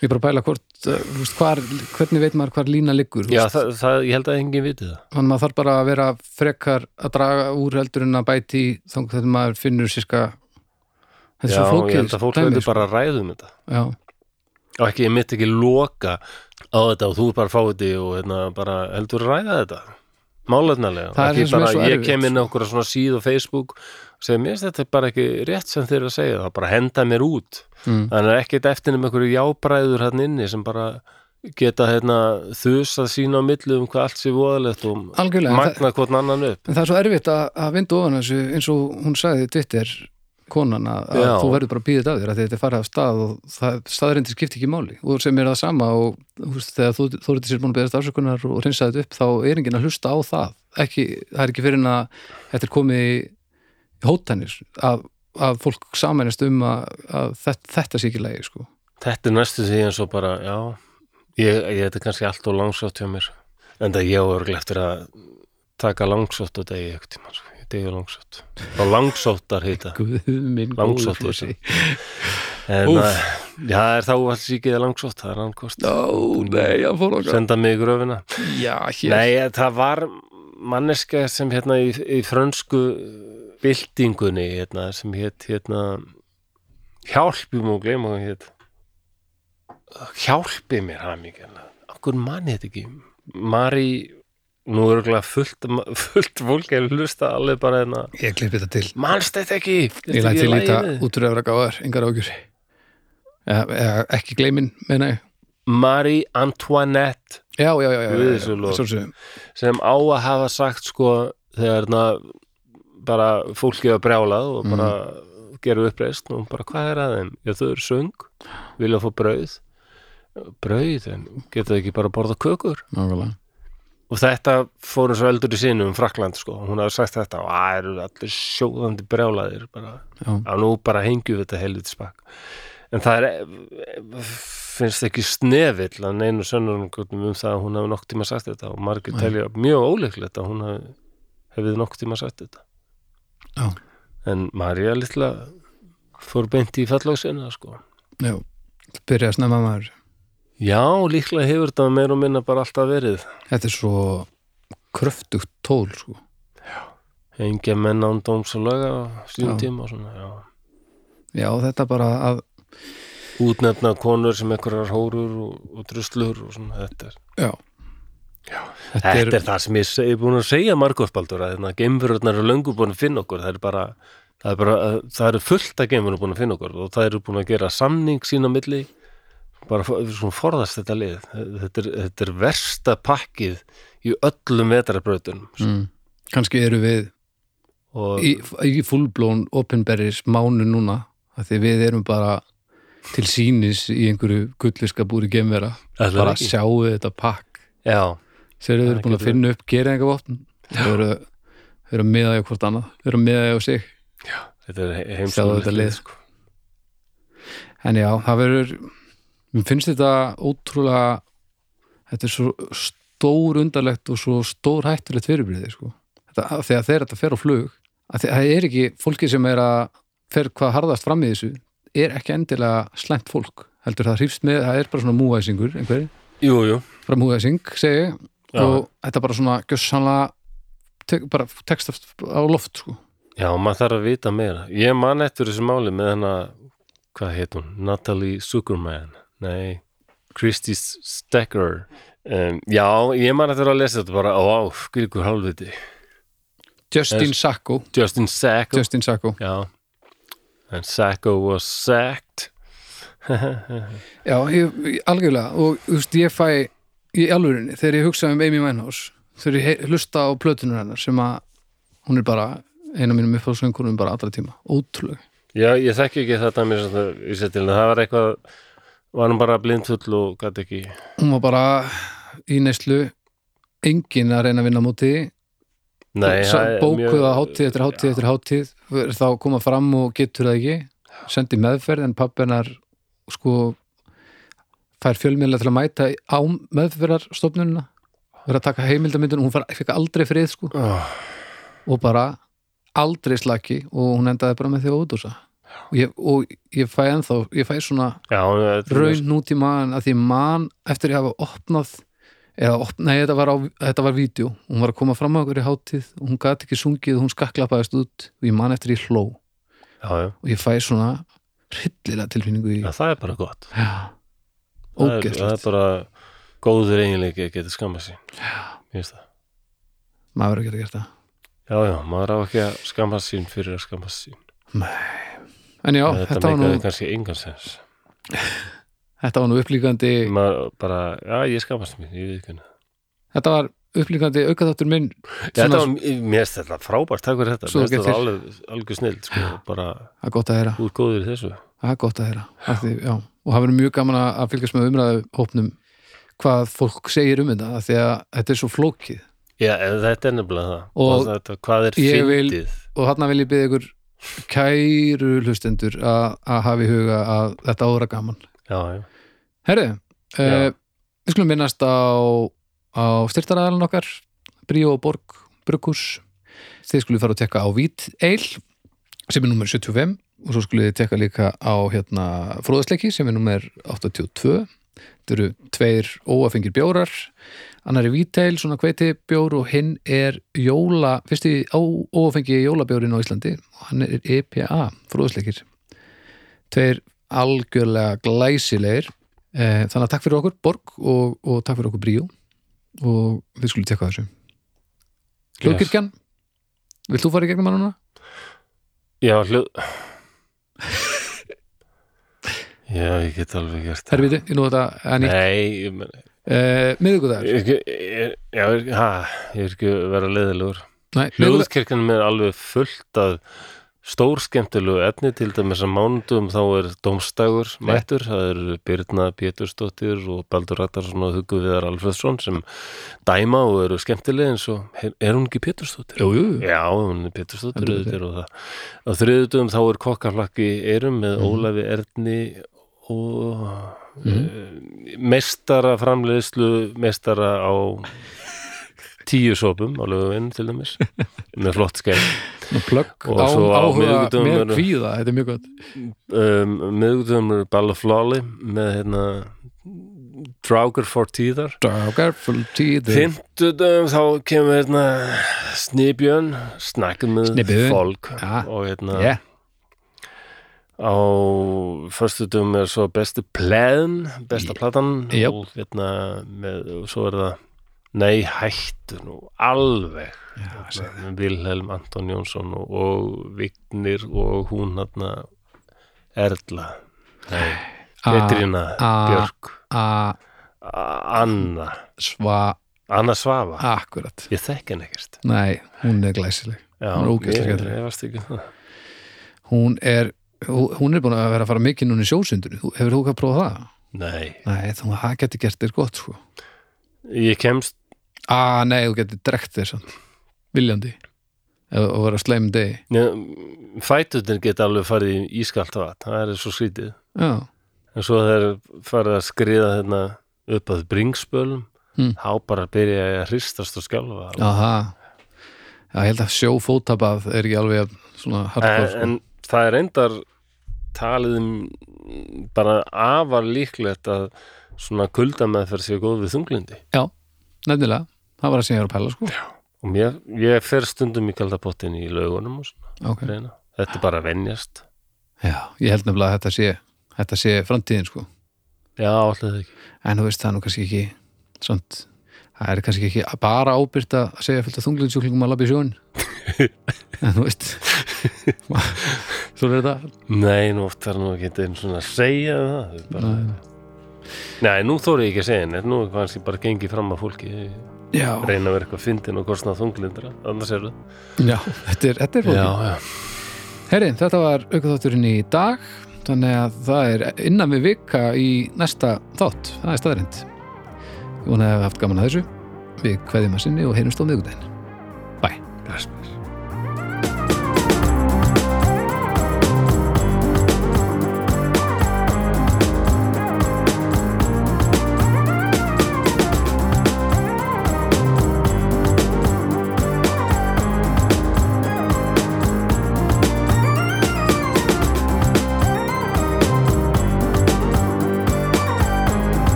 ég er bara að pæla hvort þú veist, hvar, hvernig veit maður hvar lína liggur Já, það, það, ég held að enginn viti það. þannig að maður þarf bara að vera frekar að draga úr heldur en að bæti í þannig þegar maður finnur sérska þetta er svo ég flókið held að fólk veitur sko. bara að ræðum þetta. já, Og ekki, ég mitt ekki loka á þetta og þú bara fá þetta og hérna, bara heldur að ræða þetta. Er Ekki bara, ég kem inn á okkur svona síð og Facebook og segi, mér þetta er bara ekki rétt sem þeir að segja. Það bara henda mér út. mm. Þannig er ekkert eftir um einhverju jábræður hann inni sem bara geta hérna, þusað sína á millu um hvað allt sé voðalegt og algjörlega, magna hvort annan upp. en það er svo erfitt að, að vinda ofan þessu eins og hún sagði Twitter konan að, að þú verður bara að býða þetta af þér að þetta er farið af stað og það, staðrindi skipti ekki máli og sem er það sama og veist, þegar þú, þú er sér búin að beðast afsökunar og reynsa þetta upp þá er enginn að hlusta á það ekki, það er ekki fyrir en að þetta er komið í hótanir að, að fólk samænast um að, að þetta, þetta sé ekki lægi sko. Þetta er næstu því eins og bara, já, ég, ég þetta er kannski allt og langsótt hjá mér. En það ég á örglega eftir að taka langsótt á degi eitthvað tíma, sko. Ég degi langsótt. Og langsóttar hýta. Guð minn góður. Flósi. En Úff. uh, já, það er þá alls síkið langsótt, það er annarkost. Ó, nei, ég fór okkar Senda mig í gröfina. Já, hér Nei, það var manneska sem hérna í, í frönsku byltingunni, hérna, sem hétt, hérna, hjálpjum og gleyma hvað hétt. Hjálpi mér það mikið. Okkur manni þetta ekki. Mari, nú er örugglega fullt, fullt fólk að hlusta alveg bara hérna. Ég klippi þetta til Manst þetta ekki? Ég læti til líta út úr efra gáðar, eða, eða ekki gleymin, meina ég Marie Antoinette Já, já, já, já, sjálfsögum. sem á að hafa sagt sko þegar na, bara fólkið að brjálað og bara gera uppreist og bara hvað er að þeim? Já þau eru söng, vilja fá brauð brauð, en geta ekki bara borða kökur Nákvæmlega. Og þetta fór eins og eldur í sinu um Frakland sko, hún hafi sagt þetta og það eru allir sjóðandi brjálaðir já. Nú bara hengjum við þetta helviti spak. En það er finnst ekki snefill að neinu sönnurinn um það að hún hafi nokk tíma sagt þetta. Og margir telja mjög óleiklegt að hún hafi hefði nokk tíma sagt þetta. Já. en Marja litla fór beint í fallóksina sko. Já, byrja að snemma maður já, líklega hefur þetta meir og minna bara alltaf verið Þetta er svo kröftugt tól sko. engja menn án dóms og löga á sínum Já. tíma og svona, já Já, þetta bara að útnefna konur sem einhverjar hórur og, og druslur og svona þetta er, Já, Já. Þetta, þetta er það sem ég seg, búin að segja margóðspaldur að hérna, geimfururnar eru löngu búin að finna okkur það er bara, það er eru fullt að geimfururnar búin að finna okkur og það eru búin að gera samning sín á milli bara svona forðast þetta lið. Þetta er, þetta er versta pakkið í öllum vetrabrautunum mm, kannski eru við og í, í fullblón opinberis mánu núna því við erum bara til sínis í einhverju gullviska búri gemvera bara ekki? sjáu þetta pakk. Já, Það eru búin að finna upp gerðingavopn þau eru, þau eru að miða því hvort annað. Þau eru að miða því á sig. Þetta er þetta lið. sko. en já, það verður mér finnst þetta ótrúlega þetta er svo stór undarlegt og svo stór hættulegt fyrirbriði sko. þetta, þegar þegar þetta fer á flug það er ekki fólki sem er að fer hvað harðast fram í þessu er ekki endilega slæmt fólk heldur það hrýfst með, það er bara svona múæsingur einhver, jú, jú bara múæsing segi Já. og þetta bara svona gjössanlega tek, bara texta á loft sko. Já, maður þarf að vita meira. Ég man eftir þessu máli með hennar, hvað heit hún? Natalie Zuckerman. Nei, Christy Stecker. Um, já, ég man eftir að lesa þetta bara, ó, skrikur hálfviti. Justin. Sacco Justin Sacco. Justin Sacco Já. And Sacco was sacked. Já, ég, ég- algjörlega og þú veist, ég fæ í alvörinni þegar ég hugsa um Amy Winehouse þegar ég hlusta á plötunur hennar sem að hún er bara eina mínum uppáðsöngurum bara allra tíma, ótrúlega Já, ég þekki ekki þetta mér sem það vísa til. en Það var eitthvað, var hann bara blindfull og gæti ekki. hún var bara í neyslu. Enginn að reyna að vinna á móti. Nei, Sa- það bókuð mjög- að hátíð eftir hátíð eftir hátíð. Er þá koma fram og getur það ekki. Sendi meðferð en pappinar sko fær fjölmiðlega til að mæta á meðferðarstofnunina. Verið að taka heimildamyndun og hún fekk aldrei frið sko. Oh, og bara aldrei slaki og hún endaði bara með því að útúsa og ég, og ég fæ ennþá ég fæ svona já, þetta er raun núti mann að því mann eftir að hafa opnað eða opnað, nei þetta var, á, þetta var vídeo. Hún var að koma fram á okkur í hátíð og hún gati ekki sungið hún skakklapaðist út og ég man eftir í hló. Já, og ég fæ svona hryllilega tilfinningu í já, það er bara gott. já, Það er, það er bara góður eiginleiki að geta skammað sín. Mér finnst það. maður er ekki að gera það. Já, já, maður á ekki að skammast sín fyrir að skammast sín. En já, þetta þetta var, nú, kannski engan sens. þetta var nú upplíkandi bara, já, ég skammast mín, ég veit ekki. þetta var upplíkandi aukaþáttur minn Þetta svona, var, mér finnst þetta frábært, takk fyrir þetta. Mér getur- þetta alveg, alveg snill, sko, bara það er gott að heyra út góður þessu. það er gott að heyra já, og það verður mjög gaman að fylgjast með umræðu hópnum hvað fólk segir um þetta því að þetta er svo flókið Já, en þetta er nefnilega það. Og þetta, hvað er fyndið? og þarna vil ég byggja ykkur kæru hlustendur að, að hafa í huga að þetta ára gaman. Já, já, Herri, uh, við skulum minnast á, á styrtaræðalan okkar Bríó Borg Brukus þið skulum fara að tekka á Vít Eil sem er nummer 75 og svo skulum þið tekka líka á hérna fróðasleiki sem er nummer 82 þetta eru tveir óafengir bjórar. Annar er Víteil, svona hveiti bjór og hinn er jóla, fyrsti óafengi jólabjórin á Íslandi. Og hann er EPA, fróðasleikir tveir algjörlega glæsilegir. Eh, þannig að takk fyrir okkur Borg og, og takk fyrir okkur Bríó. Og við skulum tekka þessu. Hljóðkirkjan. Vilt þú fara í gegnum hann núna? já, hljóð... Já, ég get alveg gert það. Herfið, ég nú þetta að nýtt Nei, ég menn, eh, Miðvikudagur Ég er ekki, ég, já, ég, ha, ég er ekki að vera leiðilegur. Nei, miðvikudagur Hljóðskirkjan er alveg fullt af stórskemmtilegu efni til dæmis að mánudum þá er Dómstægur mættur, það eru Birna Pétursdóttir og Baldur Ragnarsson og Hugo Viðar Alfredsson sem dæma og eru skemmtilega eins og er, er hún ekki Pétursdóttir? Jú, jú, jú. Já, hún er Pétursdóttir og það. Á þriðutum þá er kokkaflakki erum með Ólafi Erni og mm. meistara framleiðslu meistara á tíu sopum á löguvinn til dæmis með flott Plögg Og á áhuga með kvíða Þetta er mjög gott um, miðgutum er Balla Flawley með hérna Draugar for Tíðar Dagar full tíð Fymtudum þá kemur hérna Snibjörn snakkum með Snibjörn. fólk Ja. og hérna yeah. Á förstudum er svo besti plæðin besta platan. Jöp. og hérna með, og svo er það nei hættu nú alveg. Já, með Vilhelm Anton Jónsson og, og Vignir og hún hérna Erla. Nei, A- Petrína a- Björk. Anna. Sva. Anna Svafa akkurat. Ég þekki hann ekkert. Nei, hún er glæsileg. Já, Hún er það Hún er hún er búin að vera að fara mikið núna í sjósundinu. Hefur þú ekki að prófa það? Nei, Nei, þú það getur gert þér gott sko. Ég kemst. Ah, nei, þú getur drekt þér samt. Viljandi. Og vera sleim degi. Fætutin geta alveg farið í ískalt vatn. Það er svo skrítið. Já, en svo þeir farið að skriða hérna upp að bringspölum. Hmm. þá bara byrja að hristast og skjálfa. Aha. Já, ég held að sjófótabað er ekki alveg svona en, hardcore sko. en það er reyndar talið um bara afar líklegt að svona kuldameðferð sé góð við þunglindi Já, nefnilega, það var að var að pæla sko. og mér, ég fer stundum í kaldapottin í laugunum og svona. Okay. þetta er bara að venjast. Já, ég held nefnilega að þetta sé þetta sé framtíðin sko. Já, alltaf ekki. En þú veist það nú kannski ekki svont, það er kannski ekki bara ábyrgt að segja fullt af þunglinsjúklingum að labba í sjón en þú veist svo er þetta nei, nú oft er nú ekki einn svona að segja það það bara, Nei. nei, nú þóri ég ekki að segja en nú kannski bara gengið fram að fólki já, reyna að vera eitthvað fyndin og kostnað þunglindra annars er það. Já, þetta er, þetta er flókið. já, Herri, þetta var aukaþátturinn í dag þannig að það er innan við vika í næsta þátt. Það er staðrind vona að hafa haft gaman að þessu. Við kveðjum að sinni og heyrumst á miðgudaginn Bye